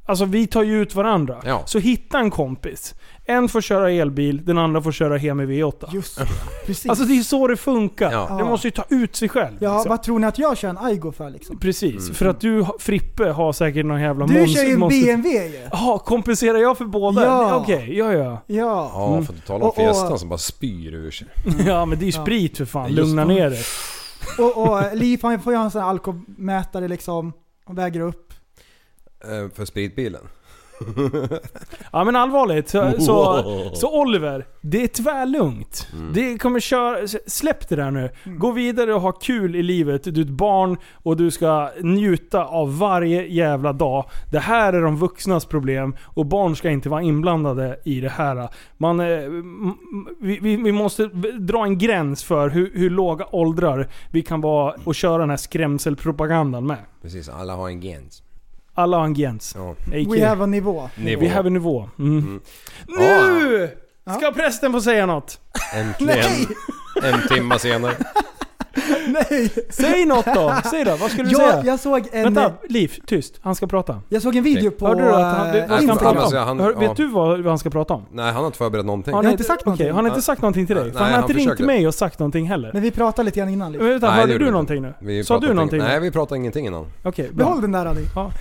S4: Alltså vi tar ju ut varandra.
S5: Ja.
S4: Så hitta en kompis. En får köra elbil, den andra får köra hem i V8.
S6: Just det. <laughs> Precis.
S4: Alltså det är så det funkar.
S5: Ja.
S4: Det måste ju ta ut sig själv.
S6: ja,
S4: liksom.
S6: vad tror ni att jag kör en Aigo för liksom?
S4: Precis, för att du, Frippe, har säkert någon jävla
S6: Du
S4: mons-
S6: kör ju en
S4: monster-
S6: BMW ju. <laughs>
S4: Jaha, kompenserar jag för båda?
S6: Ja.
S4: Okej, ja ja.
S6: Ja.
S5: Ja, för att tala om
S6: Och- och-
S5: Fiestan som bara spyr ur sig. <laughs>
S4: Ja men det är ju sprit för fan, lugna
S5: det.
S4: ner dig.
S6: Och, och eh, Liv han får ju ha en sån här alkomätare liksom. Och väger upp.
S5: Eh, för spritbilen. <laughs>
S4: Ja men allvarligt, så, så,
S5: Wow.
S4: så Oliver, det är tvärlugnt.
S5: Mm.
S4: Det kommer köra, släpp det där nu. Gå vidare och ha kul i livet. Du är ett barn och du ska njuta av varje jävla dag. Det här är de vuxnas problem och barn ska inte vara inblandade i det här. Man, eh, vi, vi, måste dra en gräns för hur, hur låga åldrar vi kan vara och köra den här skrämselpropagandan med.
S5: Precis, alla har en gens.
S4: Alla har en gräns.
S5: Ja.
S6: We have a nivå.
S5: Nivå.
S4: Vi have a nivå. Mm.
S5: Mm.
S4: Nu! Ska prästen få säga något?
S5: Äntligen. En timma senare. <laughs>
S6: Nej!
S4: Säg något då! Säg då, vad skulle du
S6: Jag,
S4: säga?
S6: jag såg en...
S4: Vänta, Liv, tyst. Han ska prata.
S6: Jag såg en video på...
S4: Hörde du att han,
S6: eh,
S4: vad ska han prata
S5: alltså,
S4: om?
S5: han-
S4: Hör,
S5: ja.
S4: Vet du vad, vad han ska prata om?
S5: Nej, han har inte förberett någonting.
S4: Har
S6: Jag har inte sagt någonting.
S4: har han inte sagt någonting till dig?
S5: Nej,
S4: han har
S5: han
S4: inte ringt mig och sagt någonting heller.
S6: Men vi pratade lite grann innan.
S4: Men
S6: Liv.
S4: vänta,
S5: Nej, det
S4: hörde du någonting
S5: inte.
S4: nu?
S5: Vi
S4: Sa du någonting?
S5: Nej, vi pratade ingenting innan.
S4: Okej, bra.
S6: Behåll den där Adi.
S4: Ja.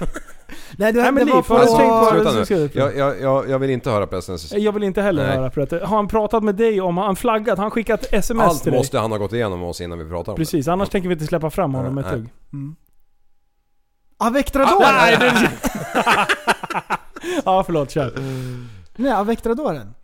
S6: Nej, det,
S4: Nej, men
S6: det var på...
S4: har du tänkt på-
S5: Jag, jag, jag, jag vill inte höra prästens...
S4: Jag vill inte heller
S5: Nej.
S4: höra på det. Har han pratat med dig om, har han flaggat? Har han skickat sms
S5: Allt
S4: till dig?
S5: måste han ha gått igenom med oss innan vi pratar om
S4: Precis, annars tänker vi inte släppa fram honom ett
S5: Nej.
S4: tugg.
S6: Avectrador!
S4: Nej, det... <laughs> ja, förlåt. Kör.
S6: Nej, Avectradoren.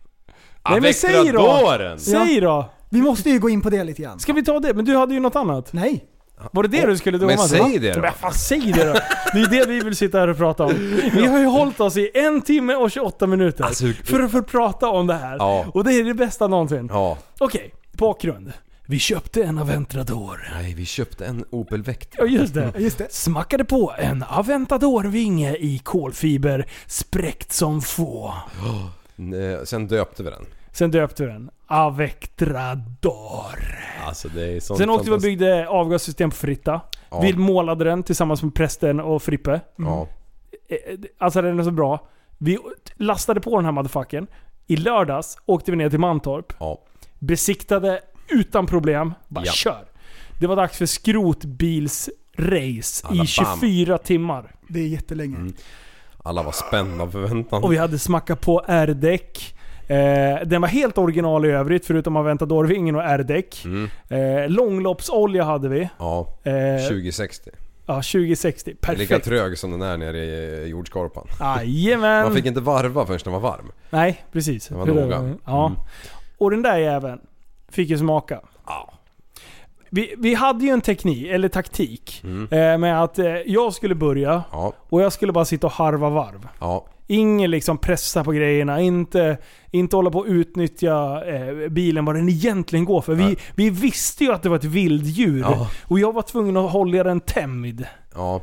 S4: Nej men säg då! Säg då!
S6: Vi måste ju gå in på det lite grann.
S4: Ska vi ta det? Men du hade ju något annat.
S6: Nej.
S4: Var det det du skulle doma
S5: Men säg det då.
S4: Men fan säg det då! Det är det vi vill sitta här och prata om. Vi har ju hållit oss i en timme och 28 minuter
S5: Alltså,
S4: för att få prata om det här.
S5: Ja.
S4: Och det är det bästa någonsin.
S5: Ja.
S4: Okej, bakgrund. Vi köpte en Aventador.
S5: Nej, vi köpte en Opel Vectra.
S4: Ja just det.
S6: Just det.
S4: Smackade på en Aventador-vinge i kolfiber, spräckt som få. <gasps>
S5: Eh, Sen döpte vi den.
S4: Sen döpte vi den Avectrador.
S5: Alltså det är sånt
S4: Sen åkte vi och byggde avgassystem på Fritta.
S5: Ja.
S4: Vi målade den tillsammans med prästen och Frippe.
S5: Ja.
S4: Eh, Alltså den är så bra. Vi lastade på den här motherfuckern. I lördags åkte vi ner till Mantorp.
S5: Ja.
S4: Besiktade utan problem. Bara
S5: Ja.
S4: kör. Det var dags för skrotbilsrace
S5: Alla
S4: i 24 timmar.
S6: Det är jättelänge.
S5: Mm. Alla var spända av förväntan.
S4: Och vi hade smackat på R-däck. Eh, den var helt original i övrigt förutom Aventador-vingen och R-däck.
S5: Mm.
S4: Eh, långloppsolja hade vi.
S5: Ja.
S4: Eh,
S5: 2060.
S4: Ja, 2060.
S5: Lika
S4: Perfekt.
S5: trög som den är nere i jordskorpan.
S4: Jajamän.
S5: Man fick inte varva förrän den var varm.
S4: Nej, precis.
S5: Det var
S4: Hur
S5: noga.
S4: Ja.
S5: Mm.
S4: Och den där jäveln fick ju smaka. Vi, vi hade ju en teknik, eller taktik,
S5: Mm.
S4: eh, med att eh, jag skulle börja
S5: Ja.
S4: och jag skulle bara sitta och harva varv.
S5: Ja.
S4: Ingen liksom pressa på grejerna, inte, inte hålla på att utnyttja eh, bilen vad den egentligen går för. Vi, vi visste ju att det var ett vilddjur
S5: Ja.
S4: och jag var tvungen att hålla den tämjd.
S5: Ja.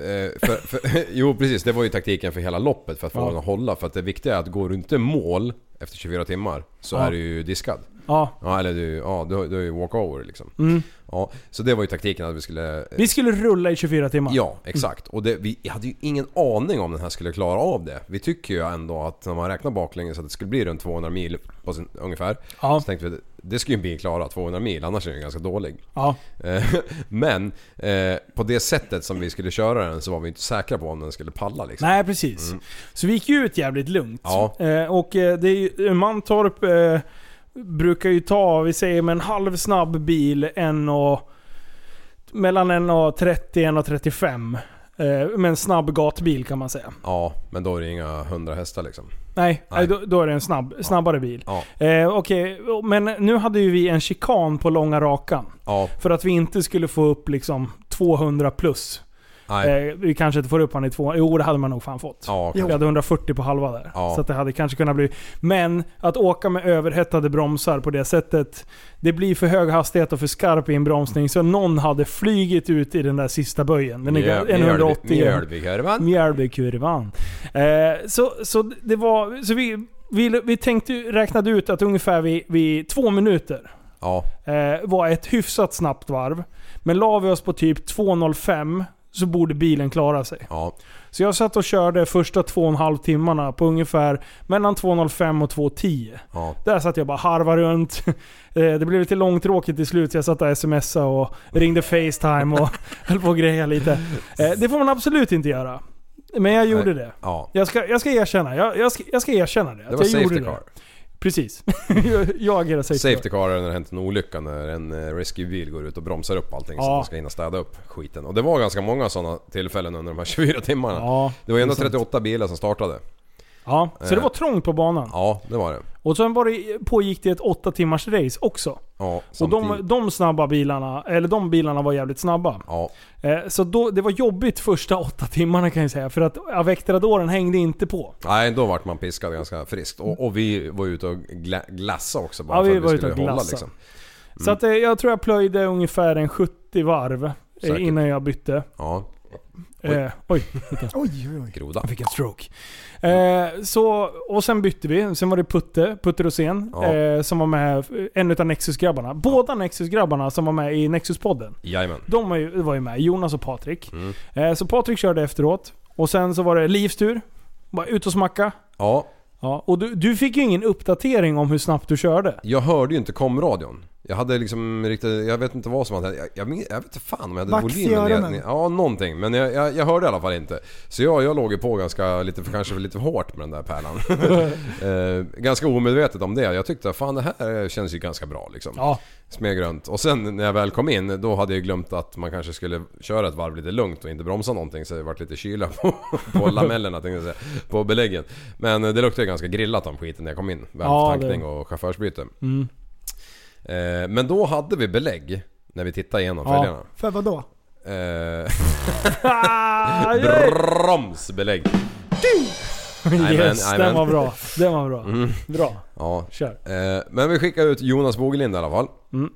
S5: Eh, för, för, <laughs> jo precis, det var ju taktiken för hela loppet för att få
S4: Ja.
S5: den att hålla. För att det viktiga är att går du inte mål efter 24 timmar så
S4: Ja.
S5: är du ju diskad.
S4: Ja.
S5: Ja eller du, ja, du, du är ju walkover liksom.
S4: Mm.
S5: Ja, så det var ju taktiken att vi skulle... eh,
S4: Vi skulle rulla i 24 timmar.
S5: Ja, exakt. Och det, vi hade ju ingen aning om den här skulle klara av det. Vi tycker ju ändå att när man räknar baklänges att det skulle bli runt 200 mil på sin, ungefär.
S4: Ja.
S5: Så tänkte vi det skulle ju bil klara 200 mil, annars är den ganska dålig.
S4: Ja.
S5: Eh, <laughs> Men eh, på det sättet som vi skulle köra den så var vi inte säkra på om den skulle palla liksom.
S4: Nej, precis.
S5: Mm.
S4: Så vi gick ju ut jävligt lugnt.
S5: Ja.
S4: Eh, och eh, det är ju, Mantorp eh, brukar ju ta, vi säger med en halv snabb bil, en och, mellan 1,30 och 1,35. Eh, med en snabb gatbil kan man säga.
S5: Ja, men då är det inga 100 hästar liksom.
S4: Nej,
S5: Nej.
S4: nej. Då, då är det en snabb, snabbare bil.
S5: Ja.
S4: Eh, Okej, men nu hade ju vi en chikan på långa rakan.
S5: Ja.
S4: För att vi inte skulle få upp liksom 200 plus. Eh, vi kanske inte får upp han i två... Jo, det hade man nog fan fått.
S5: Ja,
S4: Vi hade 140 på halva där.
S5: Ja.
S4: Så det hade kanske kunnat bli... Men att åka med överhettade bromsar på det sättet. Det blir för hög hastighet och för skarp inbromsning. Så någon hade flygit ut i den där sista böjen. Den är en 180.
S5: Mjölbykurvan.
S4: Mjölbykurvan. Eh, så, så det var... Så vi, vi, vi tänkte, räknade ut att ungefär vid, vid två minuter
S5: Ja.
S4: eh, var ett hyfsat snabbt varv. Men la vi oss på typ 2.05 så borde bilen klara sig.
S5: Ja.
S4: Så jag satt och körde första två och en halv timmarna på ungefär mellan 2.05 och 2.10.
S5: Ja.
S4: Där satt jag bara harva runt. <laughs> Eh, Det blev lite långtråkigt till slut så jag satt och smsade och ringde Facetime och <laughs> höll på och greja lite. Eh, Det får man absolut inte göra. Men jag gjorde
S5: Nej.
S4: det.
S5: Ja.
S4: Jag ska, jag ska erkänna. Jag, jag, ska, jag ska erkänna det.
S5: Det var
S4: jag gjorde
S5: safety
S4: det.
S5: Car.
S4: precis. <laughs> jag agerar safety,
S5: Safety car är när det hänt en olycka när en eh, rescuebil går ut och bromsar upp allting så
S4: Ja.
S5: att man ska hinna städa upp skiten. Och det var ganska många sådana tillfällen under de här <laughs> 24 timmarna.
S4: Ja,
S5: det var ändå
S4: det är sant.
S5: 38 bilar som startade.
S4: Ja, så det
S5: Eh.
S4: var trångt på banan.
S5: Ja, det var det.
S4: Och sen var det, pågick det ett åtta timmars race också.
S5: Ja,
S4: Och de, de snabba bilarna, eller de bilarna var jävligt snabba.
S5: Ja.
S4: Eh, Så då, det var jobbigt första åtta timmarna kan jag säga. För att Avectradoren hängde inte på.
S5: Nej, då vart man piskad ganska friskt. Och, och vi var ute och gla, glassa också bara
S4: Ja, vi
S5: för att
S4: var
S5: vi skulle hålla liksom.
S4: Så att, eh, jag tror jag plöjde ungefär en 70 varv
S5: Säkert.
S4: innan jag bytte.
S5: Ja.
S4: Eh, oj. jag-
S6: Oj, oj, oj.
S5: Groda.
S4: Jag fick en stroke. Eh, så, och sen bytte vi. Sen var det Putte, Putte Rosén,
S5: Ja.
S4: eh, som var med, en utav Nexus-grabbarna. Båda Nexus-grabbarna som var med i Nexus-podden.
S5: Jajamän.
S4: De var ju, var ju med, Jonas och Patrik.
S5: Mm.
S4: Eh, så Patrik körde efteråt. Och sen så var det Livs tur. Bara ut och smacka.
S5: Ja,
S4: Ja, och du, du fick ju ingen uppdatering om hur snabbt du körde.
S5: jag hörde ju inte komradion. Jag hade liksom riktigt, jag vet inte vad som hade jag, jag, jag vet inte fan om jag hade
S6: Vax i
S5: volymen
S6: öronen.
S5: ner- Ja, någonting. Men jag, jag, jag hörde i alla fall inte. Så jag, jag låg ju på ganska, lite, för- kanske lite för hårt med den där pärlan. <laughs> eh, ganska omedvetet om det. Jag tyckte fan det här känns ju ganska bra liksom.
S4: Ja.
S5: Smeg runt. Och sen när jag väl kom in, då hade jag glömt att man kanske skulle köra ett varv lite lugnt och inte bromsa någonting. Så det vart lite kyla på, på <laughs> lamellerna tänkte jag säga. På beläggen. Men eh, det luktade ju ganska grillat om skiten när jag kom in. Väl
S4: Ja,
S5: tankning
S4: det-
S5: och chaufförsbyte. Eh, men då hade vi belägg när vi tittade igenom
S4: Ja.
S5: fälgarna.
S6: För vad då?
S5: Eh, <laughs> <laughs> bromsbelägg. Jajamän,
S4: yes, den
S5: jajamän.
S4: var bra. Den var bra.
S5: Mm.
S4: Bra.
S5: Ja.
S4: Kör.
S5: Eh, men vi skickade ut Jonas Bogelind i alla fall.
S4: Mm.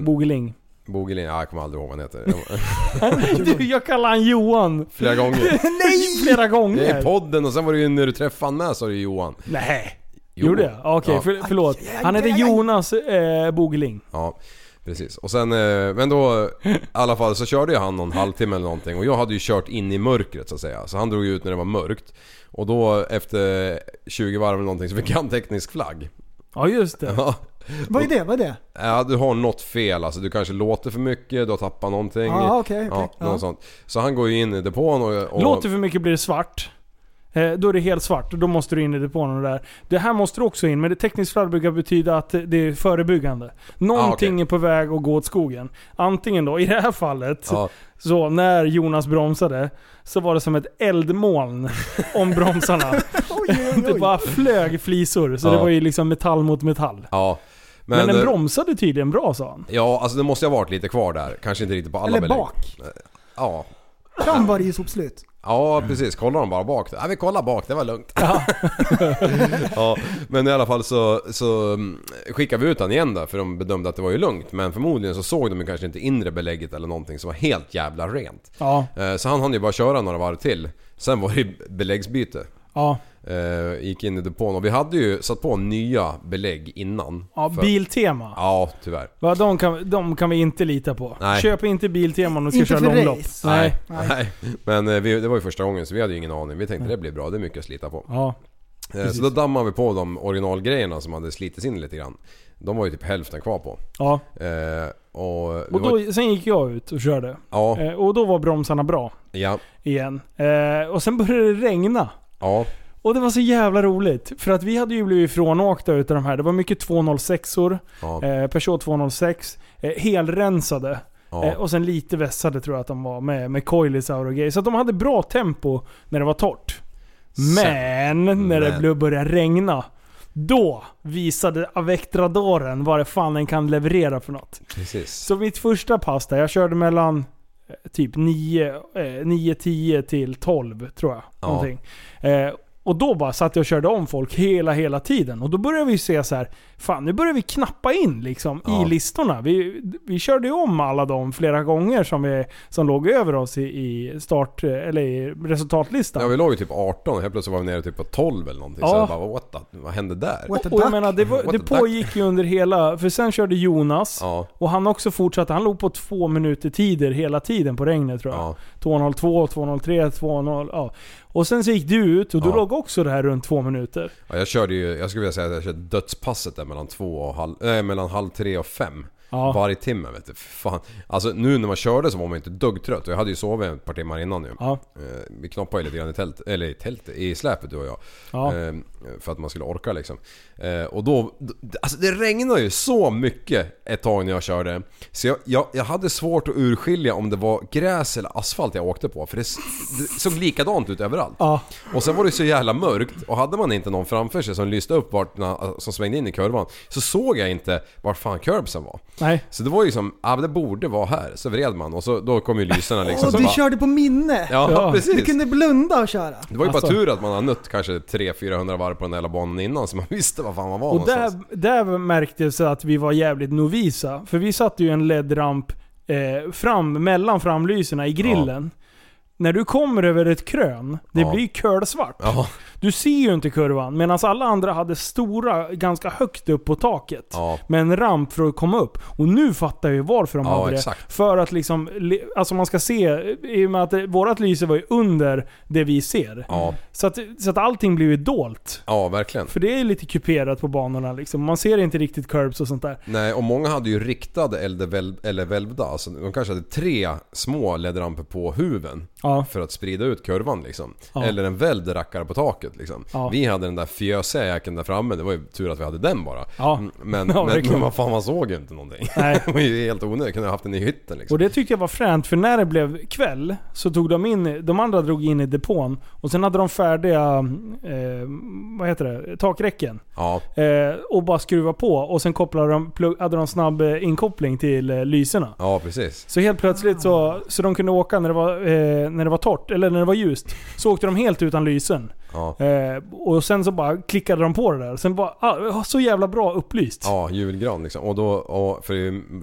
S5: Eh,
S4: Bogeling.
S5: Bogelind, ja, jag kommer aldrig ihåg vad han heter. <laughs>
S4: Du, jag kallar han Johan.
S5: Flera gånger.
S4: Nej! Flera
S5: Det är
S4: gånger.
S5: podden och sen var det ju när du träffade han med så är det Johan.
S4: Nej.
S5: Jo.
S4: Gjorde jag? Okej,
S5: Ja.
S4: för, förlåt. Han heter Jonas eh, Bogeling.
S5: Ja, precis. Och sen, eh, men då i alla fall så körde ju han någon halvtimme eller någonting och jag hade ju kört in i mörkret så att säga. Så han drog ut när det var mörkt. Och då efter 20 varv eller någonting så fick han teknisk flagg.
S4: Ja, just det.
S5: Ja.
S6: Vad är det? Vad är det?
S5: Ja, du har något fel alltså. Du kanske låter för mycket, du har tappat någonting.
S6: Ja, okej, okej.
S5: Ja, något
S6: Ja.
S5: sånt. Så han går ju in i depån och... och
S4: Låter för mycket blir det svart. Eh, då är det helt svart och då måste du in i depån och det där. Det här måste du också in, men det tekniskt brukar betyda att det är förebyggande. Någonting
S5: Ah,
S4: är på väg att gå åt skogen. Antingen då, i det här fallet,
S5: Ja.
S4: så när Jonas bromsade, så var det som ett eldmoln <laughs> om bromsarna. det bara flög flisor, så
S5: Ja.
S4: det var ju liksom metall mot metall. Men,
S5: Men,
S4: den
S5: eh,
S4: bromsade tydligen bra sa han.
S5: Ja, alltså det måste ha varit lite kvar där. Kanske inte riktigt på alla
S6: Eller bak.
S5: Ja.
S6: Fram var det ju sopslut.
S5: Ja precis, kollar de bara bak? Ja vi kollar bak, det var lugnt. Ja. <laughs> men i alla fall så, så mm, skickade vi ut han igen där för de bedömde att det var ju lugnt. Men förmodligen så såg de ju kanske inte inre belägget eller någonting som var helt jävla rent.
S4: Ja,
S5: Eh, Så han hann ju bara köra några varv till. Sen var det ju beläggsbyte.
S4: ja.
S5: Eh, Gick in i depån och vi hade ju satt på nya belägg innan.
S4: ja
S5: För-
S4: Biltema.
S5: Ja, tyvärr.
S4: Va, de, kan, de kan vi inte lita på.
S5: Nej.
S4: Köp inte Biltema om du ska
S6: Inte
S4: köra långlopp.
S6: race.
S4: Nej. <laughs>
S5: Nej. Men eh, vi, det var ju första gången så vi hade ju ingen aning. Vi tänkte det blir bra, det är mycket att slita på.
S4: Ja. Precis.
S5: Så då dammade vi på de originalgrejerna som hade slitits in lite grann. De var ju typ hälften kvar på.
S4: ja.
S5: Och
S4: Och
S5: var,
S4: då, sen gick jag ut och körde.
S5: ja,
S4: och då var bromsarna bra
S5: ja,
S4: igen. Och sen började det regna.
S5: ja,
S4: Och det var så jävla roligt. För att vi hade ju blivit ifrånåkta utav de här. Det var mycket 206or.
S5: ja,
S4: Eh, Peugeot 206. Eh, helrensade.
S5: ja.
S4: Eh, och sen lite vässade tror jag att de var med, med coilisar och grejer. Så att de hade bra tempo när det var torrt. Men när det
S5: men.
S4: började regna. Då visade Avectradoren vad det fan den kan leverera för något.
S5: Precis.
S4: Så mitt första pass där, jag körde mellan eh, typ 9, eh, 9 10 till 12 tror jag.
S5: Ja.
S4: Någonting. Eh, och då bara satt jag och körde om folk hela, hela tiden. Och då började vi se så här, fan nu börjar vi knappa in liksom
S5: Ja.
S4: i listorna. Vi, vi körde ju om alla dem flera gånger som, vi, som låg över oss i, i start, eller i resultatlistan.
S5: Ja vi låg ju typ 18 och helt plötsligt var vi nere typ på 12 eller någonting.
S4: Ja.
S5: Så jag bara what the, vad hände där?
S6: What
S4: och jag menar, det, var, det pågick ju under hela... För sen körde Jonas.
S5: Ja,
S4: Och han också fortsatte. Han låg på två minuter tider hela tiden på regnet tror jag.
S5: ja,
S4: 2.02, 2.03, 2.0. Ja. Och sen så gick du ut och du
S5: Ja.
S4: låg också det här runt två minuter.
S5: ja. Jag körde ju, jag skulle vilja säga att jag körde dödspasset där mellan två och halv, äh, mellan halv tre och fem.
S4: Ja.
S5: Varje timme vet du. Fan. Alltså nu när man körde så var man inte dugg trött. Och jag hade ju sovit ett par timmar innan ju.
S4: Ja.
S5: Eh, Vi knoppade ju lite grann i tält, eller i tält, i släpet du och jag.
S4: Ja.
S5: Eh, För att man skulle orka liksom. Eh, Och då, alltså det regnade ju så mycket ett tag när jag körde. Så jag, jag, jag hade svårt att urskilja om det var gräs eller asfalt jag åkte på. För det, det såg likadant ut överallt.
S4: Ja.
S5: Och sen var det så jävla mörkt och hade man inte någon framför sig som lyste upp vart, som svängde in i kurvan så såg jag inte vart fan curbsen var.
S4: Nej.
S5: Så det var ju som, ja det borde vara här. Så vred man och så, då kom ju lyserna liksom.
S6: Och du
S5: bara-
S6: körde på minne!
S5: Ja, precis.
S6: Du kunde blunda och köra.
S5: Det var ju
S4: Alltså.
S5: bara tur att man har nött kanske 300-400 varv på den där banan innan så man <laughs> visste var fan man var
S4: Och där, där märktes att vi var jävligt novisa. För vi satte ju en LED-ramp eh, fram, mellan framlyserna i grillen. När du kommer över ett krön, det
S5: Ja.
S4: blir kölsvart.
S5: Ja,
S4: Du ser ju inte kurvan, medan alla andra hade stora, ganska högt upp på taket.
S5: ja.
S4: Med en ramp för att komma upp. Och nu fattar jag ju varför de
S5: Ja,
S4: hade
S5: exakt.
S4: det. För att liksom, li- alltså man ska se, i och med att vårat lyse var ju under det vi ser.
S5: Ja,
S4: Så, att, så att allting blir ju dolt.
S5: ja verkligen.
S4: För det är lite kuperat på banorna liksom. Man ser inte riktigt curbs och sånt där.
S5: Nej, och många hade ju riktade eller, väl, eller välvda. Alltså, de kanske hade tre små ledramper på huven.
S4: Ja.
S5: För att sprida ut kurvan liksom. Eller en väldd rackare på taket liksom.
S4: Ja.
S5: Vi hade den där fjösiga jäkeln där framme, det var ju tur att vi hade den bara.
S4: Ja.
S5: Mm, Men, <laughs>
S4: Ja,
S5: men, men vad fan man såg ju inte någonting.
S4: Nej. <laughs>
S5: det var ju helt onödigt, kunde ha haft den i hytten liksom.
S4: Och det tyckte jag var fränt, för när det blev kväll så tog de in, de andra drog in i depån och sen hade de färdiga, eh, vad heter det, takräcken.
S5: Ja,
S4: Eh, och bara skruva på och sen kopplade de, plugg, hade de snabb eh, inkoppling till eh, lyserna.
S5: ja precis.
S4: Så helt plötsligt så, så de kunde åka när det, var, eh, när det var torrt, eller när det var ljust. Så åkte de helt utan lysen.
S5: Ja,
S4: Eh, och sen så bara klickade de på det där. Sen bara, ah, så jävla bra upplyst. Ja,
S5: ja julgran liksom. Och då, och för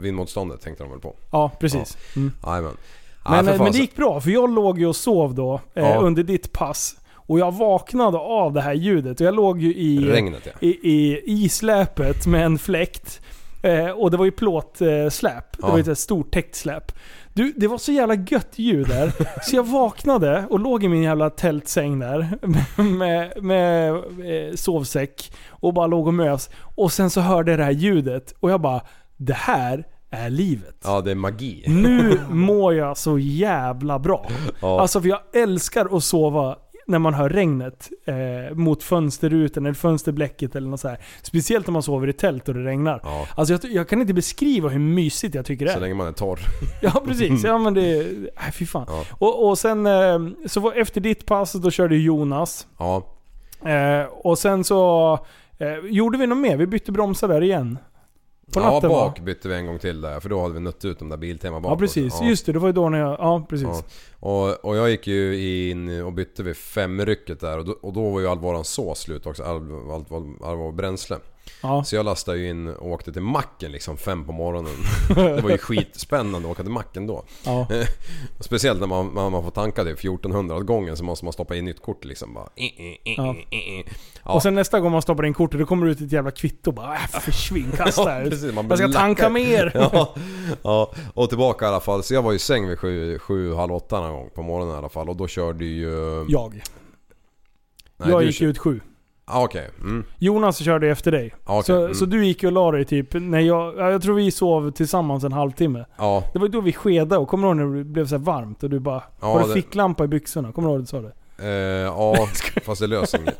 S5: vindmotståndet tänkte de väl på.
S4: precis. Mm.
S5: Jajamän. Ja,
S4: Men, eh, men det gick bra, för jag låg ju och sov då eh,
S5: Ja.
S4: under ditt pass. Och jag vaknade av det här ljudet. Och jag låg ju i,
S5: Regnet ja.
S4: i, i, i släpet med en fläkt. Eh, och det var ju plåtsläp. Eh, släp. det
S5: Ja.
S4: var ju ett stort täckt släp. Du, det var så jävla gött ljud där. så jag vaknade och låg i min jävla tältsäng där. Med, med eh, sovsäck. Och bara låg och mös. Och sen så hörde jag det här ljudet. Och jag bara, det här är livet.
S5: Ja, det är magi.
S4: Nu mår jag så jävla bra.
S5: Ja.
S4: Alltså för jag älskar att sova när man hör regnet eh, mot fönsterrutan eller fönsterblecket eller något så här. Speciellt när man sover i tält och det regnar.
S5: Ja.
S4: Alltså jag, jag kan inte beskriva hur mysigt jag tycker det
S5: Så
S4: är.
S5: länge man är torr. <laughs>
S4: Ja precis, ja men det... Nej fy fan.
S5: Ja.
S4: Och, och sen, eh, så var, efter ditt pass då körde Jonas.
S5: Ja,
S4: Eh, och sen så eh, gjorde vi något mer, vi bytte bromsar där igen. På
S5: ja
S4: natten, va?
S5: bak bytte vi en gång till där för då hade vi nött ut de där Biltema bak.
S4: Ja precis,
S5: Ja.
S4: just det. Det var ju då när jag... Ja precis.
S5: Ja. Och, och jag gick ju in och bytte vid femrycket där och då, och då var ju all våran sås slut också. All, allt var, all vår bränsle.
S4: Ja.
S5: Så jag lastade ju in och åkte till macken liksom fem på morgonen. Det var ju <laughs> skitspännande att åka till macken då.
S4: Ja. <laughs>
S5: Speciellt när man, man, man får tanka det 1400 åt gången så måste man stoppa in nytt kort liksom. Bara, eh, eh, eh,
S4: Ja. Och sen nästa gång man stoppar in kortet, då kommer det ut ett jävla kvitto bara äh, försvinn, <laughs> kasta
S5: Ja, precis, man
S4: jag ska tanka mer.
S5: Ja, ja, och tillbaka i alla fall. Så jag var i säng vid sju, sju halv åtta någon gång på morgonen i alla fall. Och då körde ju...
S4: Jag.
S5: Nej,
S4: jag gick
S5: kör-
S4: ut sju.
S5: Ah, Okej. Mm.
S4: Jonas körde efter dig.
S5: Ja, okej.
S4: Så,
S5: Mm.
S4: så du gick och la dig typ, när jag, ja, jag tror vi sov tillsammans en halvtimme.
S5: Ja.
S4: Det var då vi skedade och kommer du ihåg när det blev så varmt och du bara,
S5: Ja,
S4: har du ficklampa i byxorna? Kommer du ihåg att du sa det?
S5: Eh, ja, fast det löser inget.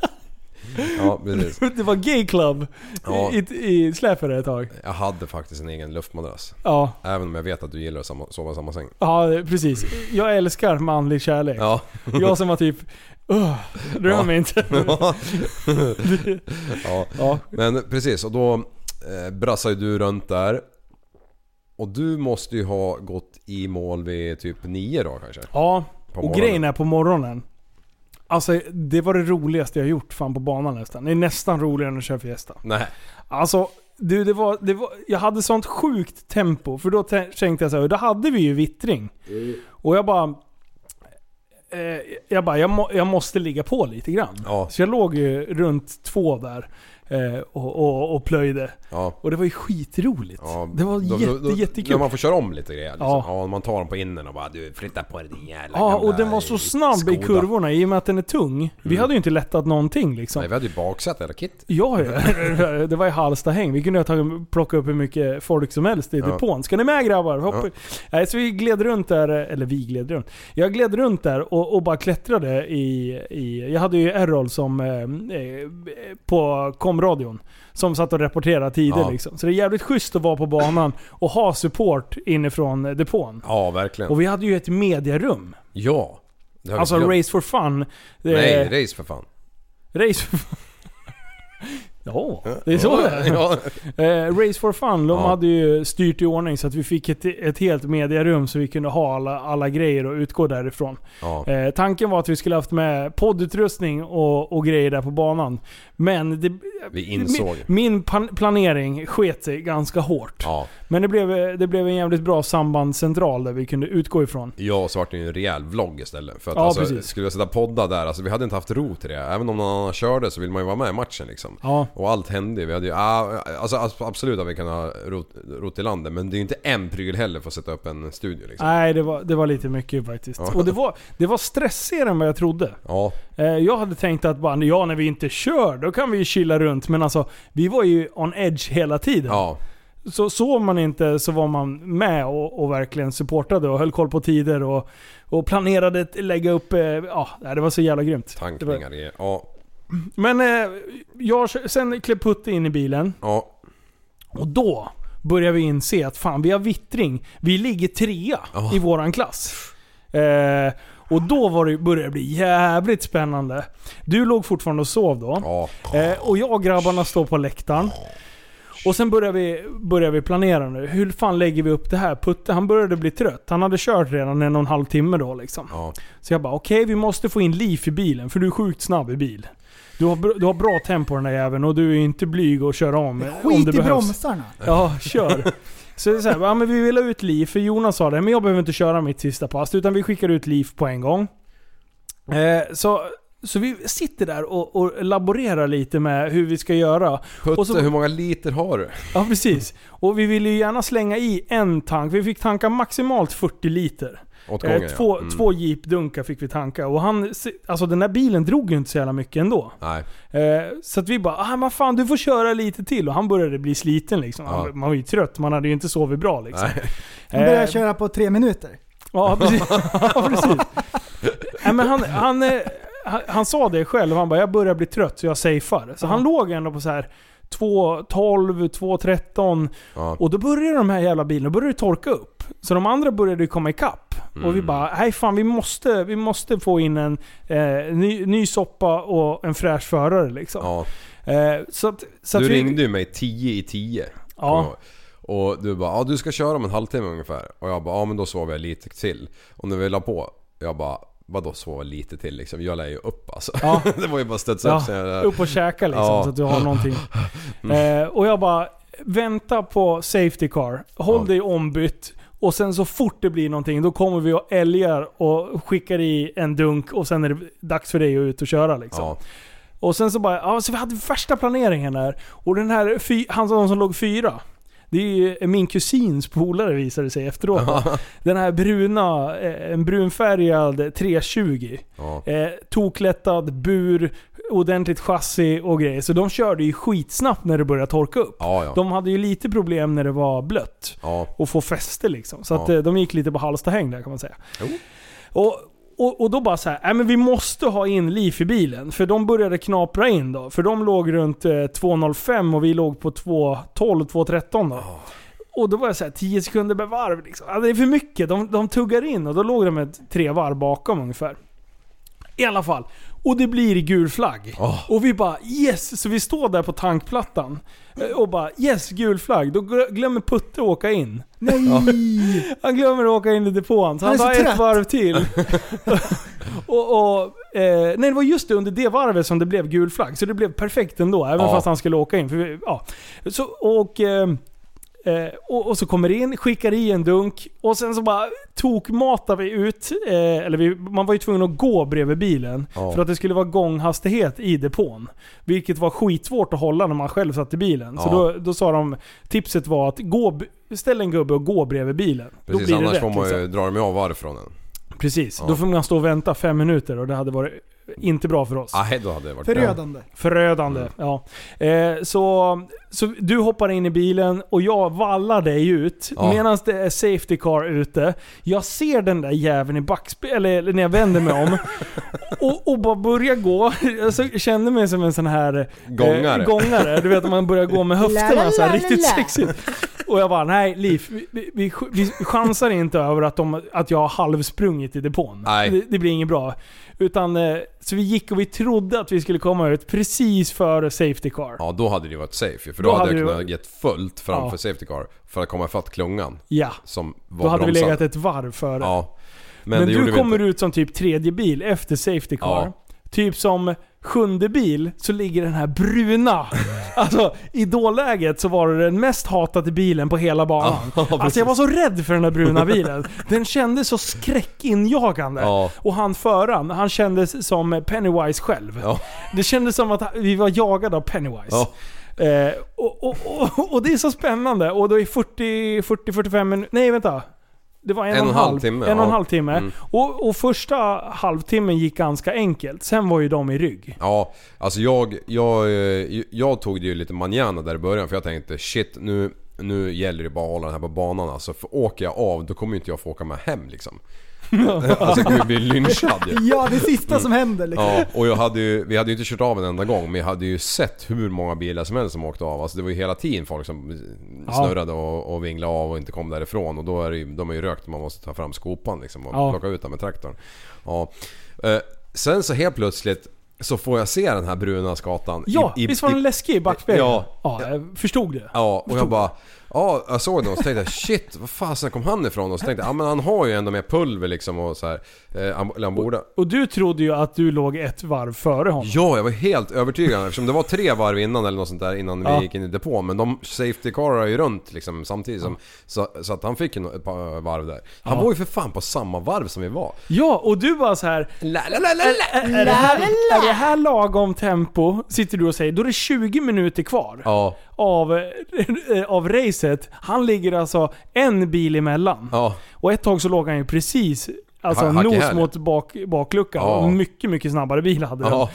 S5: Ja, precis. <laughs>
S4: Det var gay club
S5: Ja.
S4: i, i, släpet ett tag.
S5: Jag hade faktiskt en egen luftmadrass.
S4: Ja.
S5: Även om jag vet att du gillar att sova i samma säng.
S4: Ja, precis. Jag älskar manlig kärlek.
S5: Ja.
S4: Jag som var typ, "Ugh, rör
S5: Ja.
S4: mig inte. <laughs> <laughs>
S5: Ja. ja. Men precis, och då eh, brassade ju du runt där. Och du måste ju ha gått i mål vid typ nio då kanske?
S4: Ja,
S5: På
S4: och grejen är på morgonen. Alltså det var det roligaste jag gjort fan på banan nästan. Det är nästan roligare än att köra Fiesta.
S5: Nej.
S4: Alltså, du, det var, det var, jag hade sånt sjukt tempo. För då tä- tänkte jag så här, då hade vi ju vittring. Och jag bara... Eh, jag bara, jag, må, jag måste ligga på lite grann.
S5: Ja.
S4: Så jag låg ju runt två där. Eh, och, och, och plöjde.
S5: Ja.
S4: Och det var ju skitroligt.
S5: Ja,
S4: det var
S5: då-
S4: jätte,
S5: då- då-
S4: jättekul.
S5: När man får köra om lite grejer. Liksom.
S4: Ja.
S5: Ja. man tar dem på innen och bara du flytta på dig din jävla
S4: Ja, och den var så snabb i
S5: Skoda."
S4: kurvorna i och med att den är tung. Vi
S5: Mm.
S4: hade ju inte lättat någonting liksom.
S5: Nej, vi hade ju baksäte hela kit.
S4: Ja, <laughs> det var i Hallstahäng. Vi kunde tagit, plocka upp hur mycket folk som helst i
S5: Ja.
S4: depån. Ska ni med grabbar? Hopp.
S5: Ja.
S4: Så vi gled runt där, eller vi gled runt. Jag gled runt där och, och bara klättrade i, i... Jag hade ju Errol som... Eh, eh, på komradion. Som satt och rapporterade tider
S5: Ja.
S4: liksom. Så det är jävligt schysst att vara på banan <laughs> och ha support inifrån depån.
S5: Ja, verkligen.
S4: Och vi hade ju ett mediarum.
S5: Ja.
S4: Alltså. Race for Fun.
S5: Nej, race för fan.
S4: Race for Fun. <laughs> Ja, det är så det är.
S5: Ja.
S4: Eh, Race for Fun, de
S5: Ja.
S4: hade ju styrt i ordning så att vi fick ett, ett helt mediarum så vi kunde ha alla, alla grejer och utgå därifrån.
S5: Ja.
S4: Eh, tanken var att vi skulle haft med poddutrustning och, och grejer där på banan. Men det,
S5: Vi insåg.
S4: min, min planering sket sig ganska hårt.
S5: Ja.
S4: Men det blev, det blev en jävligt bra sambandscentral där vi kunde utgå ifrån.
S5: Jag så vart det ju en rejäl vlogg istället. För att
S4: Ja,
S5: alltså,
S4: precis.
S5: skulle jag sätta podda där, alltså vi hade inte haft ro till det. Även om någon annan körde så vill man ju vara med i matchen liksom.
S4: Ja.
S5: Och allt hände. Vi hade ju, ah, alltså abs- absolut att vi kan ha rot, rot i landet. Men det är ju inte en pryl heller för att sätta upp en studio liksom.
S4: Nej, det var, det var lite mycket faktiskt.
S5: Ja.
S4: Och det var, det var stressigare än vad jag trodde.
S5: Ja.
S4: Eh, Jag hade tänkt att bara, ja när vi inte kör, då kan vi ju chilla runt. Men alltså, vi var ju on edge hela tiden.
S5: Ja.
S4: Så sov man inte så var man med och, och verkligen supportade och höll koll på tider och, och planerade att lägga upp, eh, ja det var så jävla grymt.
S5: Tankningar. Ja.
S4: Men eh, jag, sen klev Putte in i bilen.
S5: Ja.
S4: Och då börjar vi inse att fan vi har vittring. Vi ligger trea
S5: Ja.
S4: i våran klass. Eh, och då var det, började det bli jävligt spännande. Du låg fortfarande och sov då.
S5: Ja.
S4: Eh, och jag och grabbarna står på läktaren. Och sen börjar vi, börjar vi planera nu. Hur fan lägger vi upp det här? Putte han började bli trött. Han hade kört redan en och en halv timme då liksom.
S5: Ja.
S4: Så jag bara okej vi måste få in liv i bilen för du är sjukt snabb i bil. Du har, du har bra tempo den där jäveln och du är inte blyg att köra om. om
S6: Skit
S4: det
S6: i
S4: behövs.
S6: bromsarna.
S4: Ja, kör. Så det är så här, ja, men vi vill ha ut liv, för Jonas sa det, men jag behöver inte köra mitt sista pass, utan vi skickar ut liv på en gång. Eh, så, så vi sitter där och, och laborerar lite med hur vi ska göra.
S5: Putte,
S4: och så,
S5: hur många liter har du?
S4: Ja, precis. Och vi ville ju gärna slänga i en tank. Vi fick tanka maximalt 40 liter.
S5: Åt gången, ja.
S4: två,
S5: Mm.
S4: två jeepdunkar fick vi tanka. Och han, alltså den där bilen drog ju inte så jävla mycket ändå.
S5: Nej.
S4: Eh, så att vi bara, ah, men fan du får köra lite till. Och han började bli sliten liksom.
S5: Ja.
S4: man var ju trött, man hade ju inte sovit bra liksom.
S5: Nej.
S6: Han börjar
S4: Eh,
S6: köra på tre minuter.
S4: Ja, <laughs> precis. <laughs> ja, precis. Nej, men han, han, eh, han, han sa det själv, han bara jag börjar bli trött så jag safear. Så han låg ändå på så här 2.12, 2.13
S5: Ja.
S4: och då började de här jävla bilarna började det torka upp. Så de andra började ju komma ikapp. Och vi
S5: Mm.
S4: bara, nej fan vi måste, vi måste få in en eh, ny, ny soppa och en fräsch förare liksom.
S5: Ja.
S4: Eh, så att, så
S5: du
S4: att vi,
S5: ringde ju mig 10 i 10.
S4: Ja.
S5: Och du bara ja du ska köra om en halvtimme ungefär. Och jag bara ja men då sover jag lite till. Och när vi la på, jag bara vadå sova lite till liksom? Jag lär ju upp alltså.
S4: Ja. <laughs>
S5: det var ju bara studsa
S4: Ja,
S5: upp sig.
S4: upp och käka liksom
S5: Ja.
S4: så att du har någonting. <laughs> Eh, och jag bara, vänta på safety car. Håll
S5: Ja.
S4: dig ombytt. Och sen så fort det blir någonting, då kommer vi och älgar och skickar i en dunk och sen är det dags för dig att ut och köra liksom.
S5: Ja.
S4: Och sen så bara, ja så vi hade värsta planeringen där. Och den här, fy, han som som låg fyra. Det är ju min kusins polare visade sig efteråt. <laughs> Den här bruna, eh, en brunfärgad 320.
S5: Ja.
S4: Eh, toklättad, bur, ordentligt chassi och grejer. Så de körde ju skitsnabbt när det började torka upp.
S5: Ja, ja.
S4: De hade ju lite problem när det var blött.
S5: Ja.
S4: Och få fäste liksom. Så att eh, de gick lite på halstahäng där kan man säga.
S5: Jo.
S4: Och, och, och då bara så här, nej men vi måste ha in liv i bilen. För de började knapra in då. För de låg runt eh, 2.05 och vi låg på 2.12, 2.13 då. Och då var jag så här 10 sekunder per varv liksom. Ja, det är för mycket. De, de tuggar in och då låg de med tre varv bakom ungefär. I alla fall. Och det blir gul flagg. Och vi bara yes! Så vi står där på tankplattan. eh, Och bara yes, gul flagg. Då gl- glömmer Putte åka in.
S6: Nej! <laughs>
S4: Han glömmer att åka in i depån. Så
S6: Han
S4: han, tar
S6: så
S4: ett varv till. <laughs> och, och, eh, nej, det var just det under det varvet som det blev gul flagg. Så det blev perfekt ändå, även
S5: Ja.
S4: fast han skulle åka in. För vi, ja. så, och, eh, Eh, och, och så kommer det in, skickar i en dunk och sen så bara tokmatar vi ut. Eh, eller vi, man var ju tvungen att gå bredvid bilen.
S5: Ja.
S4: För att det skulle vara gånghastighet i depån. Vilket var skitsvårt att hålla när man själv satt i bilen. Så
S5: Ja.
S4: då, då sa de, tipset var att gå, ställ en gubbe och gå bredvid bilen.
S5: Precis,
S4: då blir det
S5: annars
S4: rätt.
S5: får man ju
S4: liksom.
S5: dra dem av varv från en.
S4: Precis,
S5: Ja.
S4: då får man stå och vänta fem minuter och det hade varit inte bra för oss.
S5: Nej, då hade det varit.
S6: Förödande.
S4: Förödande,
S5: Mm.
S4: ja. Eh, så, så du hoppar in i bilen och jag vallar dig ut
S5: Ja.
S4: medan det är safety car ute. Jag ser den där jäveln i backspegeln, eller, eller när jag vänder mig om. <laughs> och, och bara börjar gå. Jag så- kände mig som en sån här
S5: Gångare.
S4: Eh, gångare. Du vet man börjar gå med höfterna så här riktigt sexigt. Och jag bara, nej Liv, vi, vi, vi, vi chansar inte över att, de, att jag har halvsprungit i depån.
S5: Nej.
S4: Det, det blir inget bra. Utan, eh, så vi gick och vi trodde att vi skulle komma ut precis före safety car.
S5: Ja, då hade det varit safe För då,
S4: Då
S5: hade jag kunnat gett fullt framför
S4: Ja.
S5: safety car för att komma ifatt klungan.
S4: Ja.
S5: Som var
S4: Då hade vi
S5: bromsad.
S4: legat ett varv före.
S5: Ja.
S4: Men,
S5: Men,
S4: du
S5: vi
S4: kommer ut som typ tredje bil efter safety car.
S5: Ja.
S4: Typ som sjunde bil så ligger den här bruna. <laughs> alltså i dåläget så var det den mest hatade bilen på hela banan.
S5: Ja, <laughs>
S4: alltså jag var så rädd för den där bruna bilen. Den kändes så skräckinjagande.
S5: Ja.
S4: Och han föraren, han kändes som Pennywise själv.
S5: Ja.
S4: Det kändes som att vi var jagade av Pennywise. Eh, och, och, och, och det är så spännande. Och då är 40-45 minuter... Nej vänta. Det var en, och en halv
S5: timme,
S4: En och en halv timme.
S5: Mm.
S4: Och, och första halvtimmen gick ganska enkelt. Sen var ju de i rygg.
S5: Ja, alltså jag, jag, eh, jag tog det ju lite manjana där i början för jag tänkte shit nu, nu gäller det bara att hålla den här på banan alltså. För åker jag av då kommer inte jag få åka med hem liksom. <laughs> alltså jag kommer bli lynchad ju.
S6: Ja, det sista som händer liksom.
S5: Ja, och jag hade ju, vi hade ju inte kört av en enda gång men jag hade ju sett hur många bilar som helst som åkte av. Alltså det var ju hela tiden folk som
S4: Ja.
S5: snurrade och, och vinglade av och inte kom därifrån. Och då är det ju, de är ju rökt man måste ta fram skopan liksom och
S4: Ja.
S5: plocka ut den med traktorn. Ja. Eh, sen så helt plötsligt så får jag se den här bruna skatan.
S4: Ja, visst var den läskig i backspegeln?
S5: Ja.
S4: ja. Jag förstod det.
S5: Ja, och jag bara... Ja, jag såg den och så tänkte jag shit, var fasen kom han ifrån? Och så tänkte jag, ja men han har ju ändå mer pulver liksom och så här. Eh, han borde...
S4: Och du trodde ju att du låg ett varv före honom.
S5: Ja, jag var helt övertygad eftersom det var tre varv innan eller något sånt där innan
S4: Ja.
S5: vi gick in i depån. Men de safety carar ju runt liksom samtidigt som... Så, så att han fick nå- ett par varv där. Han
S4: Ja.
S5: var ju för fan på samma varv som vi var.
S4: Ja, och du bara så här.
S5: La, la, la, la, la.
S4: Är, är, det här, är det här lagom tempo? Sitter du och säger. Då är det 20 minuter kvar.
S5: Ja,
S4: Av, eh, av racet. Han ligger alltså en bil emellan.
S5: ja.
S4: Och ett tag så låg han ju precis Alltså
S5: Ha- hack
S4: nos mot bak, bakluckan.
S5: Ja.
S4: Mycket, mycket snabbare bil hade den.
S5: Ja.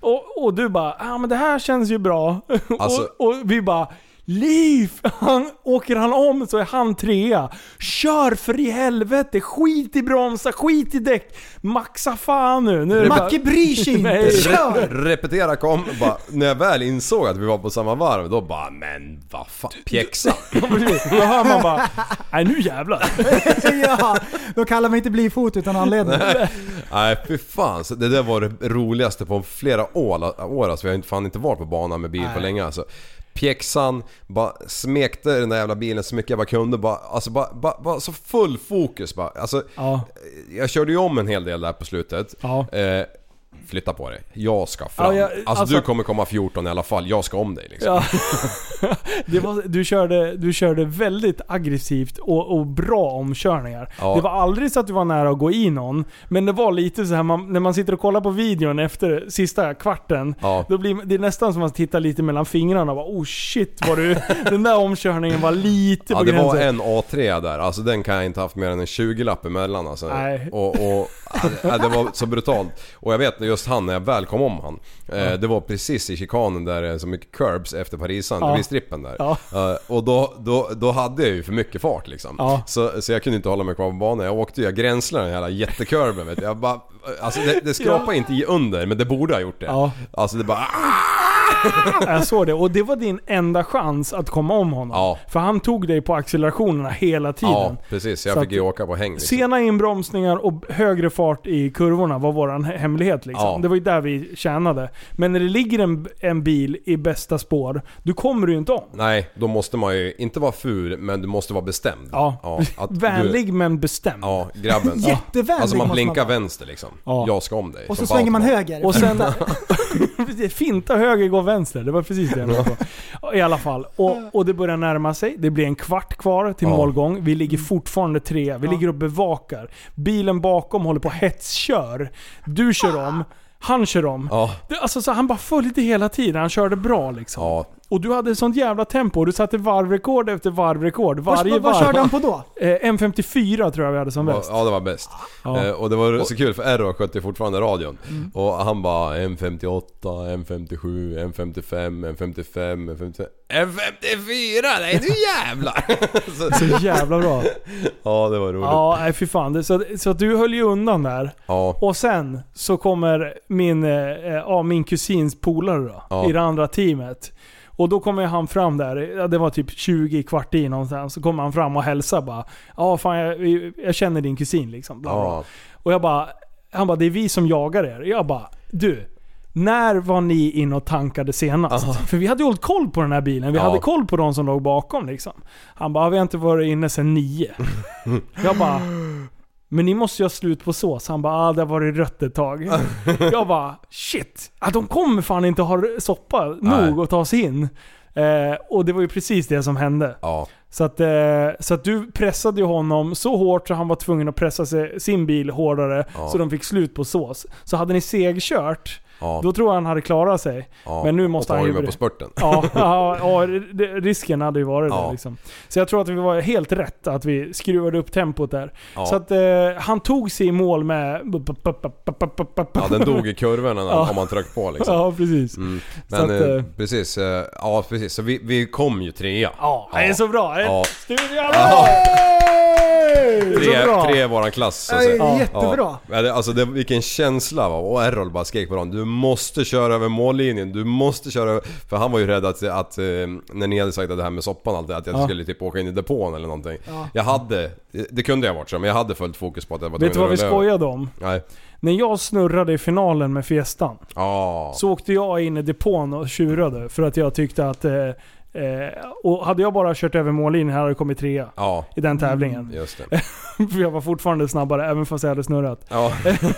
S4: Och, och du bara, ja ah, men det här känns ju bra. <laughs>
S5: Alltså-
S4: och, och vi bara, Liv! <laughs> Han, åker han om så är han trea. Kör för i helvete! Skit i bromsar, skit i däck! Maxa fan nu! nu är det
S6: Macke bryr sig <laughs> inte.
S4: Nej.
S6: Kör!
S5: Re- repetera kom, bara, när jag väl insåg att vi var på samma varv, då bara men vad fan, pjäxa. <laughs>
S4: Då hör man bara, nej nu jävlar.
S6: ja, då kallar man inte blyfot utan anledning.
S5: Nej fy fan, så det där var det roligaste på flera år, år alltså. Vi har inte, fan inte varit på banan med bil på
S6: Nej.
S5: länge alltså. Pjäxan, bara smekte den där jävla bilen så mycket jag bara kunde. Bara, alltså bara, bara, bara så full fokus bara. Alltså,
S4: Ja.
S5: jag körde ju om en hel del där på slutet.
S4: Ja.
S5: Eh, flytta på dig. Jag ska fram.
S4: Ja, jag-
S5: alltså,
S4: alltså-
S5: du kommer komma 14 i alla fall. Jag ska om dig liksom.
S4: Ja. <laughs> Var, du, körde, du körde väldigt aggressivt och, och bra omkörningar.
S5: Ja.
S4: Det var aldrig så att du var nära att gå i någon. Men det var lite så här man, när man sitter och kollar på videon efter sista kvarten.
S5: Ja.
S4: Då blir det är nästan som att man tittar lite mellan fingrarna och bara oh shit vad du... <laughs> den där omkörningen var lite
S5: Ja
S4: på
S5: det var
S4: gränsen.
S5: en A3 där, alltså den kan jag inte haft mer än en 20-lapp emellan alltså.
S4: Nej.
S5: Och, och ja, det var så brutalt. Och jag vet just han, när jag väl kom om han. Eh, det var precis i chikanen där är så mycket curbs efter Parisan,
S4: Ja.
S5: blir strippen där.
S4: Ja.
S5: Eh, och då, då, då hade jag ju för mycket fart liksom.
S4: Ja.
S5: Så, så jag kunde inte hålla mig kvar på banan. Jag åkte ju, jag gränslade den jävla jättekurven vet du. Jag bara, alltså det, det skrapade inte i under, men det borde ha gjort det. Alltså det bara... <laughs>
S4: Jag såg det. Och det var din enda chans att komma om honom.
S5: Ja.
S4: För han tog dig på accelerationerna hela tiden.
S5: Ja, precis. Jag
S4: Så
S5: fick
S4: att-
S5: ju åka på häng liksom.
S4: Sena inbromsningar och högre fart i kurvorna var våran he- hemlighet liksom.
S5: Ja.
S4: Det var ju där vi tjänade. Men när det ligger en, en bil i bästa spår, då kommer du ju inte om.
S5: Nej, då måste man ju inte vara ful, men du måste vara bestämd.
S4: Ja.
S5: att du-
S4: Vänlig men bestämd.
S5: Ja, grabben. <laughs>
S6: Jättevänlig
S5: Alltså man blinkar
S6: vara.
S5: vänster liksom.
S4: Ja.
S5: Jag ska om dig.
S6: Och så svänger man höger.
S4: Och sen... <laughs> finta höger gå vänster. Det var precis det jag menade på. <laughs> I alla fall. Och, och det börjar närma sig. Det blir en kvart kvar till
S5: Ja.
S4: målgång. Vi ligger fortfarande tre. Vi ligger och bevakar. Bilen bakom håller på och hetskör. Du kör om. Han kör om.
S5: Ja.
S4: Det, alltså, så han bara följde hela tiden. Han körde bra liksom.
S5: Ja.
S4: Och du hade sånt jävla tempo. Du satte varvrekord efter varvrekord. Varje
S6: vad, vad
S4: varv.
S6: körde han på då? <laughs>
S4: Eh, M54 tror jag vi hade som bäst.
S5: Ja det var bäst.
S4: Ja.
S5: Eh, och det var så kul för Errol skötte fortfarande radion.
S4: Mm.
S5: Och han bara M58, M57, M55, M55, M55... M54! Nej nu jävlar!
S4: Så jävla bra.
S5: Ja det var roligt.
S4: Ja, nej fy fan. Det- Så, så att du höll ju undan där.
S5: Ja.
S4: Och sen så kommer min, eh, ja, min kusins polare då,
S5: Ja.
S4: i det andra teamet. Och då kommer han fram där, det var typ 20 kvart i någonstans. Så kommer han fram och hälsar bara. Ja fan jag, jag känner din kusin liksom. Bla, bla.
S5: Ja.
S4: Och jag bara, han bara det är vi som jagar er. Jag bara, du. När var ni inne och tankade senast? För vi hade ju hållit koll på den här bilen. Vi
S5: Ja.
S4: hade koll på de som låg bakom liksom. Han bara, vi har inte varit inne sedan nio. <laughs> Jag bara, men ni måste ju ha slut på sås. Han bara, ah, det har varit rött ett tag. <laughs> jag bara, shit. Ah, de kommer fan inte ha soppa
S5: Nej.
S4: nog att ta sig in. Eh, och det var ju precis det som hände.
S5: Ja.
S4: Så att, eh, så att du pressade ju honom så hårt så han var tvungen att pressa sig, sin bil hårdare.
S5: Ja.
S4: Så de fick slut på sås. Så hade ni segkört,
S5: Ja.
S4: då tror jag han hade klarat sig.
S5: Ja.
S4: Men nu måste
S5: och
S4: han ju...
S5: mig på spurten.
S4: Ja, <laughs> ja, ja risken hade ju varit
S5: Ja.
S4: det liksom. Så jag tror att vi var helt rätt att vi skruvade upp tempot där. Så att eh, han tog sig i mål med...
S5: Ja den dog i kurvorna när- om man tryckte på liksom.
S4: Ja, precis.
S5: Mm. Men
S4: att,
S5: eh,
S4: eh,
S5: precis, eh, ja precis. Så vi, vi kom ju trea.
S4: Ja, det är så bra.
S5: Ja.
S4: Studio
S5: Tre, tre i våran klass. så att
S6: Ja,
S5: säga.
S6: jättebra.
S5: Ja. Det, alltså det, vilken känsla va. Och Errol bara skrek på dem. Du måste köra över mållinjen. Du måste köra över... För han var ju rädd att, att eh, när ni hade sagt att det här med soppan och allt det, att jag
S4: Ja.
S5: skulle typ åka in i depån eller någonting.
S4: Ja.
S5: Jag hade, det kunde jag varit så, men jag hade fullt fokus på att jag var
S4: Vet du vad vi
S5: rulla över.
S4: skojade om?
S5: Nej.
S4: När jag snurrade i finalen med Fiestan.
S5: Ja.
S4: Så åkte jag in i depån och tjurade för att jag tyckte att... Eh, eh, och hade jag bara kört över mållinjen hade jag kommit trea
S5: Ja.
S4: i den tävlingen.
S5: Just det. <laughs>
S4: för jag var fortfarande snabbare även fast jag hade snurrat.
S5: Ja.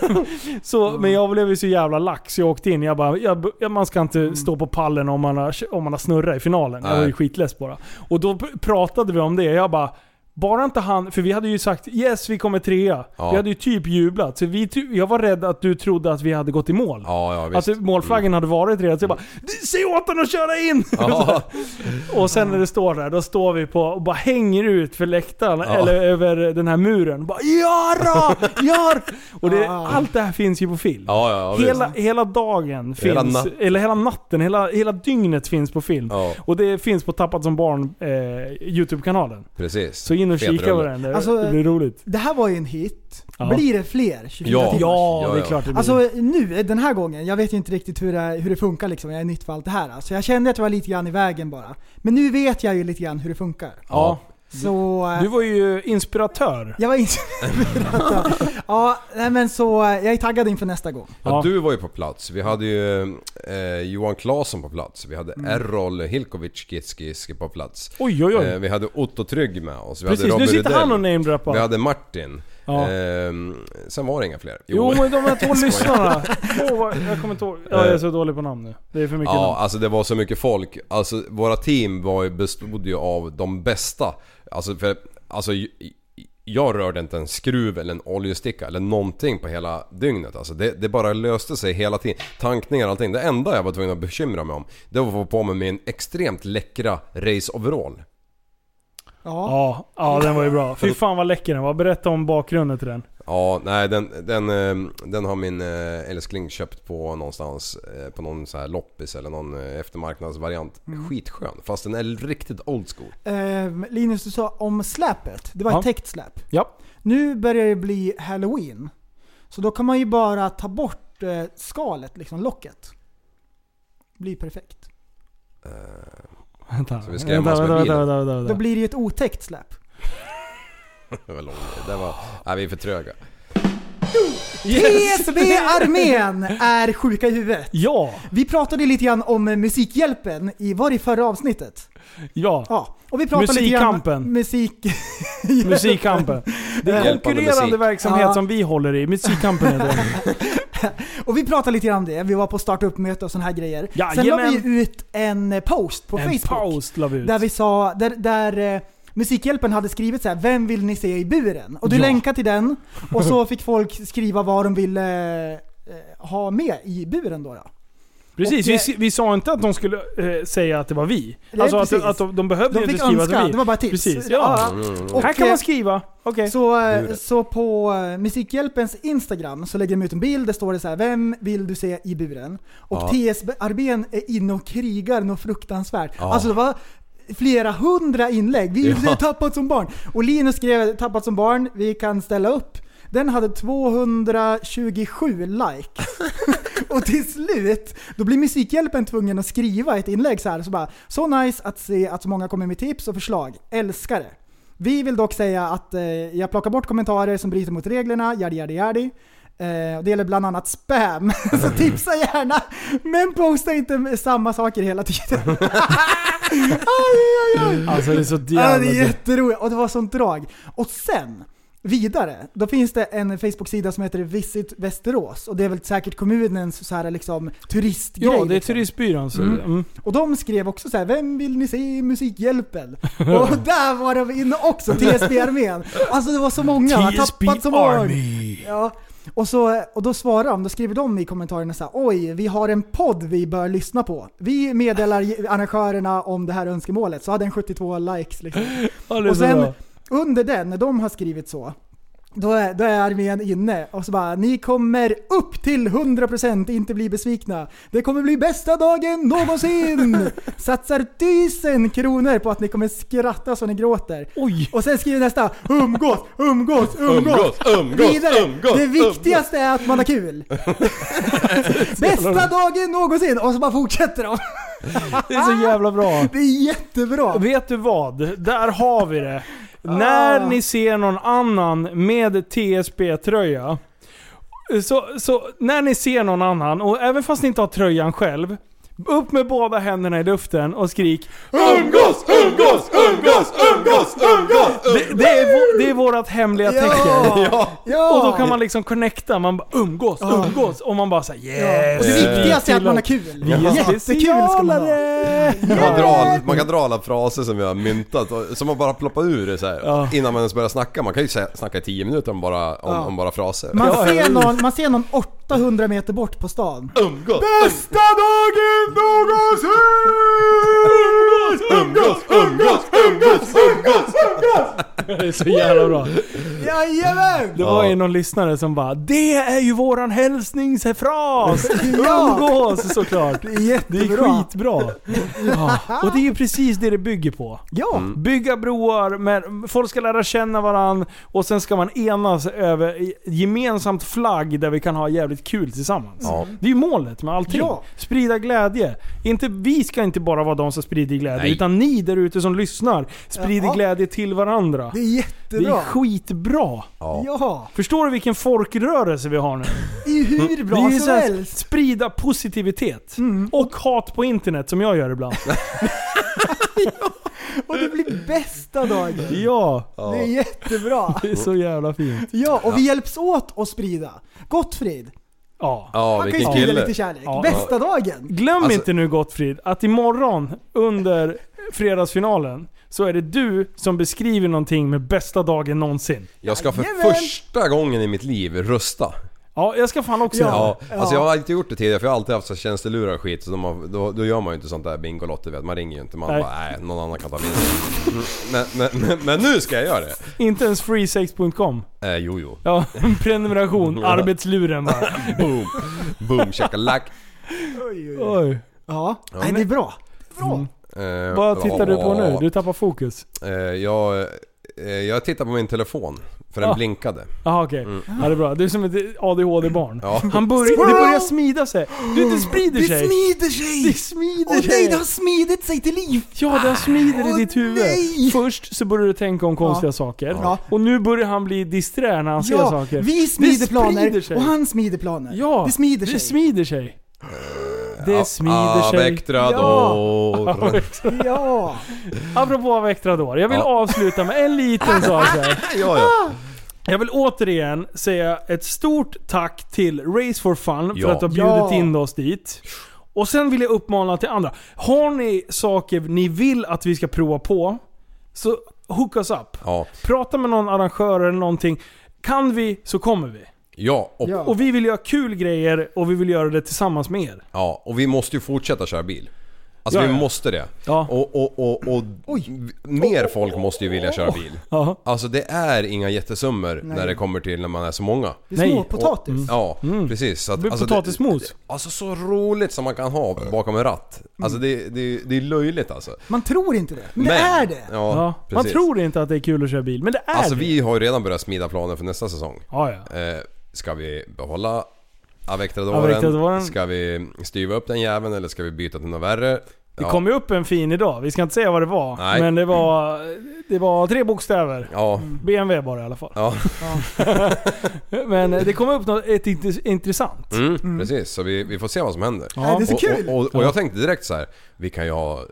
S5: <laughs>
S4: så, men jag blev ju så jävla lax. Jag åkte in, jag bara, jag, man ska inte stå på pallen om man har, om man har snurrat i finalen. Jag var ju
S5: Nej.
S4: skitless bara. Och då pr- pratade vi om det. Jag bara, bara inte han, för vi hade ju sagt yes vi kommer trea.
S5: Ja.
S4: Vi hade ju typ jublat. Så vi, jag var rädd att du trodde att vi hade gått i mål.
S5: Ja, ja visst.
S4: Alltså målflaggen hade varit redan, så jag bara Säg åt honom att köra in!
S5: Ja. <laughs>
S4: och sen när det står där, då står vi på och bara hänger ut för läktaren,
S5: Ja.
S4: eller över den här muren. Bara Jara! Gör! Och det, allt det här finns ju på film.
S5: Ja, ja,
S4: hela, hela dagen finns,
S5: Hela natt-
S4: eller hela natten, hela, hela dygnet finns på film. Och det finns på Tappat som barn, eh, YouTube-kanalen.
S5: Precis.
S4: Så in och
S5: Fet
S4: kika på den, det,
S6: Alltså,
S4: det blir roligt.
S6: Det här var ju en hit.
S4: Ja.
S6: Blir det fler 24
S5: Ja.
S6: timmar?
S4: Ja,
S5: Ja,
S4: det är klart det blir.
S6: Alltså nu, den här gången, jag vet ju inte riktigt hur det, hur det funkar liksom, jag är nytt för allt det här. Så jag kände att jag var lite grann i vägen bara. Men nu vet jag ju lite grann hur det funkar.
S4: ja.
S6: Så... eh,
S4: Du var ju inspiratör.
S6: Jag var inspirerad. <laughs> ja, nej men så eh, jag är taggad inför nästa gång.
S5: Ja,
S4: Ja.
S5: du var ju på plats. Vi hade ju eh, Johan Claesson på plats. Vi hade
S4: Mm.
S5: Errol Hilkovic Gitskiski på plats.
S4: Oj, oj, oj.
S5: Eh, vi hade Otto Trygg med oss. Vi
S4: Precis,
S5: hade
S4: nu
S5: Robert
S4: sitter
S5: Rydell.
S4: han och namedroppar.
S5: Vi hade Martin.
S4: Ja.
S5: Ehm, sen var det inga fler.
S4: Jo, men de här två <laughs> lyssnarna. Vad- jag kommer inte ihåg. Ja, jag är så dålig på namn nu. Det är för mycket
S5: Ja,
S4: namn.
S5: alltså det var så mycket folk. Alltså våra team var ju, bestod ju av de bästa. Alltså för, alltså j- jag rörde inte en skruv eller en oljesticka eller någonting på hela dygnet. Alltså det, det bara löste sig hela tiden. Tankningar och allting. Det enda jag var tvungen att bekymra mig om, det var att få på mig min extremt läckra race-overall.
S6: Ja.
S4: Ja, ja, den var ju bra. Fy fan vad läcker den var. Berätta om bakgrunden till den.
S5: Ja, nej den, den, eh, den har min eh, älskling köpt på någonstans eh, på någon så här loppis eller någon eh, eftermarknadsvariant.
S6: Mm.
S5: Skitskön, fast den är riktigt old school.
S6: Eh, Linus, du sa om släpet. Det var
S4: Ja.
S6: ett täckt släp.
S4: Ja.
S6: Nu börjar det bli halloween. Så då kan man ju bara ta bort eh, skalet, liksom locket. Blir perfekt.
S4: Vänta,
S5: Så vi skrämmas
S4: vänta,
S5: med
S4: vänta,
S5: bilen.
S4: vänta, vänta, vänta.
S6: Då blir det ju ett otäckt släp. <laughs>
S5: Det var långt. Det var... Nej, vi är för tröga.
S6: TSB-armén <laughs> är sjuka i huvudet.
S4: Ja,
S6: Vi pratade lite grann om Musikhjälpen i, var det i förra avsnittet?
S4: Ja.
S6: Ja. Och vi pratade lite.
S4: Musikkampen.
S6: Musik... <laughs>
S4: Musikkampen. Det är
S5: Hjälpande
S4: konkurrerande
S5: musik.
S4: verksamhet
S6: Ja.
S4: som vi håller i. Musikkampen heter den. <laughs>
S6: och vi pratade lite grann om det. Vi var på startup-möte och såna här grejer. Sen la
S4: Jajamän.
S6: vi ut en eh, post på
S4: En
S6: Facebook.
S4: post la vi ut.
S6: Där vi sa, där, där eh, Musikhjälpen hade skrivit så här: vem vill ni se i buren? Och du
S4: Ja.
S6: länkade till den, och så <laughs> fick folk skriva vad de ville eh, ha med i buren då. Ja.
S4: Precis,
S6: Och,
S4: vi,
S6: eh,
S4: vi sa inte att de skulle eh, säga att det var vi.
S6: Nej,
S4: alltså att,
S6: precis.
S4: att de, de behövde
S6: De
S4: inte
S6: fick
S4: skriva att
S6: önska,
S4: det var vi.
S6: det var bara tips.
S4: Precis,
S6: Ja.
S4: ja.
S6: Mm.
S4: Och
S6: Och,
S4: här kan
S6: eh,
S4: man skriva. Okej.
S6: Så, eh, så på eh, Musikhjälpens Instagram så lägger de ut en bild, där står det så här: vem vill du se i buren? Och
S15: Ja.
S6: TSB-armén är inne och krigar något fruktansvärt.
S15: Ja.
S6: Alltså det var flera hundra inlägg. Vi
S15: Ja.
S6: tappat som barn. Och Linus skrev tappat som barn, vi kan ställa upp. Den hade 227 likes. <laughs> <laughs> och till slut, då blir Musikhjälpen tvungen att skriva ett inlägg så här. Så bara, så nice att se att så många kommer med tips och förslag. Älskar det. Vi vill dock säga att eh, jag plockar bort kommentarer som bryter mot reglerna, yadi yadi yadi. Eh, det gäller bland annat spam, <laughs> så tipsa gärna. Men posta inte samma saker hela tiden. <laughs> aj, aj, aj.
S4: Alltså det är så
S6: Ja,
S4: jävla...
S6: det är jätteroligt och det var sånt drag. Och sen, vidare, då finns det en Facebook-sida som heter Visit Västerås och det är väl säkert kommunens så här liksom turistgrej.
S4: Ja, det är
S6: liksom.
S4: turistbyrån. Så,
S6: Mm.
S4: mm.
S6: Och de skrev också så här: vem vill ni se i Musikhjälpen? <laughs> och där var de inne också, TSB-armén. Alltså det var så många, man tappat så många. Ja. Och, så, och då svarar de, då skriver de i kommentarerna så här: oj, vi har en podd vi bör lyssna på. Vi meddelar arrangörerna om det här önskemålet. Så hade den 72 likes liksom.
S4: Ja,
S6: och sen
S4: bra.
S6: Under den, när de har skrivit så, då är, då är armén inne och så bara ni kommer upp till 100% inte bli besvikna. Det kommer bli bästa dagen någonsin! <laughs> Satsar tusen kronor på att ni kommer skratta så ni gråter.
S4: Oj.
S6: Och sen skriver nästa umgås, umgås, umgås.
S5: Umgås, umgås,
S6: Vidare,
S5: umgås,
S6: det viktigaste är att man har kul. <laughs> bästa dagen någonsin! Och så bara fortsätter de.
S4: Det är så jävla bra. <laughs>
S6: Det är jättebra.
S4: Vet du vad? Där har vi det. När ni ser någon annan med TSB-tröja. Så, så när ni ser någon annan, och även fast ni inte har tröjan själv. Upp med båda händerna i luften och skrik
S5: Umgås, umgås, umgås, umgås, umgås!
S4: Det, det, är, vå- det är vårat hemliga
S6: Ja.
S4: tecken.
S6: Ja. Ja.
S4: Och då kan man liksom connecta, man bara umgås,
S6: Ja.
S4: umgås. Och man bara säger
S6: Ja.
S4: yes!
S6: Och det viktigaste är att man har kul.
S4: Är
S6: Jättekul ska man ha.
S5: Man kan, dra, man kan dra alla fraser som vi har myntat, och- som man bara ploppar ur det så här, innan man ens börjar snacka. Man kan ju snacka i 10 minuter om bara, om,
S6: Ja.
S5: om bara fraser.
S6: Man, ser någon, man ser någon 800 meter bort på stan.
S5: Umgås!
S6: Bästa dagen någonsin!
S5: Umgås, umgås, umgås, umgås!
S4: Det är så jävla bra.
S6: Jajamän!
S4: Det var ju någon lyssnare som bara Det är ju våran hälsningsfras! <laughs> Umgås såklart!
S6: Det är jättebra.
S4: Det är skitbra. Ja. Och det är ju precis det det bygger på.
S6: Ja.
S4: Bygga broar, med, folk ska lära känna varandra och sen ska man enas över gemensamt flagg där vi kan ha jävligt kul tillsammans.
S5: Ja.
S4: Det är ju målet med allting.
S6: Ja.
S4: Sprida glädje. Inte, vi ska inte bara vara de som sprider glädje,
S5: Nej.
S4: utan ni där ute som lyssnar sprider
S6: Ja.
S4: glädje till varandra.
S6: Det är
S4: Det
S6: jättebra.
S4: är skitbra.
S5: Ja.
S6: Ja,
S4: Förstår du vilken folkrörelse vi har nu?
S6: det är hur
S4: det
S6: bra
S4: är ju
S6: som helst.
S4: sprida positivitet. Och hat på internet som jag gör ibland. <laughs>
S6: Och det blir bästa dagen.
S4: ja,
S6: Det är jättebra.
S4: det är så jävla fint.
S6: Ja, och vi hjälps åt att sprida. Gottfrid,
S4: Ja.
S5: Ja,
S6: han kan ju
S5: vilken
S6: sprida
S5: kille.
S6: lite kärlek.
S4: Ja.
S6: Bästa dagen.
S4: Glöm
S5: Alltså-
S4: inte nu Gottfrid, att imorgon under fredagsfinalen så är det du som beskriver någonting med bästa dagen någonsin.
S5: Jag ska för
S6: Jajamän.
S5: första gången i mitt liv rösta.
S4: Ja, jag ska fan också
S6: Ja.
S4: det.
S5: Ja, alltså jag har inte gjort det tidigare för jag har alltid haft så tjänstelurar och skit så de har, då, då gör man ju inte sånt där Bingolotto vet Man ringer ju inte, man
S4: Nej.
S5: bara nej, någon annan kan ta. Mm, Men, men, men, men nu ska jag göra det!
S4: Inte ens freesex.com.
S5: Eh, jo jo.
S4: Ja, prenumeration, <laughs> arbetsluren bara. <laughs>
S5: Boom! Boom shakalak.
S6: Oj, oj, oj.
S4: Oj.
S6: Ja,
S5: Ja,
S6: nej, det är bra. Bra.
S5: Eh,
S4: Vad tittar du på nu? Du tappar fokus.
S5: Eh, jag, eh, jag tittar på min telefon, för den
S4: Ja.
S5: blinkade.
S4: Jaha okej. Ja, det är bra. Du är som ett ADHD-barn.
S5: Ja.
S4: Han börjar, det börjar smida sig. Du, det sprider
S6: Det
S4: sig.
S6: smider sig!
S4: Det smider
S6: Åh
S4: sig.
S6: nej, det har smidit sig till liv!
S4: Ja, det smider i
S6: Åh,
S4: ditt huvud.
S6: nej.
S4: Först så börjar du tänka om konstiga
S6: Ja.
S4: saker.
S6: Ja.
S4: Och nu börjar han bli disträ när han ser
S6: Ja,
S4: saker.
S6: vi
S4: Det
S6: smider
S4: sprider
S6: planer
S4: sig.
S6: och han smider planer.
S4: Ja,
S6: det smider sig.
S4: Det smider sig. Det
S5: Ja,
S4: smider sig.
S5: Avectrador.
S6: Ja!
S4: Apropå Avectrador. Jag vill
S5: Ja.
S4: avsluta med en liten sak här. <laughs>
S5: ja, ja.
S4: Jag vill återigen säga ett stort tack till Race for Fun för att ha bjudit
S6: Ja.
S4: in oss dit. Och sen vill jag uppmana till andra. Har ni saker ni vill att vi ska prova på, så hook us up. Prata med någon arrangör eller någonting. Kan vi så kommer vi.
S5: Ja, och,
S6: Ja.
S4: Och vi vill göra kul grejer och vi vill göra det tillsammans med er.
S5: ja, och vi måste ju fortsätta köra bil. Alltså
S4: Ja,
S5: vi
S4: ja.
S5: måste det.
S4: Ja.
S5: Och, och, och, och mer folk måste ju vilja köra bil.
S4: Ja.
S5: Alltså det är inga jättesummor när det kommer till när man är så många.
S6: Det är
S4: Nej.
S6: småpotatis.
S5: Och, ja, precis. Så att, alltså,
S4: potatismos.
S5: Det, alltså så roligt som man kan ha bakom en ratt. Alltså det, det, det är löjligt alltså.
S6: Man tror inte det, men, det är det.
S5: Ja,
S4: Ja, man
S5: precis.
S4: tror inte att det är kul att köra bil, men det är
S5: Alltså
S4: det.
S5: vi har ju redan börjat smida planer för nästa säsong.
S4: Ja, ja.
S5: Eh, ska vi behålla.
S4: Avectadoren?
S5: Ska vi styva upp den jäveln eller ska vi byta till något värre?
S4: Det kom ju upp en fin idag, vi ska inte säga vad det var.
S5: Nej.
S4: Men det var, det var tre bokstäver.
S5: Ja.
S4: BMW bara i alla fall.
S5: Ja, <laughs>
S4: Men det kom upp något ett intressant.
S5: mm, precis. Så vi, vi får se vad som händer.
S6: Ja, det är så
S5: och,
S6: kul.
S5: Och, och, och jag tänkte direkt så här. vi kan ju ha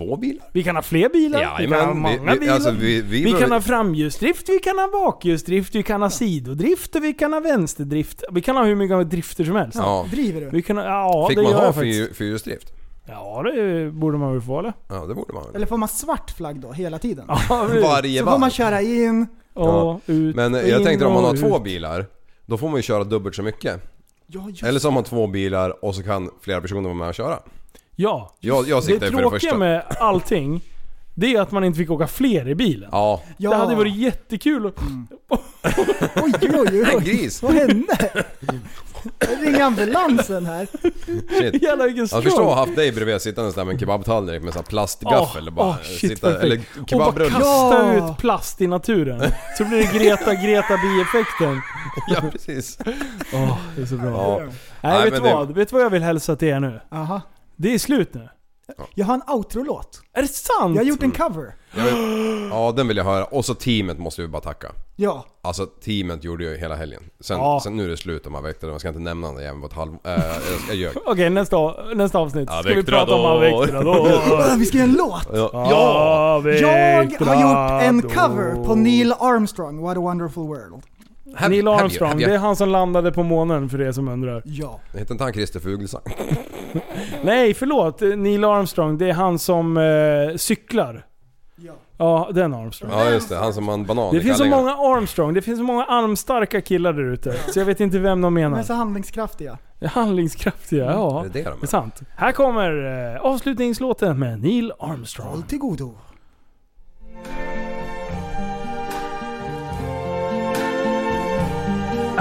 S5: två bilar.
S4: Vi kan ha fler bilar, vi kan ha många
S5: vi-
S4: bilar.
S5: alltså, vi- vi
S4: vi kan ha framljusdrift, vi kan ha bakhjulsdrift, vi kan ha sidodrift och vi kan ha vänsterdrift. Vi kan ha hur mycket drifter som helst.
S5: Ja.
S6: Driver du?
S4: Vi kan ha, ja,
S5: Fick
S4: det
S5: man
S4: gör
S5: ha fyrhjulsdrift?
S4: Ja, det borde man väl få eller?
S5: Ja, det borde man väl.
S6: Eller får man svart flagg då, hela tiden?
S4: Ja. <laughs>
S5: Varje
S6: Så får man köra in,
S4: Och ut,
S5: Men
S4: och
S5: jag
S4: in
S5: tänkte om man har två
S4: ut.
S5: bilar, då får man ju köra dubbelt så mycket.
S6: ja
S5: Eller så har man två bilar och så kan flera personer vara med och köra.
S4: Ja.
S5: Jag, jag
S4: Det
S5: ju för det
S4: tråkiga
S5: första.
S4: med allting, det är att man inte fick åka fler i bilen.
S5: Ja,
S6: Ja.
S4: Det hade varit jättekul att... <laughs>
S6: Oj, oj, oj,
S5: en gris!
S6: Vad hände? Ring ambulansen här.
S5: Shit.
S4: Jävlar vilken
S5: Jag
S4: skroll.
S5: förstår att ha haft dig bredvid sittandes där med en kebabtallrik med sån här plastgaffel och bara
S4: Åh, shit,
S5: sitta, eller
S4: Och bara
S5: kebabrulle.
S4: kasta
S6: Ja.
S4: ut plast i naturen. Så blir det Greta, Greta bi-effekten. <laughs>
S5: Ja precis.
S4: Åh, det är så bra.
S5: Ja.
S4: Nej,
S5: Nej,
S4: vet du
S5: men det-
S4: vad? Vet du vad jag vill hälsa till er nu?
S6: Aha.
S4: Det är slut nu.
S6: Jag har en outro-låt.
S4: Är det sant?
S6: Jag har gjort en cover.
S5: Jag vill, <gasps> ja den vill jag höra. Och så teamet måste vi bara tacka.
S6: Ja.
S5: Alltså teamet gjorde ju hela helgen. Sen,
S4: Ja.
S5: sen nu är det slut om Avectador. Jag ska inte nämna det även på ett halv... Äh, jag, jag ljög. <laughs>
S4: Okej, nästa, nästa avsnitt ska vi prata om Avectador. <laughs>
S6: Vi ska göra en låt.
S5: Ja!
S4: Ja!
S6: Jag har gjort en cover på Neil Armstrong, What a wonderful world.
S5: Have-
S4: Neil
S5: have you-
S4: Armstrong,
S5: have you-
S4: det är han som landade på månen för er som undrar.
S6: Ja.
S5: Hette inte han Christer Fuglesang? <laughs>
S4: Nej, förlåt. Neil Armstrong, det är han som eh, cyklar.
S6: Ja.
S4: Ja, den Armstrong.
S5: Ja just det, han som man banan
S4: Det finns så många Armstrong, det finns så många armstarka killar där ute. Så jag vet inte vem de
S6: De är
S4: menar.
S6: så handlingskraftiga.
S4: Handlingskraftiga, ja.
S5: Är det det de är?
S4: Det är sant. Här kommer eh, avslutningslåten med Neil Armstrong.
S6: Håll till godo.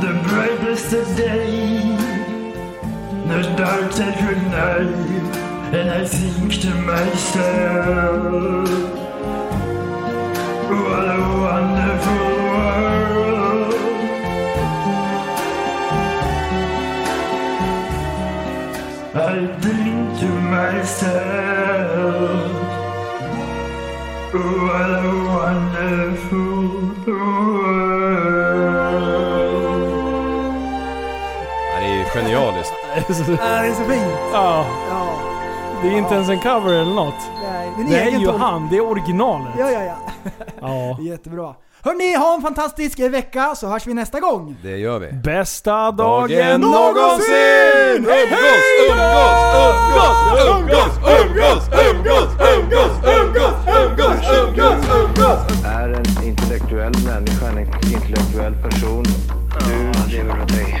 S15: the brightest of day, the dark sacred night, and I think to myself, what a wonderful world. I think to myself, what a wonderful world.
S5: Genialiskt. <laughs>
S6: Ja, det är så fint.
S4: Ja,
S6: Ja.
S4: det är inte ens en cover eller något.
S6: Nej, det är,
S4: Det är
S6: egen
S4: ju
S6: ton.
S4: han, det är originalet.
S6: Ja, ja, ja. <laughs>
S4: Ja.
S6: Jättebra. Hörni, ha en fantastisk vecka så hörs vi nästa gång.
S5: Det gör vi.
S4: Bästa dagen
S5: Dagen
S4: någonsin!
S5: Umgås, umgås, umgås, umgås, umgås, umgås, umgås, umgås, umgås, umgås.
S3: Är en intellektuell människa, en intellektuell person. Du lever dig.